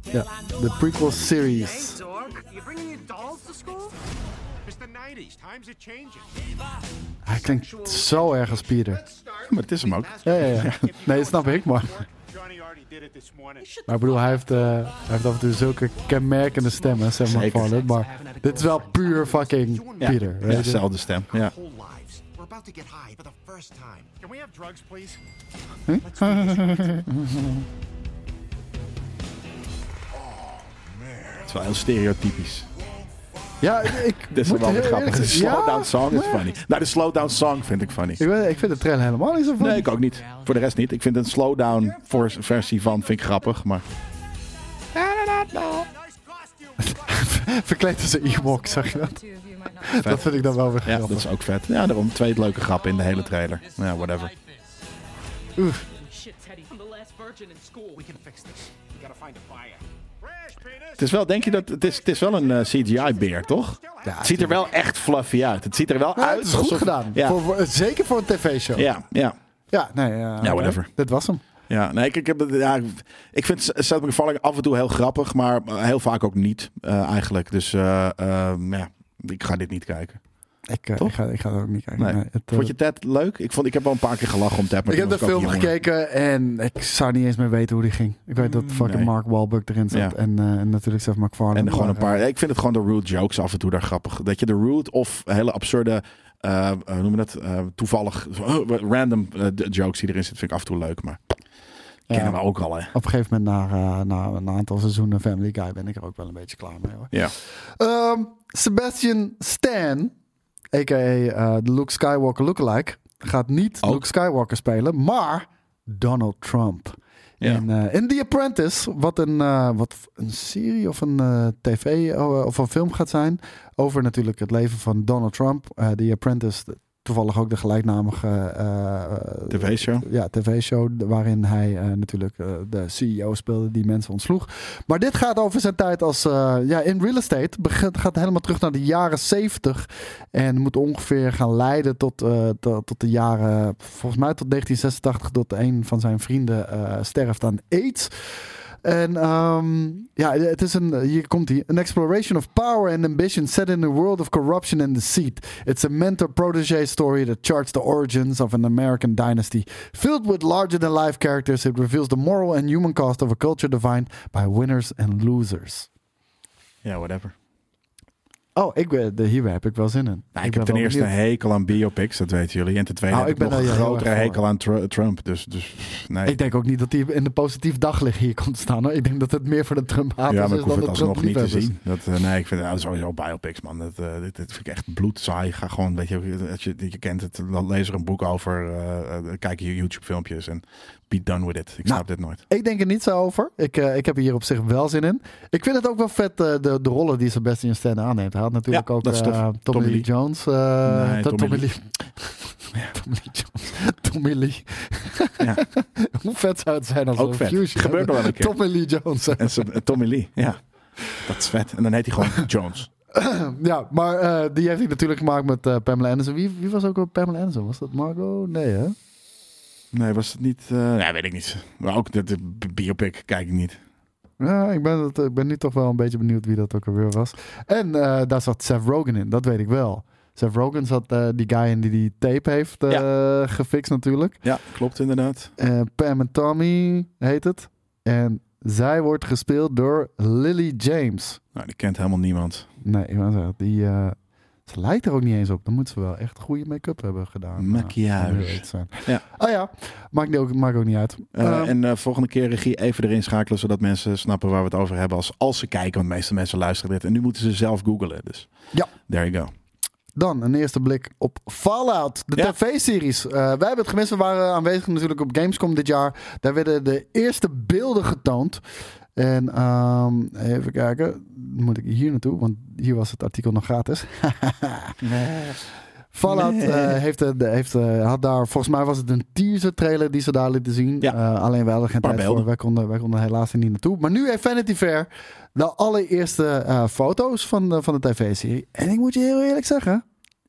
Ja, de prequel series. dog. You bringing your dolls to school? It's the 90s. Times are changing. Hij klinkt zo erg als Peter. Maar het is hem ook. Ja, ja, ja. Nee, dat snap ik, maar... Maar ik bedoel, hij heeft, eh, hij heeft af en toe zulke kenmerkende stemmen, zeg maar, van het. Maar dit is wel puur fucking Ja, Peter, ja, dezelfde stem, ja. About to get high for the first time. Can we have drugs, please? [LAUGHS] Het is wel heel stereotypisch. Ja, ik [LAUGHS] Dit is moet wel weer heel grappig. De slowdown ja, song is funny. Nou, de slowdown song vind ik funny. Ik, weet- ik vind de trailer helemaal niet zo van. Nee, ik ook niet. Voor de rest niet. Ik vind een slowdown voor- versie van vind ik grappig, maar... [LAUGHS] Verkleed als een Ewok, zag je dat? Dat vind ik dan wel weer Ja, grappig. dat is ook vet. Ja, daarom twee leuke grappen in de hele trailer. Ja, whatever. Peter. Het is wel, denk je dat... Het is, het is wel een eh, CGI-beer, toch? Ja, Het ziet er wel echt fluffy uit. Het ziet er wel Ja, uit het is goed alsof- gedaan. Ja, Voor, voor- zeker voor een tv-show. Ja. ja, ja. nee. eh, Ja, whatever. Dit was hem. Ja, nee, ik, ik, heb, het- ja, ik vind South McFarlane af en toe heel grappig, maar heel vaak ook niet eh, eigenlijk. Dus eh, ehm, ja, ik ga dit niet kijken. Ik, eh, ik, ga, ik ga er ook niet kijken. Nee. Nee, het, eh, Vond je Ted leuk? Ik, vond, ik heb wel een paar keer gelachen om Ted. maar ik heb de film gekeken en ik zou niet eens meer weten hoe die ging. Ik weet dat fucking nee. Mark Wahlberg erin zat Ja. en, en natuurlijk Seth MacFarlane. En gewoon een paar. Ik vind het gewoon de rude jokes af en toe daar grappig. Dat je de rude of hele absurde, hoe noem je dat? toevallig, random jokes die erin zitten, vind ik af en toe leuk. Maar. Kennen we ook al, hè? Op een gegeven moment, na, eh, na een aantal seizoenen Family Guy, ben ik er ook wel een beetje klaar mee hoor. Ja. Ehm, Sebastian Stan, a.k.a. eh, de Luke Skywalker lookalike, gaat niet Ook. Luke Skywalker spelen, maar Donald Trump. Ja. En eh, in The Apprentice, wat een, wat een serie of een tv of een film gaat zijn. Over natuurlijk het leven van Donald Trump. The Apprentice, toevallig ook de gelijknamige eh, eh, TV-show. Ja, tv-show waarin hij eh, natuurlijk de CEO speelde die mensen ontsloeg. Maar dit gaat over zijn tijd als ja, in real estate. Begint, gaat helemaal terug naar de jaren 70 en moet ongeveer gaan leiden tot, tot, tot de jaren, volgens mij tot 1986, tot een van zijn vrienden sterft aan AIDS. En ehm, ja, het is een, hier komt hij. An exploration of power and ambition set in a world of corruption and deceit. It's a mentor-protege story that charts the origins of an American dynasty. Filled with larger-than-life characters, it reveals the moral and human cost of a culture defined by winners and losers. Ja, whatever. Oh, ik ben, de, hier heb ik wel zin in. Nou, ik, heb ten eerste een hekel aan biopics, dat weten jullie. En ten tweede Nou, heb ik ben nog een grotere hekel aan Tru- Trump. Dus, dus nee. Ik denk ook niet dat hij in de positief daglicht hier komt staan. Hoor. Ik denk dat het meer voor de trump ja, maar is ik dan hoef de het alsnog niet te zien. Dat, eh, nee, ik vind nou, sowieso biopics, man. Dat, eh, dit, dit vind ik echt bloedsaai. Ga gewoon, weet je, als je, je kent het, dan lees er een boek over. eh, kijk je YouTube-filmpjes en be done with it. Ik snap Nou, dit nooit. Ik denk er niet zo over. Ik, eh, ik heb hier op zich wel zin in. Ik vind het ook wel vet, eh, de, de rollen die Sebastian Stan aanneemt. Hij had natuurlijk Ja, ook eh, Tommy, Tommy Lee. Jones. Nee, Tommy Tommy Lee. [LAUGHS] Tommy Lee Jones. Tommy Lee. Ja. [LAUGHS] Hoe vet zou het zijn als Ook een vet. fusion Gebeurt nog wel een keer. Tommy Lee Jones. En ze- Tommy Lee, ja. Dat is vet. En dan heet hij gewoon [LAUGHS] Jones. ja, maar die heeft hij natuurlijk gemaakt met Pamela Anderson. Wie, wie was ook al Pamela Anderson? Was dat Margot? Nee, hè? Nee, was het niet... eh nee, weet ik niet. Maar ook de, de biopic kijk ik niet. Ja, ik ben, ik ben nu toch wel een beetje benieuwd wie dat ook alweer was. En eh, daar zat Seth Rogen in, dat weet ik wel. Seth Rogen zat eh, die guy in die die tape heeft eh, gefixt natuurlijk. Ja, klopt inderdaad. Eh, Pam en Tommy heet het. En zij wordt gespeeld door Lily James. Nou, die kent helemaal niemand. Nee, ik wou zeggen, die, eh, ze lijkt er ook niet eens op. Dan moet ze wel echt goede make-up hebben gedaan. Maquillage. eh, zijn. Ja. Oh ja, maakt, ook, maakt ook niet uit. Eh, Ehm, en eh, volgende keer regie even erin schakelen, zodat mensen snappen waar we het over hebben als, als ze kijken. Want de meeste mensen luisteren dit. En nu moeten ze zelf googlen. Dus Ja. there you go. Dan een eerste blik op Fallout, de Ja. tv-series. Eh, wij hebben het gemist. We waren aanwezig natuurlijk op Gamescom dit jaar. Daar werden de eerste beelden getoond. En ehm, even kijken, moet ik hier naartoe? Want hier was het artikel nog gratis. [LAUGHS] Fallout Nee. eh, heeft, eh, heeft, eh, had daar, volgens mij was het een teaser trailer die ze daar lieten zien. Ja. Alleen wij hadden geen tijd voor. Wij konden, wij konden helaas er niet naartoe. Maar nu heeft Vanity Fair de allereerste foto's van de, van de tv-serie. En ik moet je heel eerlijk zeggen,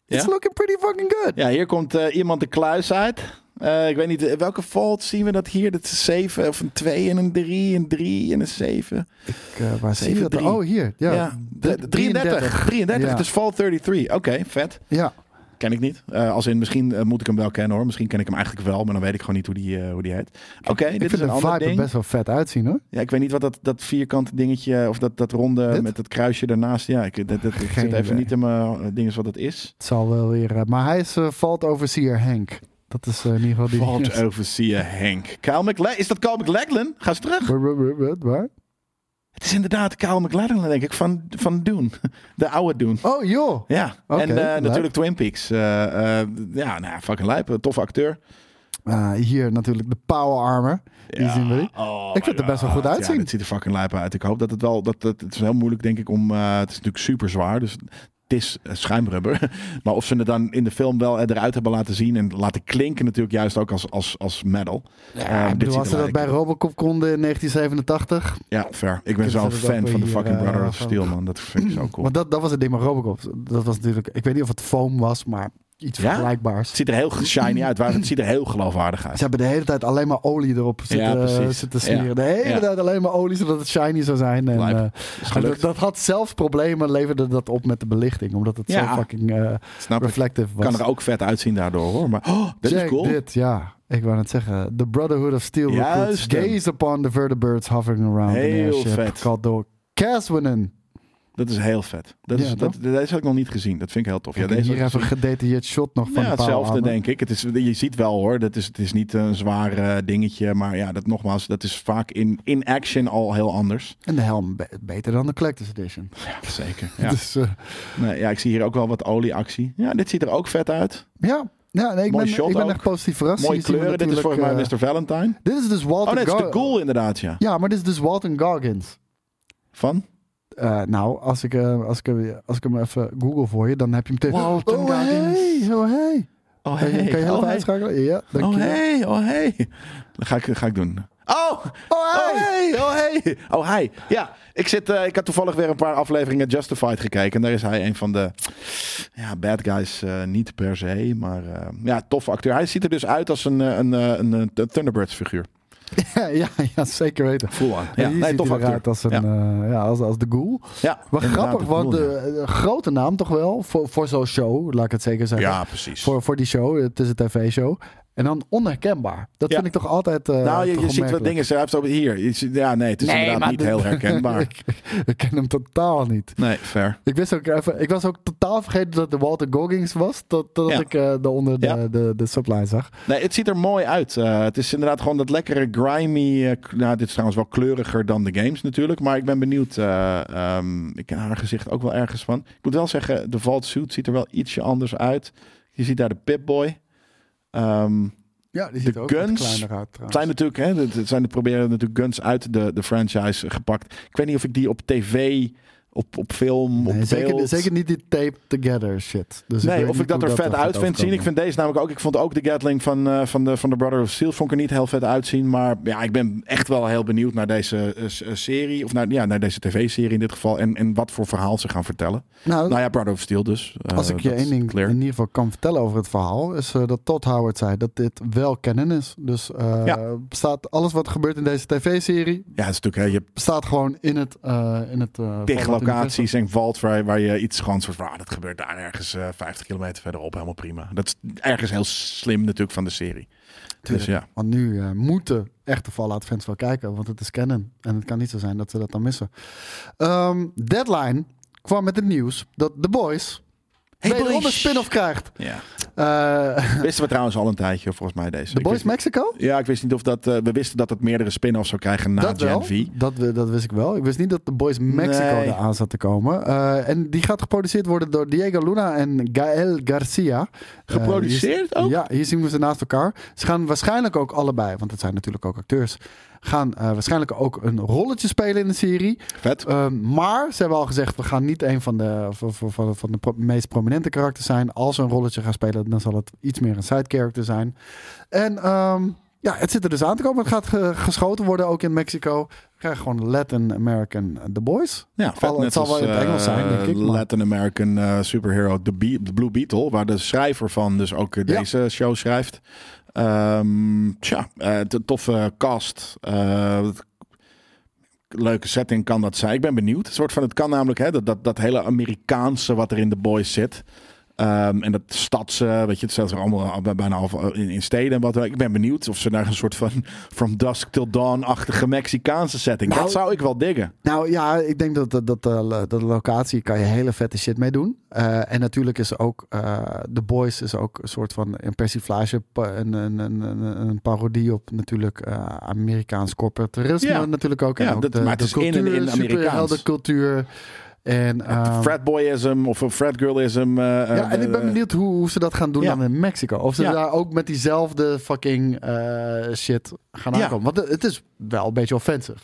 it's Ja? looking pretty fucking good. Ja, hier komt iemand de kluis uit. Eh, ik weet niet, eh, welke vault zien we dat hier? Dat is een 7 of een 2 en een 3, een 3 en een 7. Ik, eh, waar zie je dat? 7-3. Oh, hier. Ja, Ja, de- 33. 33, Ja. het is Vault 33. Oké, vet. Ja. Ken ik niet. Eh, als in, misschien moet ik hem wel kennen hoor. Misschien ken ik hem eigenlijk wel, maar dan weet ik gewoon niet hoe die, hoe die heet. Oké, dit is een de ander er ding. best wel vet uitzien hoor. Ja, ik weet niet wat dat, dat vierkante dingetje, of dat, dat ronde Dit? met dat kruisje daarnaast. Ja, ik, dat, dat, ik zit even idee. niet in mijn dingen wat het is. Het zal wel weer... maar hij is uh, Valt Overseer Henk. Dat is eh, in ieder geval die... Vault Overseer Henk. Kyle McLachlan. Is dat Kyle McLachlan? Ga eens terug. Waar-? Het is inderdaad Kyle McLachlan, denk ik, van, van Dune. [LAUGHS] De oude Dune. Oh joh. Ja, en eh, natuurlijk Twin Peaks. Eh, ja, nou, ja, fucking lijp. Toffe acteur. Ah, hier natuurlijk de Power Armor. Die zien we. Oh Ik vind het er best wel goed uitzien. Ja, het ziet er fucking lijp uit. Ik hoop dat het wel... Dat, dat, het is heel moeilijk, denk ik, om... het is natuurlijk super zwaar, dus het is eh, schuimrubber. [LAUGHS] maar of ze het dan in de film wel eruit hebben laten zien... en laten klinken natuurlijk juist ook als, als, als metal. Ja, Eh, dit bedoel, ziet als ze dat bij. Robocop konden in 1987. Ja, fair. Ik ben zo'n fan van de fucking eh, Brother of Steel, man. Dat vind ik zo [CLEARS THROAT] cool. Want dat, dat was het ding met Robocop. Dat was natuurlijk... Ik weet niet of het foam was, maar iets Ja? vergelijkbaars. Het ziet er heel shiny uit. waar- Het ziet er heel geloofwaardig uit. Ze hebben de hele tijd alleen maar olie erop zitten, Ja, precies. zitten smeren. De hele tijd alleen maar olie, zodat het shiny zou zijn. En, eh, en dat, dat had zelfs problemen, leverde dat op met de belichting. Omdat het zo fucking eh, ik. reflective was. Kan er ook vet uitzien daardoor, hoor. Maar oh, is cool. dit, ja. Ik wou net zeggen. The Brotherhood of Steel gaze upon the vertebrates hovering around Heel airship. vet. Called door Caswinen. Dat is heel vet. Dat Ja, is, dat, deze heb ik nog niet gezien. Dat vind ik heel tof. Ja, deze hier even een gedetailleerd shot nog van ja, de hetzelfde denk ik. Het is, je ziet wel hoor, dat is, het is niet een zwaar eh, dingetje. Maar ja, dat nogmaals, dat is vaak in, in action al heel anders. En de helm be- beter dan de Collector's Edition. Ja, zeker. [LAUGHS] Ja. Dus eh, Nee, ja, ik zie hier ook wel wat olieactie. Ja, dit ziet er ook vet uit. ja, Ja, nee, ik Mooi ben, ik ben echt positief verrast. Mooie kleuren. Dit is volgens mij natuurlijk, Mr. Valentine. eh, Dit is dus Walton Oh nee, het is de Ghoul inderdaad, ja. Ja, maar dit is dus Walton Goggins. Van? Eh, nou, als ik, eh, als, ik, hem- als ik hem even google voor je, dan heb je hem tegen. Oh, Goggins. hey, oh, hey. Oh Kan je- kan je oh, even hey. uitschakelen? Ja, Oh dankjewel. hey, oh hey. Dat ga ik, ga ik doen. Oh, Oh, oh hey. hey, oh hey. Oh hij. Ja, ik, zit, eh, ik had toevallig weer een paar afleveringen Justified gekeken. En daar is hij een van de ja, bad guys. eh, niet per se, maar eh, ja, toffe acteur. Hij ziet er dus uit als een, een, een, een, Thunderbirds figuur. [LAUGHS] ja, ja, zeker weten. Full on. En Ja, nee, tof eruit als, een, ja. eh, ja, als, als de ghoul. ja, Maar grappig, want de, de grote naam toch wel voor, voor zo'n show, laat ik het zeker zeggen. ja, precies. Voor, voor die show, het is een tv-show. En dan onherkenbaar. Dat Ja. vind ik toch altijd. eh, nou, je, ziet wat dingen. Hij heeft ook hier. Je ziet- Ja, nee, het is inderdaad niet de- heel herkenbaar. ik, [LAUGHS] ik ken hem totaal niet. Nee, fair. Ik, wist ook even, ik was ook totaal vergeten dat het de Walter Goggins was. Tot, totdat Ja. ik eh daaronder de, Ja. de, de, subline zag. Nee, het ziet er mooi uit. Eh, het is inderdaad gewoon dat lekkere grimy. nou, dit is trouwens wel kleuriger dan de games natuurlijk. Maar ik ben benieuwd. eh, ehm, ik ken haar gezicht ook wel ergens van. Ik moet wel zeggen, de Vault Suit ziet er wel ietsje anders uit. Je ziet daar de Pip-Boy. Ehm, Ja, die De ook guns uit zijn natuurlijk, hè, het zijn de proberen natuurlijk guns uit de, de franchise gepakt. Ik weet niet of ik die op tv, op, op film, Nee, op zeker, beeld... zeker niet die tape together shit. Dus Nee, of ik dat er vet uit vind zien. Ik vind deze namelijk ook. Ik vond ook de Gatling van, eh, van, de, van de Brother of Steel vond ik er niet heel vet uitzien. Maar ja, ik ben echt wel heel benieuwd naar deze eh, eh, serie. Of naar, ja, naar deze tv-serie in dit geval. En, en wat voor verhaal ze gaan vertellen. Nou, Nou ja, Brother of Steel dus. Als ik je dat één ding clear. in ieder geval kan vertellen over het verhaal, is dat Todd Howard zei dat dit wel canon is. Dus Ja. bestaat alles wat er gebeurt in deze tv-serie, Ja, het is natuurlijk, hè, je bestaat gewoon in het, in het locaties en vault waar, je iets gewoon soort van, ah, dat gebeurt daar ergens eh 50 kilometer verderop. Helemaal prima. Dat is ergens heel slim natuurlijk van de serie. Dus ja. Want nu eh, moeten echte Fallout fans wel kijken, want het is canon. En het kan niet zo zijn dat ze dat dan missen. Ehm, Deadline kwam met het nieuws dat The Boys wederom een spin-off krijgt. ja. Eh Wisten we trouwens al een tijdje, volgens mij deze. The Ik Boys wist- Mexico? Ja, ik wist niet of dat. eh, we wisten dat het meerdere spin-offs zou krijgen na dat Gen wel. V. Dat, we- dat wist ik wel. Ik wist niet dat The Boys Mexico Nee. eraan zat te komen. Eh, en die gaat geproduceerd worden door Diego Luna en Gael Garcia. Geproduceerd hier- ook? Ja, hier zien we ze naast elkaar. Ze gaan waarschijnlijk ook allebei, want het zijn natuurlijk ook acteurs, gaan eh, waarschijnlijk ook een rolletje spelen in de serie. Vet. Ehm, maar ze hebben al gezegd, we gaan niet een van de, van, van- van, de pro- meest prominente karakters zijn. Als ze een rolletje gaan spelen, dan zal het iets meer een side character zijn. En ehm, ja, het zit er dus aan te komen. Het gaat ge- geschoten worden ook in Mexico. We krijgen gewoon Latin American The Boys. Ja, vet. Het zal wel in het Engels zijn, denk ik, eh, maar- Latin American eh, superhero The, Be- The Blue Beetle, waar de schrijver van dus ook eh, Ja. deze show schrijft. Ehm tja, eh, toffe cast. Eh, leuke setting kan dat zijn. Ik ben benieuwd. Soort van, het kan namelijk hè, dat, dat, dat hele Amerikaanse wat er in The Boys zit. Ehm, en dat stadse, weet je, het staat er allemaal al- bijna al in, in steden en wat. Ik ben benieuwd of ze daar een soort van [LAUGHS] From Dusk Till Dawn-achtige Mexicaanse setting. Nou, dat zou ik wel diggen. Nou ja, ik denk dat, dat, dat, eh, dat locatie kan je hele vette shit mee doen. Eh, en natuurlijk is ook eh The Boys is ook een soort van een persiflage, een, een, een, een, parodie op natuurlijk eh, Amerikaans corporatisme Ja. natuurlijk ook. En Ja, ook dat- de, maar het de is in en cultuur, in Amerikaans. superheldencultuur. En, ehm, Fratboyism of fratgirlism. eh ja, en ik ben eh, benieuwd hoe, hoe ze dat gaan doen Ja. dan in Mexico. Of ze Ja. daar ook met diezelfde fucking eh, shit gaan aankomen. Want het is wel een beetje offensive.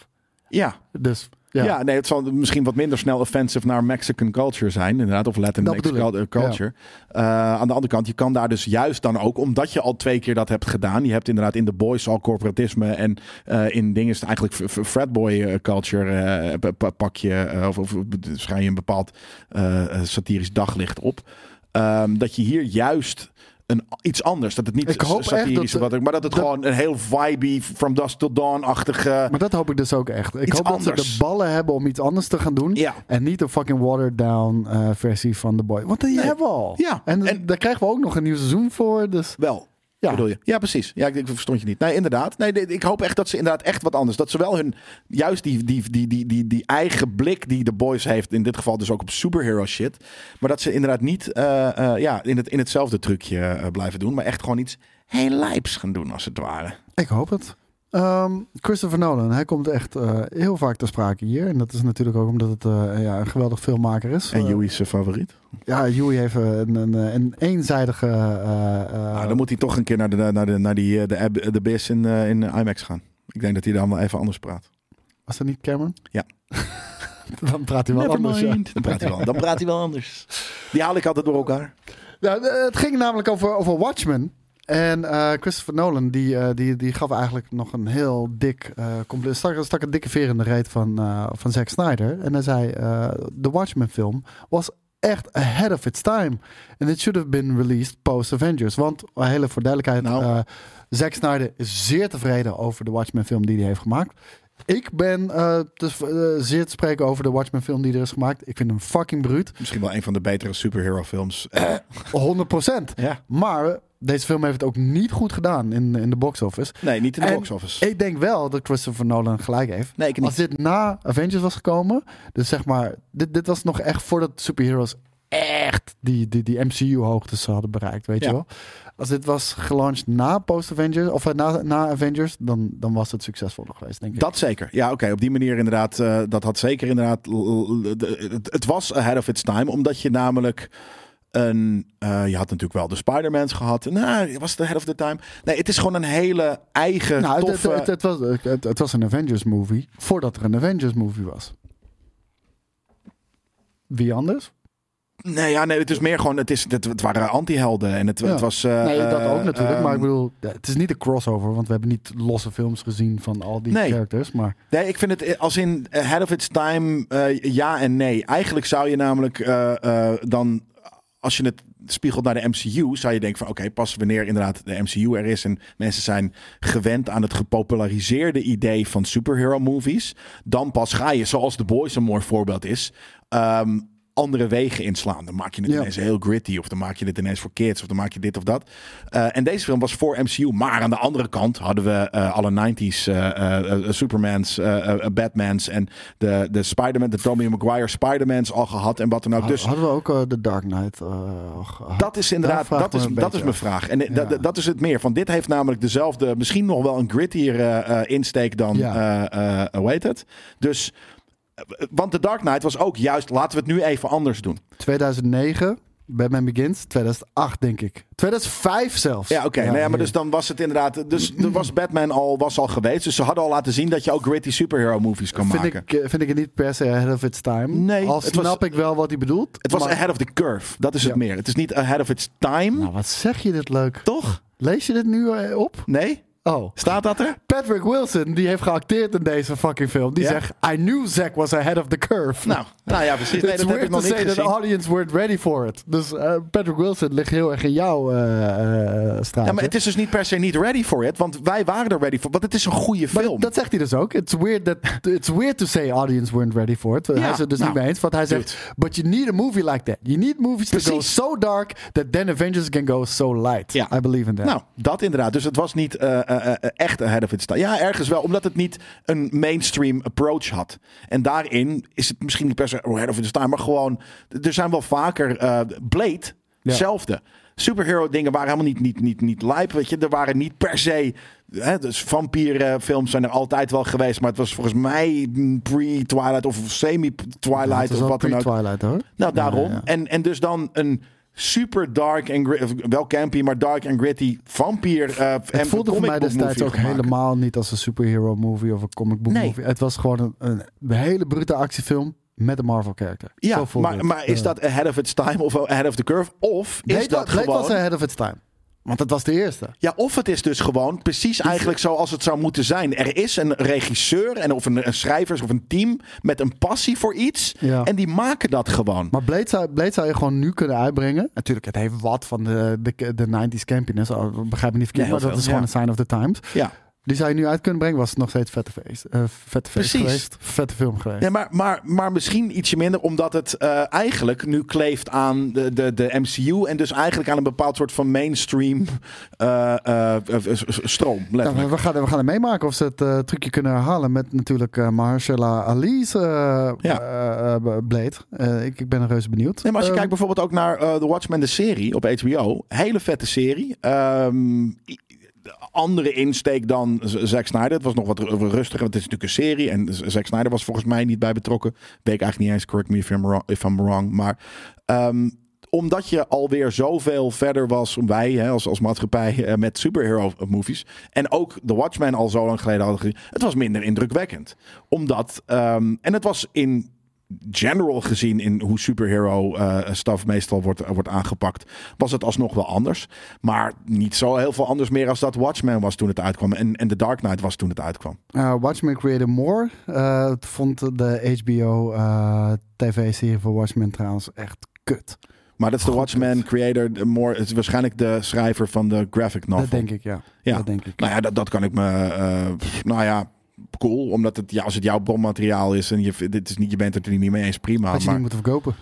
Ja, Dus ja. ja. nee, het zal misschien wat minder snel offensive naar Mexican culture zijn, inderdaad, of Latin Mexican culture. Eh, aan de andere kant, je kan daar dus juist dan ook, omdat je al twee keer dat hebt gedaan. Je hebt inderdaad in de boys al corporatisme en eh, in dingen is het eigenlijk fratboy eh, culture pa- pa- pak je, of, of schijn je een bepaald satirisch daglicht op. Ehm, dat je hier juist een, iets anders, dat het niet Ik hoop echt satirisch dat- wat maar dat het dat- gewoon een heel vibey From Dusk Till Dawn-achtige... Maar dat hoop ik dus ook echt. Ik hoop dat anders. ze de ballen hebben om iets anders te gaan doen. Ja. En niet een fucking watered down eh, versie van The Boy. Want die Nee. hebben we al. Ja. En, En- daar krijgen we ook nog een nieuw seizoen voor. Dus Wel. Ja. Bedoel je? Ja, precies. Ja, ik, ik verstond je niet. Nee, inderdaad. Nee, ik hoop echt dat ze inderdaad echt wat anders. Dat ze wel hun, juist die, die, die, die, die, die eigen blik die de boys heeft, in dit geval dus ook op superhero shit. Maar dat ze inderdaad niet eh, eh, ja, in, het, in hetzelfde trucje eh, blijven doen. Maar echt gewoon iets heel lijps gaan doen, als het ware. ik hoop het. Ehm, Christopher Nolan, hij komt echt eh, heel vaak ter sprake hier. En dat is natuurlijk ook omdat het eh, ja, een geweldig filmmaker is. En Eh, Joey's zijn favoriet. ja, Joey heeft een, een, een eenzijdige... eh, eh, Nou, dan moet hij toch een keer naar de, naar de, naar die, eh, de, Ab- de BIS in, eh, in IMAX gaan. Ik denk dat hij dan wel even anders praat. Was dat niet Cameron? Ja. [LAUGHS] dan praat hij wel anders. ja. Dan praat hij wel, dan praat hij wel anders. Die haal ik altijd door elkaar. Nou, eh, het ging namelijk over, over Watchmen. En eh, Christopher Nolan die, eh, die, die gaf eigenlijk nog een heel dik compleet, stak, stak een dikke veer in de reet van, van Zack Snyder. En hij zei: De Watchmen film was echt ahead of its time. And it should have been released post Avengers. Want uh, hele voor duidelijkheid, Nou. Zack Snyder is zeer tevreden over de Watchmen film die hij heeft gemaakt. Ik ben eh, zeer te spreken over de Watchmen film die er is gemaakt. Ik vind hem fucking bruut. Misschien wel een van de betere superhero films. 100%. ja. Maar deze film heeft het ook niet goed gedaan in, in de box office. Nee, niet in de En box office. Ik denk wel dat Christopher Nolan gelijk heeft. Nee, ik niet. Als dit na Avengers was gekomen, dus zeg maar, dit, dit was nog echt voordat superheroes echt die, die, die MCU-hoogtes hadden bereikt, weet Ja. je wel. Als dit was gelaunched na post-Avengers, of eh, na, na Avengers, dan, dan was het succesvoller geweest, denk ik. Dat zeker. Ja, oké. Op die manier inderdaad. eh, dat had zeker inderdaad. het was ahead of its time. Omdat je namelijk. Een, eh, je had natuurlijk wel de Spider-Mans gehad. Nou, was het ahead of the time? Nee, het is gewoon een hele eigen nou, het, toffe... het, het was, het, was een Avengers-movie voordat er een Avengers-movie was. Wie anders? Nee, ja, nee, het is meer gewoon. Het, is, het, het waren anti-helden. En het, Ja. het was. eh, Nee, dat ook eh, natuurlijk. maar ik ehm, bedoel, het is niet een crossover, want we hebben niet losse films gezien van al die Nee. characters. Maar Nee, ik vind het eh, als in ahead of its time eh, ja en nee. Eigenlijk zou je namelijk eh, eh, dan, als je het spiegelt naar de MCU, zou je denken van oké, pas wanneer inderdaad de MCU er is en mensen zijn gewend aan het gepopulariseerde idee van superhero movies, dan pas ga je, zoals The Boys een mooi voorbeeld is, ehm, andere wegen inslaan. Dan maak je het Ja. ineens heel gritty, of dan maak je het ineens voor kids, of dan maak je dit of dat. Eh, en deze film was voor MCU, maar aan de andere kant hadden we eh, alle 90s eh, Supermans, Batmans en de, de Spider-Man, de Tobey Maguire Spider-Mans al gehad en wat dan ook. Dus hadden we ook de Dark Knight eh, gehad? dat is inderdaad, dat is, dat is mijn vraag. En Ja. dat, dat is het meer. Van dit heeft namelijk dezelfde, misschien nog wel een grittier insteek dan, Ja. hoe heet het? Dus, want The Dark Knight was ook juist, laten we het nu even anders doen. 2009, Batman Begins. 2008 denk ik. 2005 zelfs. Ja, oké. nou ja, maar hier. dus dan was het inderdaad, dus [CLEARS THROAT] er was Batman al, was al geweest. Dus ze hadden al laten zien dat je ook gritty superhero movies kan vind maken. ik, eh, vind ik het niet per se ahead of its time. Nee, Al was- snap ik wel wat hij bedoelt. Het was maar- ahead of the curve. Dat is het meer. Het is niet ahead of its time. Nou, wat zeg je dit leuk. Toch? Lees je dit nu eh, op? Nee? Oh. Staat dat er? Patrick Wilson, die heeft geacteerd in deze fucking film. Die Ja? zegt, I knew Zack was ahead of the curve. Nou, nou ja, precies. Nee, It's dat heb weird ik nog to niet say that the audience weren't ready for it. Dus eh, Patrick Wilson ligt heel erg in jouw eh eh straatje. Ja, maar het is dus niet per se niet ready for it. Want wij waren er ready for. Want het is een goede Maar film. dat zegt hij dus ook. It's weird, that, it's weird to say audience weren't ready for it. hij is het dus nou, niet mee eens. Want hij zegt, but you need a movie like that. You need movies to go so dark that then Avengers can go so light. Ja. I believe in that. Nou, dat inderdaad. Dus het was niet eh, echt ahead of its time. Ja, ergens wel. Omdat het niet een mainstream approach had. En daarin is het misschien niet per se ahead of its time. Maar gewoon, er zijn wel vaker... eh, Blade, hetzelfde. Superhero dingen waren helemaal niet, niet, niet, niet lijp. Weet je, er waren niet per se... Hè, dus vampierenfilms zijn er altijd wel geweest. Maar het was volgens mij pre-Twilight of semi-Twilight of wat dan ook. Nou, daarom. Ja, ja. En, en dus dan een super dark en gritty, wel campy, maar dark en gritty vampier uh, Het voelde voor mij destijds ook helemaal niet als een superhero movie of een comic book Nee. movie. Het was gewoon een, een hele brute actiefilm met een Marvel character. Ja, maar, is dat ahead of its time of ahead of the curve? Of is Blade, dat Blade gewoon... was ahead of its time. Want het was de eerste. Ja, of het is dus gewoon precies eigenlijk zoals het zou moeten zijn. Er is een regisseur en of een, een schrijvers of een team met een passie voor iets. Ja. En die maken dat gewoon. Maar Blade zou, Blade zou je gewoon nu kunnen uitbrengen. Natuurlijk, het heeft wat van de, de, de 90s campiness. Oh, Begrijp me niet verkeerd, Ja, maar dat veel, is gewoon een sign of the times. Ja. Die zou je nu uit kunnen brengen, was het nog steeds vette feest. eh, vette feest Precies. geweest. Vette film geweest. Nee, maar, maar, maar misschien ietsje minder, omdat het eh, eigenlijk nu kleeft aan de, de, de MCU. En dus eigenlijk aan een bepaald soort van mainstream eh, stroom. Ja, we, gaan, we gaan er meemaken of ze het trucje kunnen herhalen met natuurlijk Mahershala Ali's Ja. Blade. Ik, ik ben er reuze benieuwd. Nee, maar als je Ehm, kijkt bijvoorbeeld ook naar The Watchmen, de serie op HBO. Hele vette serie. Ehm, andere insteek dan Zack Snyder. Het was nog wat ru- rustiger, want het is natuurlijk een serie. En Zack Snyder was volgens mij niet bij betrokken. Weet ik eigenlijk niet eens, correct me if I'm wrong. If I'm wrong. Maar ehm, omdat je alweer zoveel verder was, wij hè, als, als maatschappij, eh, met superhero movies. En ook The Watchmen al zo lang geleden hadden gezien. Het was minder indrukwekkend. Omdat, ehm, en het was in general gezien in hoe superhero eh stuff meestal wordt, wordt aangepakt, was het alsnog wel anders. Maar niet zo heel veel anders meer als dat Watchmen was toen het uitkwam. En, en The Dark Knight was toen het uitkwam. Uh, Watchmen Created More uh, vond de HBO uh, tv-serie van Watchmen trouwens echt kut. Maar dat is de Watchmen creator. More, het is waarschijnlijk de schrijver van de graphic novel. Dat denk ik, ja. Ja. Dat denk ik. Nou ja, dat, dat kan ik me. eh, nou ja, cool. Omdat het, ja, als het jouw bronmateriaal is en je, dit is niet, je bent het er niet mee eens, prima. Had je maar niet moeten verkopen.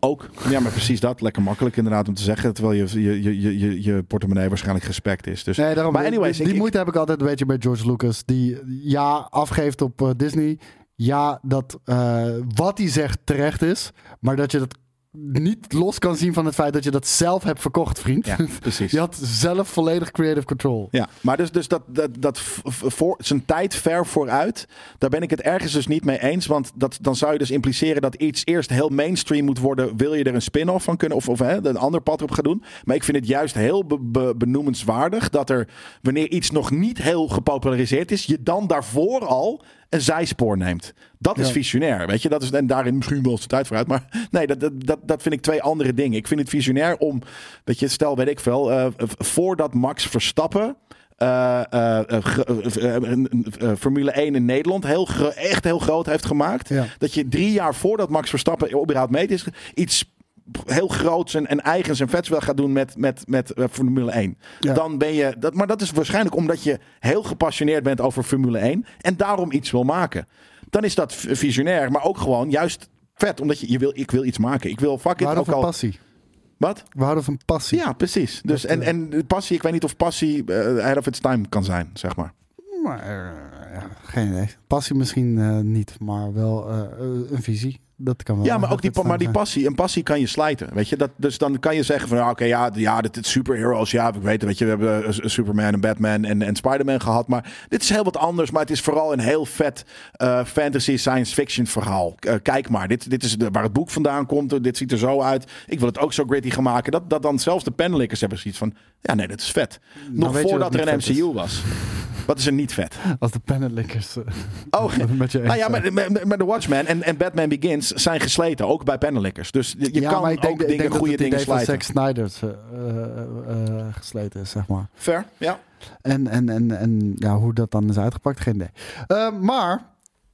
ook. Ja, maar precies dat. Lekker makkelijk inderdaad om te zeggen. Terwijl je, je, je, je, je, je portemonnee waarschijnlijk gespekt is. Dus, Nee, daarom, maar anyways, die, ik- die ik- moeite heb ik altijd een beetje bij George Lucas. Die ja afgeeft op eh, Disney. Ja, dat eh, wat hij zegt terecht is. Maar dat je dat niet los kan zien van het feit dat je dat zelf hebt verkocht, vriend. ja, precies. [LAUGHS] Je had zelf volledig creative control. Ja, maar dus, dus dat, dat, dat voor, zijn tijd ver vooruit, daar ben ik het ergens dus niet mee eens. Want dat, dan zou je dus impliceren dat iets eerst heel mainstream moet worden. Wil je er een spin-off van kunnen of, of hè, een ander pad op gaan doen? Maar ik vind het juist heel be- be- benoemenswaardig dat er, wanneer iets nog niet heel gepopulariseerd is, je dan daarvoor al een zijspoor neemt. Dat is Ja. visionair, weet je. Dat is, en daarin misschien wel eens de tijd vooruit. Maar [LAUGHS] nee, dat, dat, dat, dat vind ik twee andere dingen. Ik vind het visionair om, weet je, stel weet ik veel, eh, voordat Max Verstappen eh, Formule 1 in Nederland heel echt heel groot heeft gemaakt. Ja. Dat je drie jaar voordat Max Verstappen überhaupt meet is, iets heel groots en, en eigens en vets wil gaan doen met, met, met eh, Formule 1. Ja. Dan ben je, dat, maar dat is waarschijnlijk omdat je heel gepassioneerd bent over Formule 1 en daarom iets wil maken. Dan is dat visionair, maar ook gewoon juist vet, omdat je, je wil, ik wil iets maken. Ik wil fuck it ook van al. passie. Wat? We houden van passie. Ja, precies. Dus, en, eh, en passie, ik weet niet of passie ahead of its time kan zijn, zeg maar. Maar, ja, geen idee. Passie misschien niet, maar wel een visie. Dat kan wel. Ja, maar ook die, maar die passie. Een passie kan je slijten. Weet je, dat, dus dan kan je zeggen van oké, ja, ja, dit is superheroes. Ja, we weten, weet je, we hebben eh, Superman en Batman en, en Spider-Man gehad. Maar dit is heel wat anders. Maar het is vooral een heel vet eh, fantasy science fiction verhaal. Eh, kijk maar, dit, dit is de, waar het boek vandaan komt. Dit ziet er zo uit. Ik wil het ook zo gritty gaan maken. Dat, dat dan zelfs de panelikkers hebben zoiets van ja, nee, dat is vet. Nog weet je voordat dat er een MCU was. [LAUGHS] Wat is er niet vet? Als de pennenlikkers. eh, Oh, [LAUGHS] nou ja, maar, maar, maar The Watchmen en, en Batman Begins zijn gesleten, ook bij panelikkers. Dus je, je ja, kan maar ik denk, ook ik dingen, denk goede dingen slijten. Zack Snyder's eh, eh, eh, gesleten is, zeg maar. Fair, ja. En, en, en, en ja, hoe dat dan is uitgepakt, geen idee. Eh, maar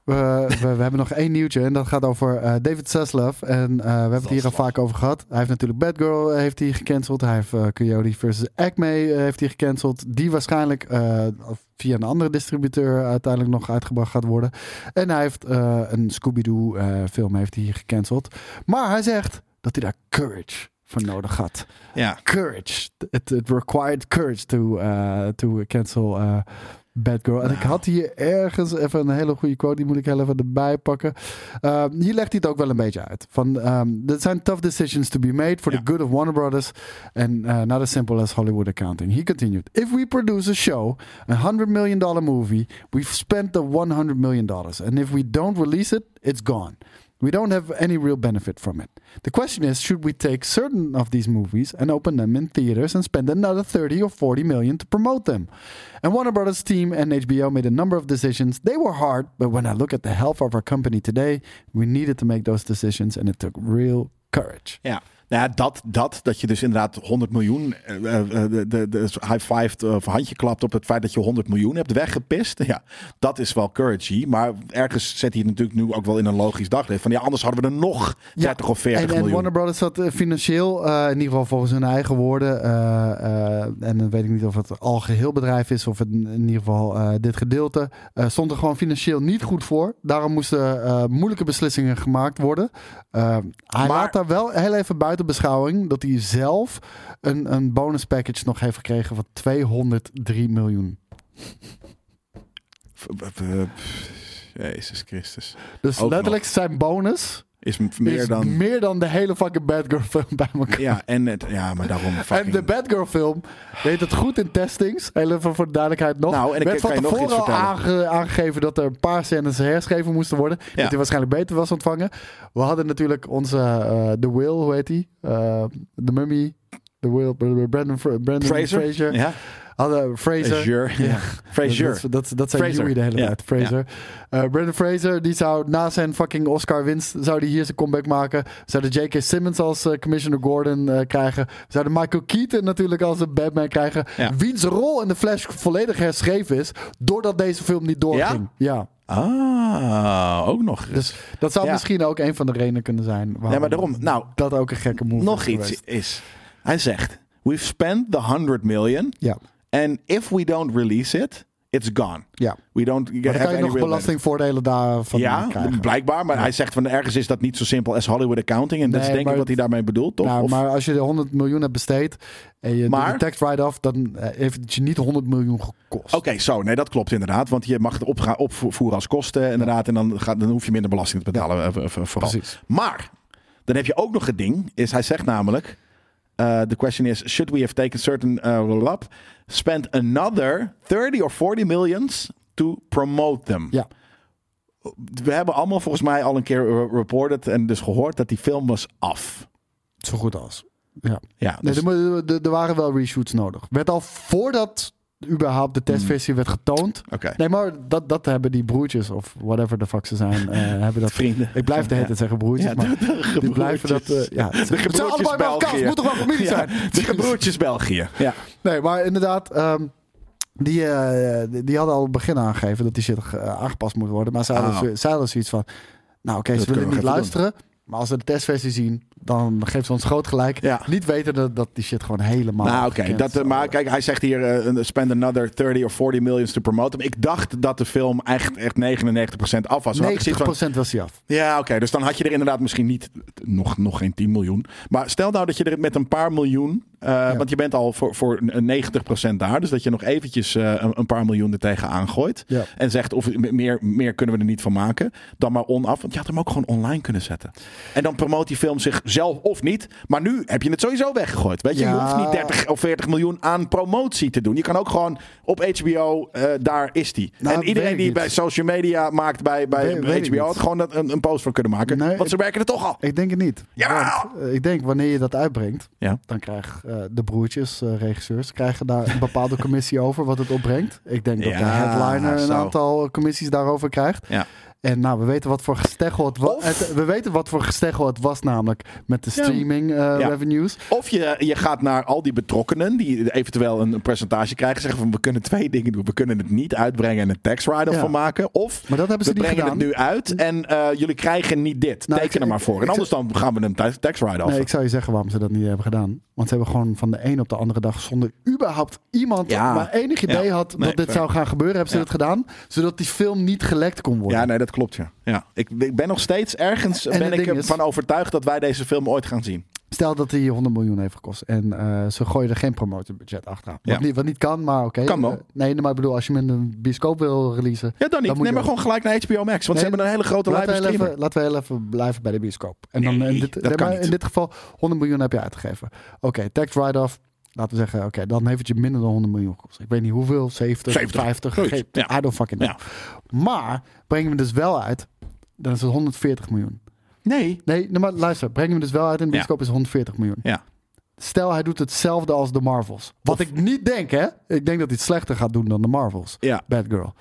we, we, we hebben nog één nieuwtje en dat gaat over eh, David Zaslav. En eh, we hebben het hier al vaak over gehad. Hij heeft natuurlijk Batgirl eh, heeft hij gecanceld. Hij heeft eh Coyote versus Acme heeft hij gecanceld. Die waarschijnlijk via een andere distributeur uiteindelijk nog uitgebracht gaat worden. En hij heeft een Scooby-Doo film heeft hij gecanceld. Maar hij zegt dat hij daar courage voor nodig had ja. courage. It, it required courage to, uh, to cancel uh, Batgirl. En ik had hier ergens even een hele goede quote. Die moet ik heel even erbij pakken. Uh, hier legt hij het ook wel een beetje uit. Van, um, er zijn tough decisions to be made for Ja. the good of Warner Brothers. And uh, not as simple as Hollywood accounting. He continued. If we produce a show, a $100 million movie, we've spent the $100 million. And if we don't release it, it's gone. We don't have any real benefit from it. The question is, should we take certain of these movies and open them in theaters and spend another 30 or 40 million to promote them? And Warner Brothers team and HBO made a number of decisions. They were hard, but when I look at the health of our company today, we needed to make those decisions and it took real courage. ja. Nou ja, dat, dat, dat je dus inderdaad 100 miljoen, eh, eh, de, de, de high-fived of handje klapt op het feit dat je 100 miljoen hebt weggepist. [LAUGHS] Ja, dat is wel courage. Maar ergens zet hij het natuurlijk nu ook wel in een logisch daglicht. Van ja, anders hadden we er nog 30 of 40 en, en miljoen. Warner Brothers zat eh, financieel, eh, in ieder geval volgens hun eigen woorden, eh, eh, en dan weet ik niet of het al geheel bedrijf is of het in ieder geval eh, dit gedeelte, eh, stond er gewoon financieel niet goed voor. Daarom moesten eh, moeilijke beslissingen gemaakt worden. Eh, hij Maar- laat daar wel heel even buiten beschouwing dat hij zelf een, een bonus package nog heeft gekregen van 203 miljoen. Jezus Christus. Dus Ook letterlijk zijn bonus is meer is dan... meer dan de hele fucking Batgirl film bij elkaar. Ja, en het, ja, maar daarom En fucking... de Batgirl film deed het goed in testings. Heel even voor de duidelijkheid nog. Nou, en ik werd van tevoren al aange- aangegeven dat er een paar scènes herschreven moesten worden. Dat hij waarschijnlijk beter was ontvangen. We hadden natuurlijk onze eh The Will, hoe heet die? Eh The Mummy. The Will, Brandon, Brandon Fraser? Fraser. Ja. Hadden Fraser. Fraser. Ja. Fraser. Dat, dat, Fraser. Huey de hele Ja. tijd. Fraser. Eh, Brandon Fraser, die zou na zijn fucking Oscar-winst, zou die hier zijn comeback maken. We zouden J.K. Simmons als eh, Commissioner Gordon eh, krijgen. We zouden Michael Keaton natuurlijk als een Batman krijgen. Wiens rol in de Flash volledig herschreven is, doordat deze film niet doorging. Ja. Ah, ook nog. Dus dat zou Ja. misschien ook een van de redenen kunnen zijn. waarom Ja, maar daarom. Nou, dat ook een gekke move nog is iets is. Hij zegt: We've spent the 100 million. Ja. And if we don't release it, it's gone. Ja. We don't Maar dan kan je nog belastingvoordelen daarvan Ja, krijgen. blijkbaar. Maar hij zegt van ergens is dat niet zo simpel als Hollywood accounting. En dat is denk ik wat hij daarmee bedoelt, toch? Nou, Of- maar als je de 100 miljoen hebt besteed en je Maar- doet de tax write-off, dan eh, heeft het je niet 100 miljoen gekost. Oké, zo. Nee, dat klopt inderdaad. Want je mag het opga- opvoeren als kosten inderdaad. En dan, gaat, dan hoef je minder belasting te betalen. eh, vooral. Precies. Maar, dan heb je ook nog het ding. Is, hij zegt namelijk... eh, the question is, should we have taken certain... Uh, up, spent another 30 or 40 millions to promote them? Ja. We hebben allemaal volgens mij al een keer reported en dus gehoord dat die film was af. Zo goed als. Ja. Ja, dus- er, er- er waren wel reshoots nodig. Werd al voordat überhaupt de testversie werd getoond. Nee, maar dat, dat hebben die broertjes, of whatever de fuck ze zijn, eh, [LAUGHS] hebben dat... Vrienden. Ik blijf de hele tijd zeggen broertjes, Ja, maar [LAUGHS] de- de die blijven dat... eh, ja, De zijn gebroertjes bij elkaar, moet toch wel familie Ja, zijn? de gebroertjes België. Ja. Nee, maar inderdaad, ehm, die, eh, die, die hadden al het begin aangegeven dat die shit aangepast moet worden. Maar zij hadden, Oh. zo- zij hadden zoiets van, nou oké, ze willen niet luisteren. Maar als ze de testversie zien, dan geeft ze ons groot gelijk. Ja. Niet weten dat, dat die shit gewoon helemaal... Nou, oké. dat, eh, maar kijk, hij zegt hier: eh, spend another 30 or 40 millions to promote hem. Ik dacht dat de film echt, echt 99% af was. Dan had ik zoiets van, 90% was hij af. ja, oké. dus dan had je er inderdaad misschien niet nog, nog geen 10 miljoen. Maar stel nou dat je er met een paar miljoen. eh, Want je bent al voor, voor een 90% daar. Dus dat je nog eventjes een, een paar miljoen er tegenaan gooit. Ja. En zegt: of meer, meer kunnen we er niet van maken. Dan maar onaf. Want je had hem ook gewoon online kunnen zetten. En dan promoot die film zichzelf of niet. Maar nu heb je het sowieso weggegooid. Weet je, je hoeft niet 30 of 40 miljoen aan promotie te doen. Je kan ook gewoon op HBO, eh, daar is die. Nou, en iedereen die niet. bij social media maakt bij, bij Weet- HBO had gewoon dat- een, een post van kunnen maken. Nee, want ze werken er toch al. Ik denk het niet. Ja. Want, eh, ik denk wanneer je dat uitbrengt, Ja. dan krijgen eh, de broertjes, regisseurs, krijgen daar een bepaalde [LAUGHS] commissie over wat het opbrengt. Ik denk dat de headliner een aantal commissies daarover krijgt. Ja. En nou, we weten wat voor gesteggel het was. Of- We weten wat voor gesteggel het was namelijk met de Ja. streaming eh, Ja. revenues. Of je, je gaat naar al die betrokkenen die eventueel een, een percentage krijgen. Zeggen van we kunnen twee dingen doen. We kunnen het niet uitbrengen en een tax write-off Ja. van maken. Of Maar dat hebben ze we niet brengen gedaan. het nu uit en eh, jullie krijgen niet dit. Nou, Teken ik- er maar voor. En anders dan gaan we een ta- tax write-off. Nee, ik zou je zeggen waarom ze dat niet hebben gedaan. Want ze hebben gewoon van de een op de andere dag, zonder überhaupt iemand Ja. maar enig idee Ja. had Nee, dat dit zou gaan gebeuren, hebben ze Ja. dit gedaan. Zodat die film niet gelekt kon worden. Ja, nee, dat klopt. Ja. Ja. Ik, ik ben nog steeds ergens En ben ik is- ervan overtuigd dat wij deze film ooit gaan zien. Stel dat hij 100 miljoen heeft gekost en eh, ze gooien er geen promotiebudget achteraan. Wat, Ja. niet, wat niet kan, maar oké. Kan wel. Eh, nee, maar ik bedoel, als je hem in een bioscoop wil releasen. Ja, dan niet. moet Neem maar gewoon gelijk naar HBO Max. Want Nee, ze hebben een hele grote live streamer. laten we heel even blijven bij de bioscoop. En dan Nee, in dit, dat kan maar niet. in dit geval 100 miljoen heb je uitgegeven. Oké, tax write-off. Laten we zeggen, oké, dan heeft het je minder dan 100 miljoen gekost. Ik weet niet hoeveel, 70, 70, 50, zoiets. geen- Ja. I don't fucking know. Ja. Maar brengen we dus wel uit, dan is het 140 miljoen. Nee. Nee, nee, maar luister, brengen we dus wel uit in de Ja. bioscoop is 140 miljoen. Ja. Stel, hij doet hetzelfde als de Marvels. Wat Of- ik niet denk, hè? Ik denk dat hij het slechter gaat doen dan de Marvels. Ja. Batgirl.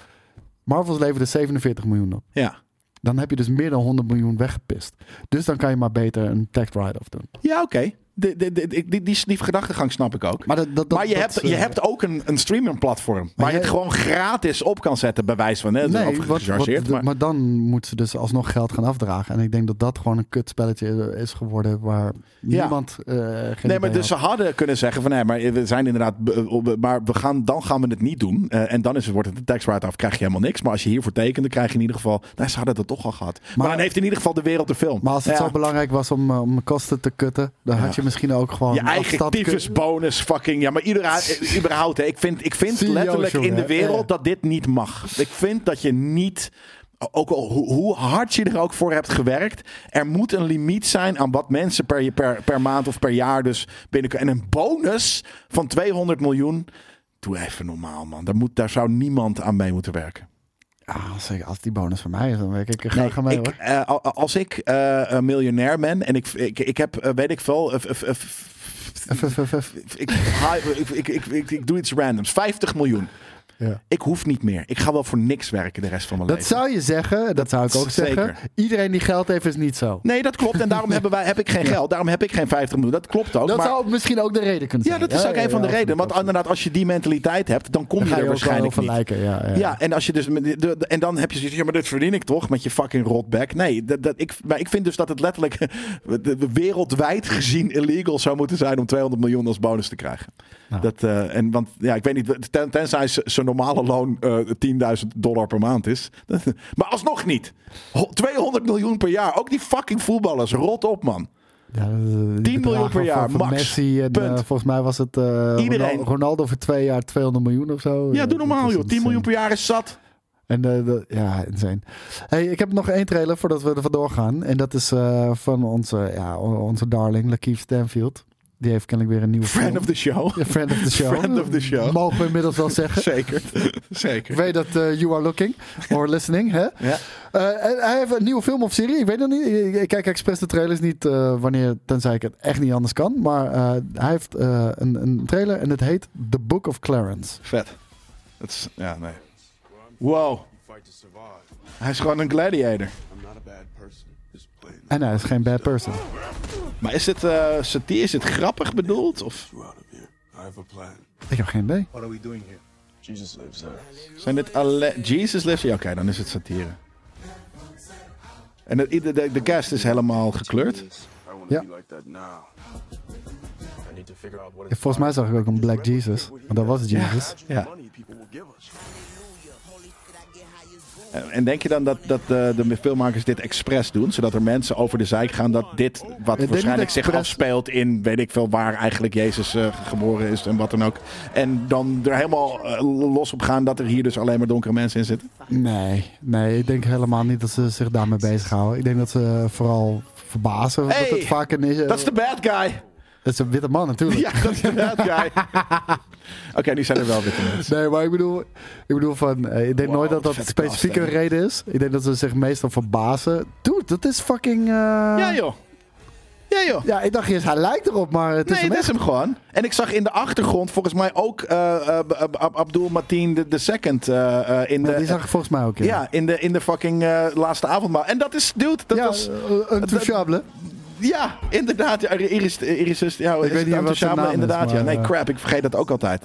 Marvels leverde 47 miljoen op. Ja. Dan heb je dus meer dan 100 miljoen weggepist. Dus dan kan je maar beter een tax write-off doen. Ja, oké. Die, die, die, die gedachtegang snap ik ook. Maar, dat, dat, maar je, dat, hebt, eh, je hebt ook een, een streamingplatform. Waar je het gewoon gratis op kan zetten, bij wijze van. Hè? Nee, wat, wat, maar... maar, dan moeten ze dus alsnog geld gaan afdragen. En ik denk dat dat gewoon een kutspelletje is geworden waar Ja. niemand eh geen Nee, maar dus ze had. hadden kunnen zeggen van nee, maar we zijn inderdaad, maar we gaan, dan gaan we het niet doen. Eh, en dan is het, wordt het een tax write-off, krijg je helemaal niks. Maar als je hiervoor tekent, dan krijg je in ieder geval, nou, ze hadden dat toch al gehad. Maar, Maar- dan heeft in ieder geval de wereld de film. Maar als het Ja. zo belangrijk was om, eh, om kosten te kutten, dan had je misschien ook gewoon Je eigen tyfusbonus fucking. Ja, maar iedere, [LAUGHS] überhaupt. Hè, ik vind, ik vind CEO letterlijk in de wereld dat dit niet mag. Ik vind dat je niet Ook al hoe, hoe hard je er ook voor hebt gewerkt. Er moet een limiet zijn aan wat mensen per, per, per maand of per jaar dus binnenkomen. En een bonus van 200 miljoen. Doe even normaal, man. Daar, moet, daar zou niemand aan mee moeten werken. Ah, als, ik- als die bonus van mij is, dan werk ik er graag aan mee ik, hoor. eh, al- als ik eh, een miljonair ben en ik, ik, ik heb, eh, weet ik veel, ik, ik, ik, ik doe iets randoms, 50 miljoen. Ja. Ik hoef niet meer. Ik ga wel voor niks werken de rest van mijn Dat leven. zou je zeggen, dat zou ik ook Zeker. zeggen. Iedereen die geld heeft is niet zo. Nee, dat klopt. En daarom [LAUGHS] hebben wij, heb ik geen geld. Daarom heb ik geen 50 miljoen. Dat klopt ook. Dat maar, zou misschien ook de reden kunnen ja, zijn. dat is ook een van de ja, redenen. Want inderdaad, als je die mentaliteit hebt, dan kom Dan je er waarschijnlijk niet. lijken. Ja, ja. Ja, en als je dus en dan heb je zoiets, ja, maar dit verdien ik toch met je fucking rotback. Nee, dat, dat, ik, maar ik vind dus dat het letterlijk [LAUGHS] wereldwijd gezien illegal zou moeten zijn om 200 miljoen als bonus te krijgen. Nou. Dat, eh, en want ja, ik weet niet, ten, tenzij zijn normale loon eh 10.000 dollar per maand is. [LAUGHS] maar alsnog niet. Ho- 200 miljoen per jaar. Ook die fucking voetballers. Rot op, man. Ja, de- die 10 miljoen bedragen per jaar, max. Messi en Punt. eh, volgens mij was het eh, Iedereen. Ronaldo, voor twee jaar 200 miljoen of zo. Ja, Eh, doe normaal joh. 10 miljoen per jaar is zat. En eh, de- ja, insane. Hey, ik heb nog één trailer voordat we er vandoor gaan. En dat is eh, van onze, ja, onze darling, Lakeith Stanfield. Die heeft kennelijk weer een nieuwe Friend film. of the show. Ja, friend of the show. Friend of the show. Mogen we inmiddels wel zeggen. Zeker. Zeker. Ik weet dat eh, you are looking or listening. Hè? Ja. En hij heeft een nieuwe film of serie. Ik weet het niet. Ik, kijk expres de trailers niet eh, wanneer, tenzij ik het echt niet anders kan. Maar hij heeft een, een trailer en het heet The Book of Clarence. Vet. Dat is, ja, nee. Wow. Hij is gewoon een gladiator. En hij is geen bad person. Maar is het eh satire? Is het grappig bedoeld? Of Ik heb geen idee. What are we doing here? Jesus lives there. zijn dit alle... Jesus lives? Ja, oké, dan is het satire. En de, de, de, cast is helemaal gekleurd. Ja. Volgens mij zag ik ook een Black Jesus. Want dat was Jesus. Ja. En en denk je dan dat, dat de, de filmmakers dit expres doen? Zodat er mensen over de zijk gaan dat dit, wat waarschijnlijk zich expres. afspeelt in, weet ik veel, waar eigenlijk Jezus eh, geboren is en wat dan ook. En dan er helemaal eh, los op gaan dat er hier dus alleen maar donkere mensen in zitten? Nee, nee, ik denk helemaal niet dat ze zich daarmee bezighouden. Ik denk dat ze vooral verbazen. Hey, dat het vaak een is. Dat is de bad guy. Dat is een witte man natuurlijk. Ja, dat is de bad guy. Oké, nu zijn er wel witte mensen. Nee, maar ik bedoel, ik bedoel van, eh, ik denk Wow, nooit dat dat vette specifieke reden is. Ik denk dat ze zich meestal verbazen. Dude, dat is fucking... eh, Ja joh. Ja joh. Ja, ik dacht eerst, hij lijkt erop, maar het is Nee, hem het is hem gewoon. En ik zag in de achtergrond volgens mij ook eh, Ab- Ab- Abdul Mateen de, de second in Ja, de... die zag ik volgens mij ook, ja. ja, in de, in de fucking laatste avondmaal. En dat is, dude, dat ja, was... eh, intouchable. Ja, inderdaad. Ja, Iris, Iris is, ja, is weet niet wat zijn naam is, Inderdaad, ja. Nee, eh, crap. Ik vergeet dat ook altijd.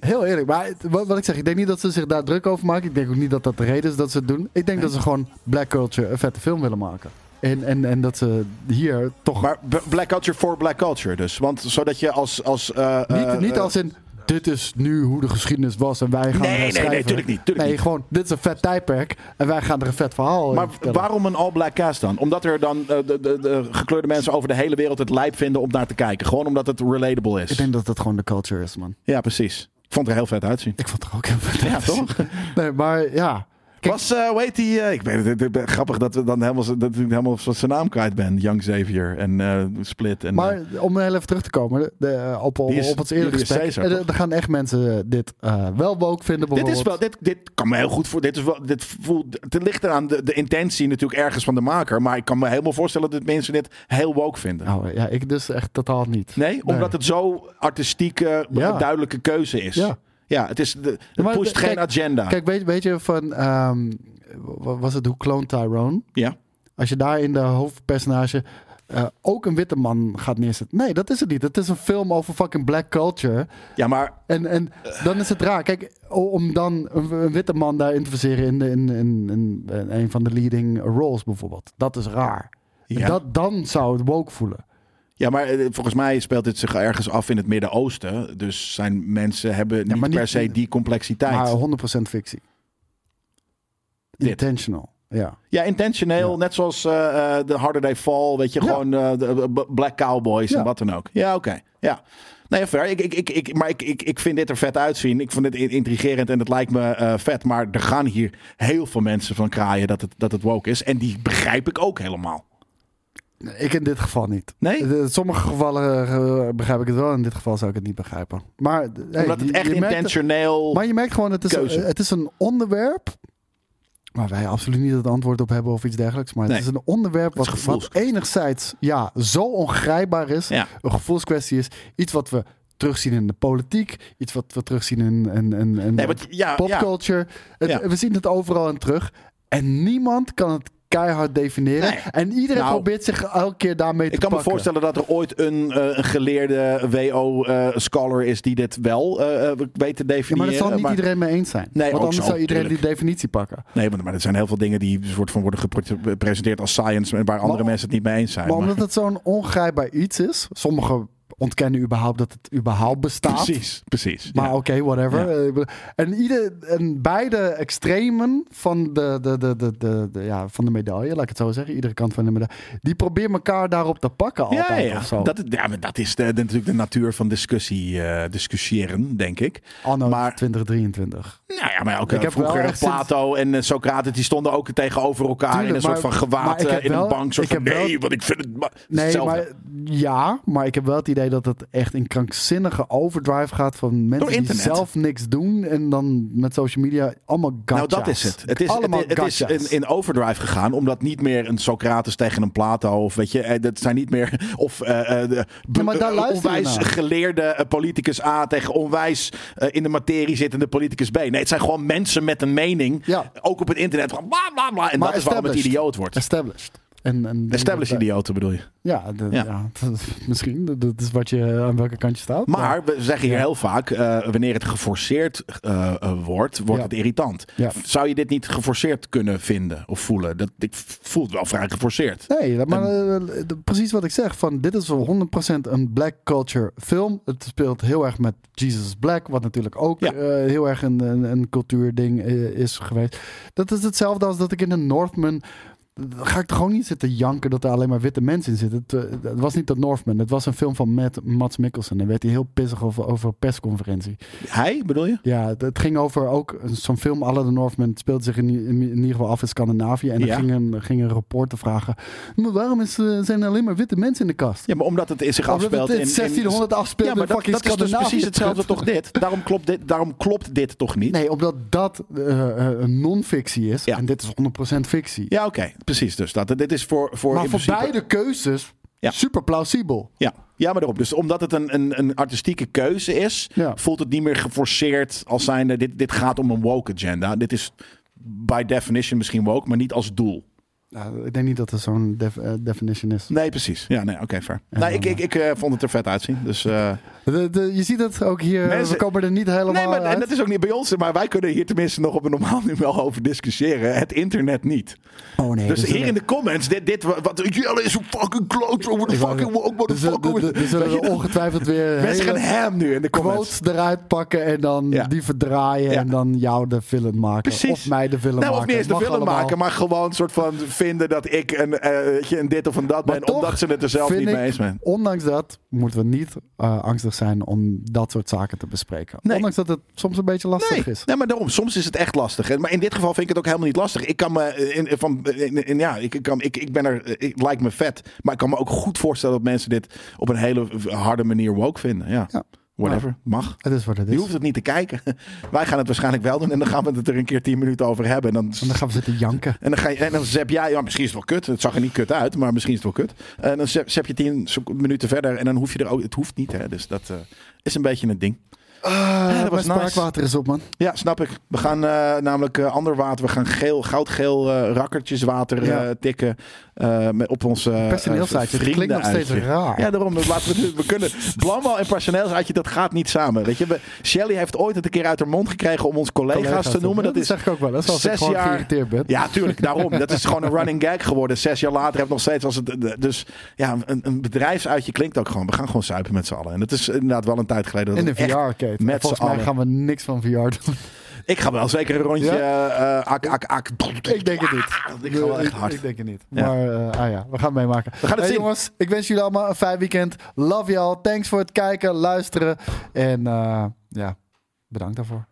Heel eerlijk, maar wat, wat ik zeg, ik denk niet dat ze zich daar druk over maken. Ik denk ook niet dat dat de reden is dat ze het doen. Ik denk dat ze gewoon Black Culture een vette film willen maken. En, en, en dat ze hier toch... Maar black culture voor black culture dus. Want zodat je als... als eh, niet, eh, niet als in, dit is nu hoe de geschiedenis was en wij gaan Nee, nee, nee, schrijven. tuurlijk niet, tuurlijk nee, niet. gewoon, dit is een vet tijdperk en wij gaan er een vet verhaal in Maar waarom een all-black cast dan? Omdat er dan eh, de, de, de gekleurde mensen over de hele wereld het lijp vinden om naar te kijken. Gewoon omdat het relatable is. Ik denk dat dat gewoon de culture is, man. Ja, precies. Ik vond er heel vet uitzien. Ik vond het er ook heel vet Ja, toch? Nee, maar ja. Was, eh hoe heet die? eh, ik weet het, grappig dat, we dan helemaal, dat ik helemaal van zijn naam kwijt ben. Young Xavier en eh, Split. En, Maar om heel even terug te komen de, op, op, Die is op het Julius gesprek. Toch? Er gaan echt mensen dit wel woke vinden dit is wel, dit, dit kan me heel goed voor. Dit is wel, dit voelt, het ligt eraan de, de intentie natuurlijk ergens van de maker. Maar ik kan me helemaal voorstellen dat mensen dit heel woke vinden. Nou ja, ik dus echt totaal niet. Nee, omdat het zo artistieke, Ja. duidelijke keuze is. Ja. Ja, het, is de, het Maar pusht de- geen agenda. Kijk, weet, weet je van... wa- was het Hoe Clone Tyrone? ja. Als je daar in de hoofdpersonage eh, ook een witte man gaat neerzetten. Nee, dat is het niet. Het is een film over fucking black culture. ja, maar En, en dan is het raar. Kijk, om dan een, een witte man daarin te verseren in, de- in, in, in, in een van de leading roles bijvoorbeeld. Dat is raar. Ja. Dat, dan zou het woke voelen. Ja, maar eh, volgens mij speelt dit zich ergens af in het Midden-Oosten. Dus zijn mensen hebben niet, maar niet- per se die complexiteit. Maar 100% fictie. Dit. Intentional. Ja. ja, intentioneel. Ja. Net zoals eh, eh, The Harder They Fall. Weet je, Ja. gewoon eh, de Black Cowboys Ja. en wat dan ook. Ja, oké. Ja. Nee, fair. Ik, ik, ik, ik, maar ik, ik, ik vind dit er vet uitzien. Ik vond dit in- intrigerend en het lijkt me vet. Maar er gaan hier heel veel mensen van kraaien dat het, dat het woke is. En die begrijp ik ook helemaal. Ik in dit geval niet. Nee? In sommige gevallen eh, begrijp ik het wel. In dit geval zou ik het niet begrijpen. Maar, hey, Omdat het echt merkt- intentioneel... Maar je merkt gewoon, het is, Keuze. het is een onderwerp waar wij absoluut niet het antwoord op hebben of iets dergelijks. Maar Nee. het is een onderwerp is wat, wat enigszins ja, zo ongrijpbaar is. Ja. Een gevoelskwestie is. Iets wat we terugzien in de politiek. Iets wat we terugzien in, in, in, in Nee, want- ja, ja. popculture. Ja. We zien het overal in terug. En niemand kan het keihard definiëren. Nee. En iedereen Nou, probeert zich elke keer daarmee te Ik kan me pakken. voorstellen dat er ooit een, eh, een geleerde WO-scholar is die dit wel eh, eh, weet te Ja, definiëren. maar daar zal niet maar- iedereen mee eens zijn. Nee, Want anders zo, zou iedereen tuurlijk. die definitie pakken. Nee, maar, maar er zijn heel veel dingen die soort van worden gepre- gepresenteerd als science, waar andere Maar- mensen het niet mee eens zijn. Maar Maar- omdat het zo'n ongrijpbaar iets is. Sommigen ontkennen überhaupt dat het überhaupt bestaat. Precies, precies. Maar ja. oké, whatever. Ja. Eh, En, ieder, en beide extremen van de, de, de, de, de, de- ja, van de medaille, laat ik het zo zeggen, iedere kant van de medaille, die proberen elkaar daarop te pakken Ja, altijd ja, of zo. Dat, ja, maar dat is de, de- natuurlijk de natuur van discussie, eh, discussiëren, denk ik. Anno maar- 2023. Nou ja, maar ook Ik eh, heb vroeger sinds- Plato en Socrates, die stonden ook tegenover elkaar in een soort maar- van gewaad maar in wel- een bank. Soort van, wel- nee, want ik vind het... ma- het is Nee, maar ja, maar ik heb wel het idee dat het echt in krankzinnige overdrive gaat van mensen die zelf niks doen en dan met social media allemaal gotcha's. Nou, dat is het. Het is, allemaal het, het is in, in overdrive gegaan, omdat niet meer een Socrates tegen een Plato of weet je, eh, dat zijn niet meer [LAUGHS] of eh, de Ja, onwijs geleerde politicus A tegen onwijs in de materie zittende politicus B. Nee, het zijn gewoon mensen met een mening, Ja. ook op het internet, bla bla bla. En Maar dat is waarom het idioot wordt. Established. En, en Established idioten bedoel je. Ja, de- Ja. ja. [LAUGHS] misschien. Dat- is wat je aan welke kant je staat. Maar we zeggen hier heel vaak, eh, wanneer het geforceerd eh, wordt, wordt Ja. het irritant. Ja. Zou je dit niet geforceerd kunnen vinden of voelen? Dat, ik voel het wel vrij geforceerd. Nee, maar precies wat ik zeg. Van, dit is wel 100% een black culture film. Het speelt heel erg met Jesus Black. Wat natuurlijk ook heel erg een, een, een cultuurding is geweest. Dat is hetzelfde als dat ik in de Northman... Dan ga ik toch gewoon niet zitten janken dat er alleen maar witte mensen in zitten. Het, het was niet de Northman. Het was een film van Matt, Mats Mikkelsen. En werd hij heel pissig over, over een persconferentie. Hij, bedoel je? Ja, het, ging over ook zo'n film, alle de Northman, het speelde zich in, in, in ieder geval af in Scandinavië. En Ja. dan ging een, ging een reporter vragen, maar waarom is, eh, zijn er alleen maar witte mensen in de kast? Ja, maar omdat het in zich Omdat afspeelt het in in... in- 1600 afspeelt Ja, maar dat, dat is dus precies hetzelfde toch dit? Daarom klopt dit, daarom klopt dit toch niet? Nee, omdat dat eh, eh, een non-fictie is. Ja. En dit is 100% fictie. Ja, oké. Precies. Dus dat, dit is voor, voor maar voor principe- beide keuzes Ja. super plausibel. Ja. ja, maar daarom. Dus omdat het een, een, een artistieke keuze is, Ja. voelt het niet meer geforceerd als zijnde... Dit, dit gaat om een woke agenda. Dit is by definition misschien woke, maar niet als doel. Nou, ik denk niet dat er zo'n def- eh, definition is. Nee, precies. Ja, nee, oké, fair. Ja, nee, ik, ik, ik eh, vond het er vet uitzien. Dus, eh, De, de- je ziet het ook hier, Mensen- we komen er niet helemaal nee, maar en uit. dat is ook niet bij ons. Maar wij kunnen hier tenminste nog op een normaal [LAUGHS] niveau over discussiëren. Het internet niet. Oh nee, Dus er hier in de comments, dit, dit wat Jelle is een fucking kloot over de fucking Er motherfucker. er- [LAUGHS] er zullen er ongetwijfeld weer Mensen gaan ham nu in de comments. quotes eruit pakken en dan Ja. die verdraaien Ja. en dan jou de film maken. Precies. Of mij de film Nou, maken. of niet eens de film maken, maar gewoon een soort van vinden dat ik een, eh, weet je, een dit of een dat Maar ben, toch omdat ze het er zelf niet ik, mee eens zijn. Ondanks dat moeten we niet eh, angstig zijn om dat soort zaken te bespreken. Nee. Ondanks dat het soms een beetje lastig Nee, is. nee, maar daarom. Soms is het echt lastig. Maar in dit geval vind ik het ook helemaal niet lastig. Ik kan me in, in- van, in, in- ja, ik, ik kan, ik, ik ben er, het lijkt me vet. Maar ik kan me ook goed voorstellen dat mensen dit op een hele harde manier woke vinden. Ja, Ja. Whatever, mag. Het is wat het Je is. hoeft het niet te kijken. [LAUGHS] Wij gaan het waarschijnlijk wel doen en dan gaan we het er een keer tien minuten over hebben. En dan, En dan gaan we zitten janken. en dan, ga je, en dan zap jij, ja, misschien is het wel kut. Het zag er niet kut uit, maar misschien is het wel kut. En dan zap, zap je tien minuten verder en dan hoef je er ook, het hoeft niet. Hè, dus dat eh, is een beetje een ding. Ah, dat was nice. spraakwater is op, man. Ja, snap ik. We gaan eh, namelijk eh, ander water. We gaan geel, goudgeel eh rakkertjeswater Ja. tikken met, op onze uh, Personeelsuitje. Het klinkt nog steeds raar. Ja, daarom. Laten we, we kunnen. [LAUGHS] Blamwal en personeelsuitje, dat gaat niet samen. Weet je, we, Shelly heeft ooit het een keer uit haar mond gekregen om ons collega's, te noemen. Dat, is zeg ik ook wel. eens als ik zes gewoon jaar- geïrriteerd ben. Ja, tuurlijk. Daarom. Dat is gewoon een [LAUGHS] running gag geworden. Zes jaar later heb ik nog steeds als het. Dus ja, een, een bedrijfsuitje klinkt ook gewoon. We gaan gewoon suipen met z'n allen. En dat is inderdaad wel een tijd geleden. dat In de we met Volgens mij allen- gaan we niks van VR doen. Ik ga wel zeker een rondje. Ja? eh, ak, ak, ak. Ik denk het niet. Ik ga wel echt hard. Ik, denk het niet. Ja. Maar eh, ah ja, we gaan het meemaken. We gaan het Hey, zien. jongens, ik wens jullie allemaal een fijn weekend. Love y'all. Thanks voor het kijken, luisteren. En eh, ja, bedankt daarvoor.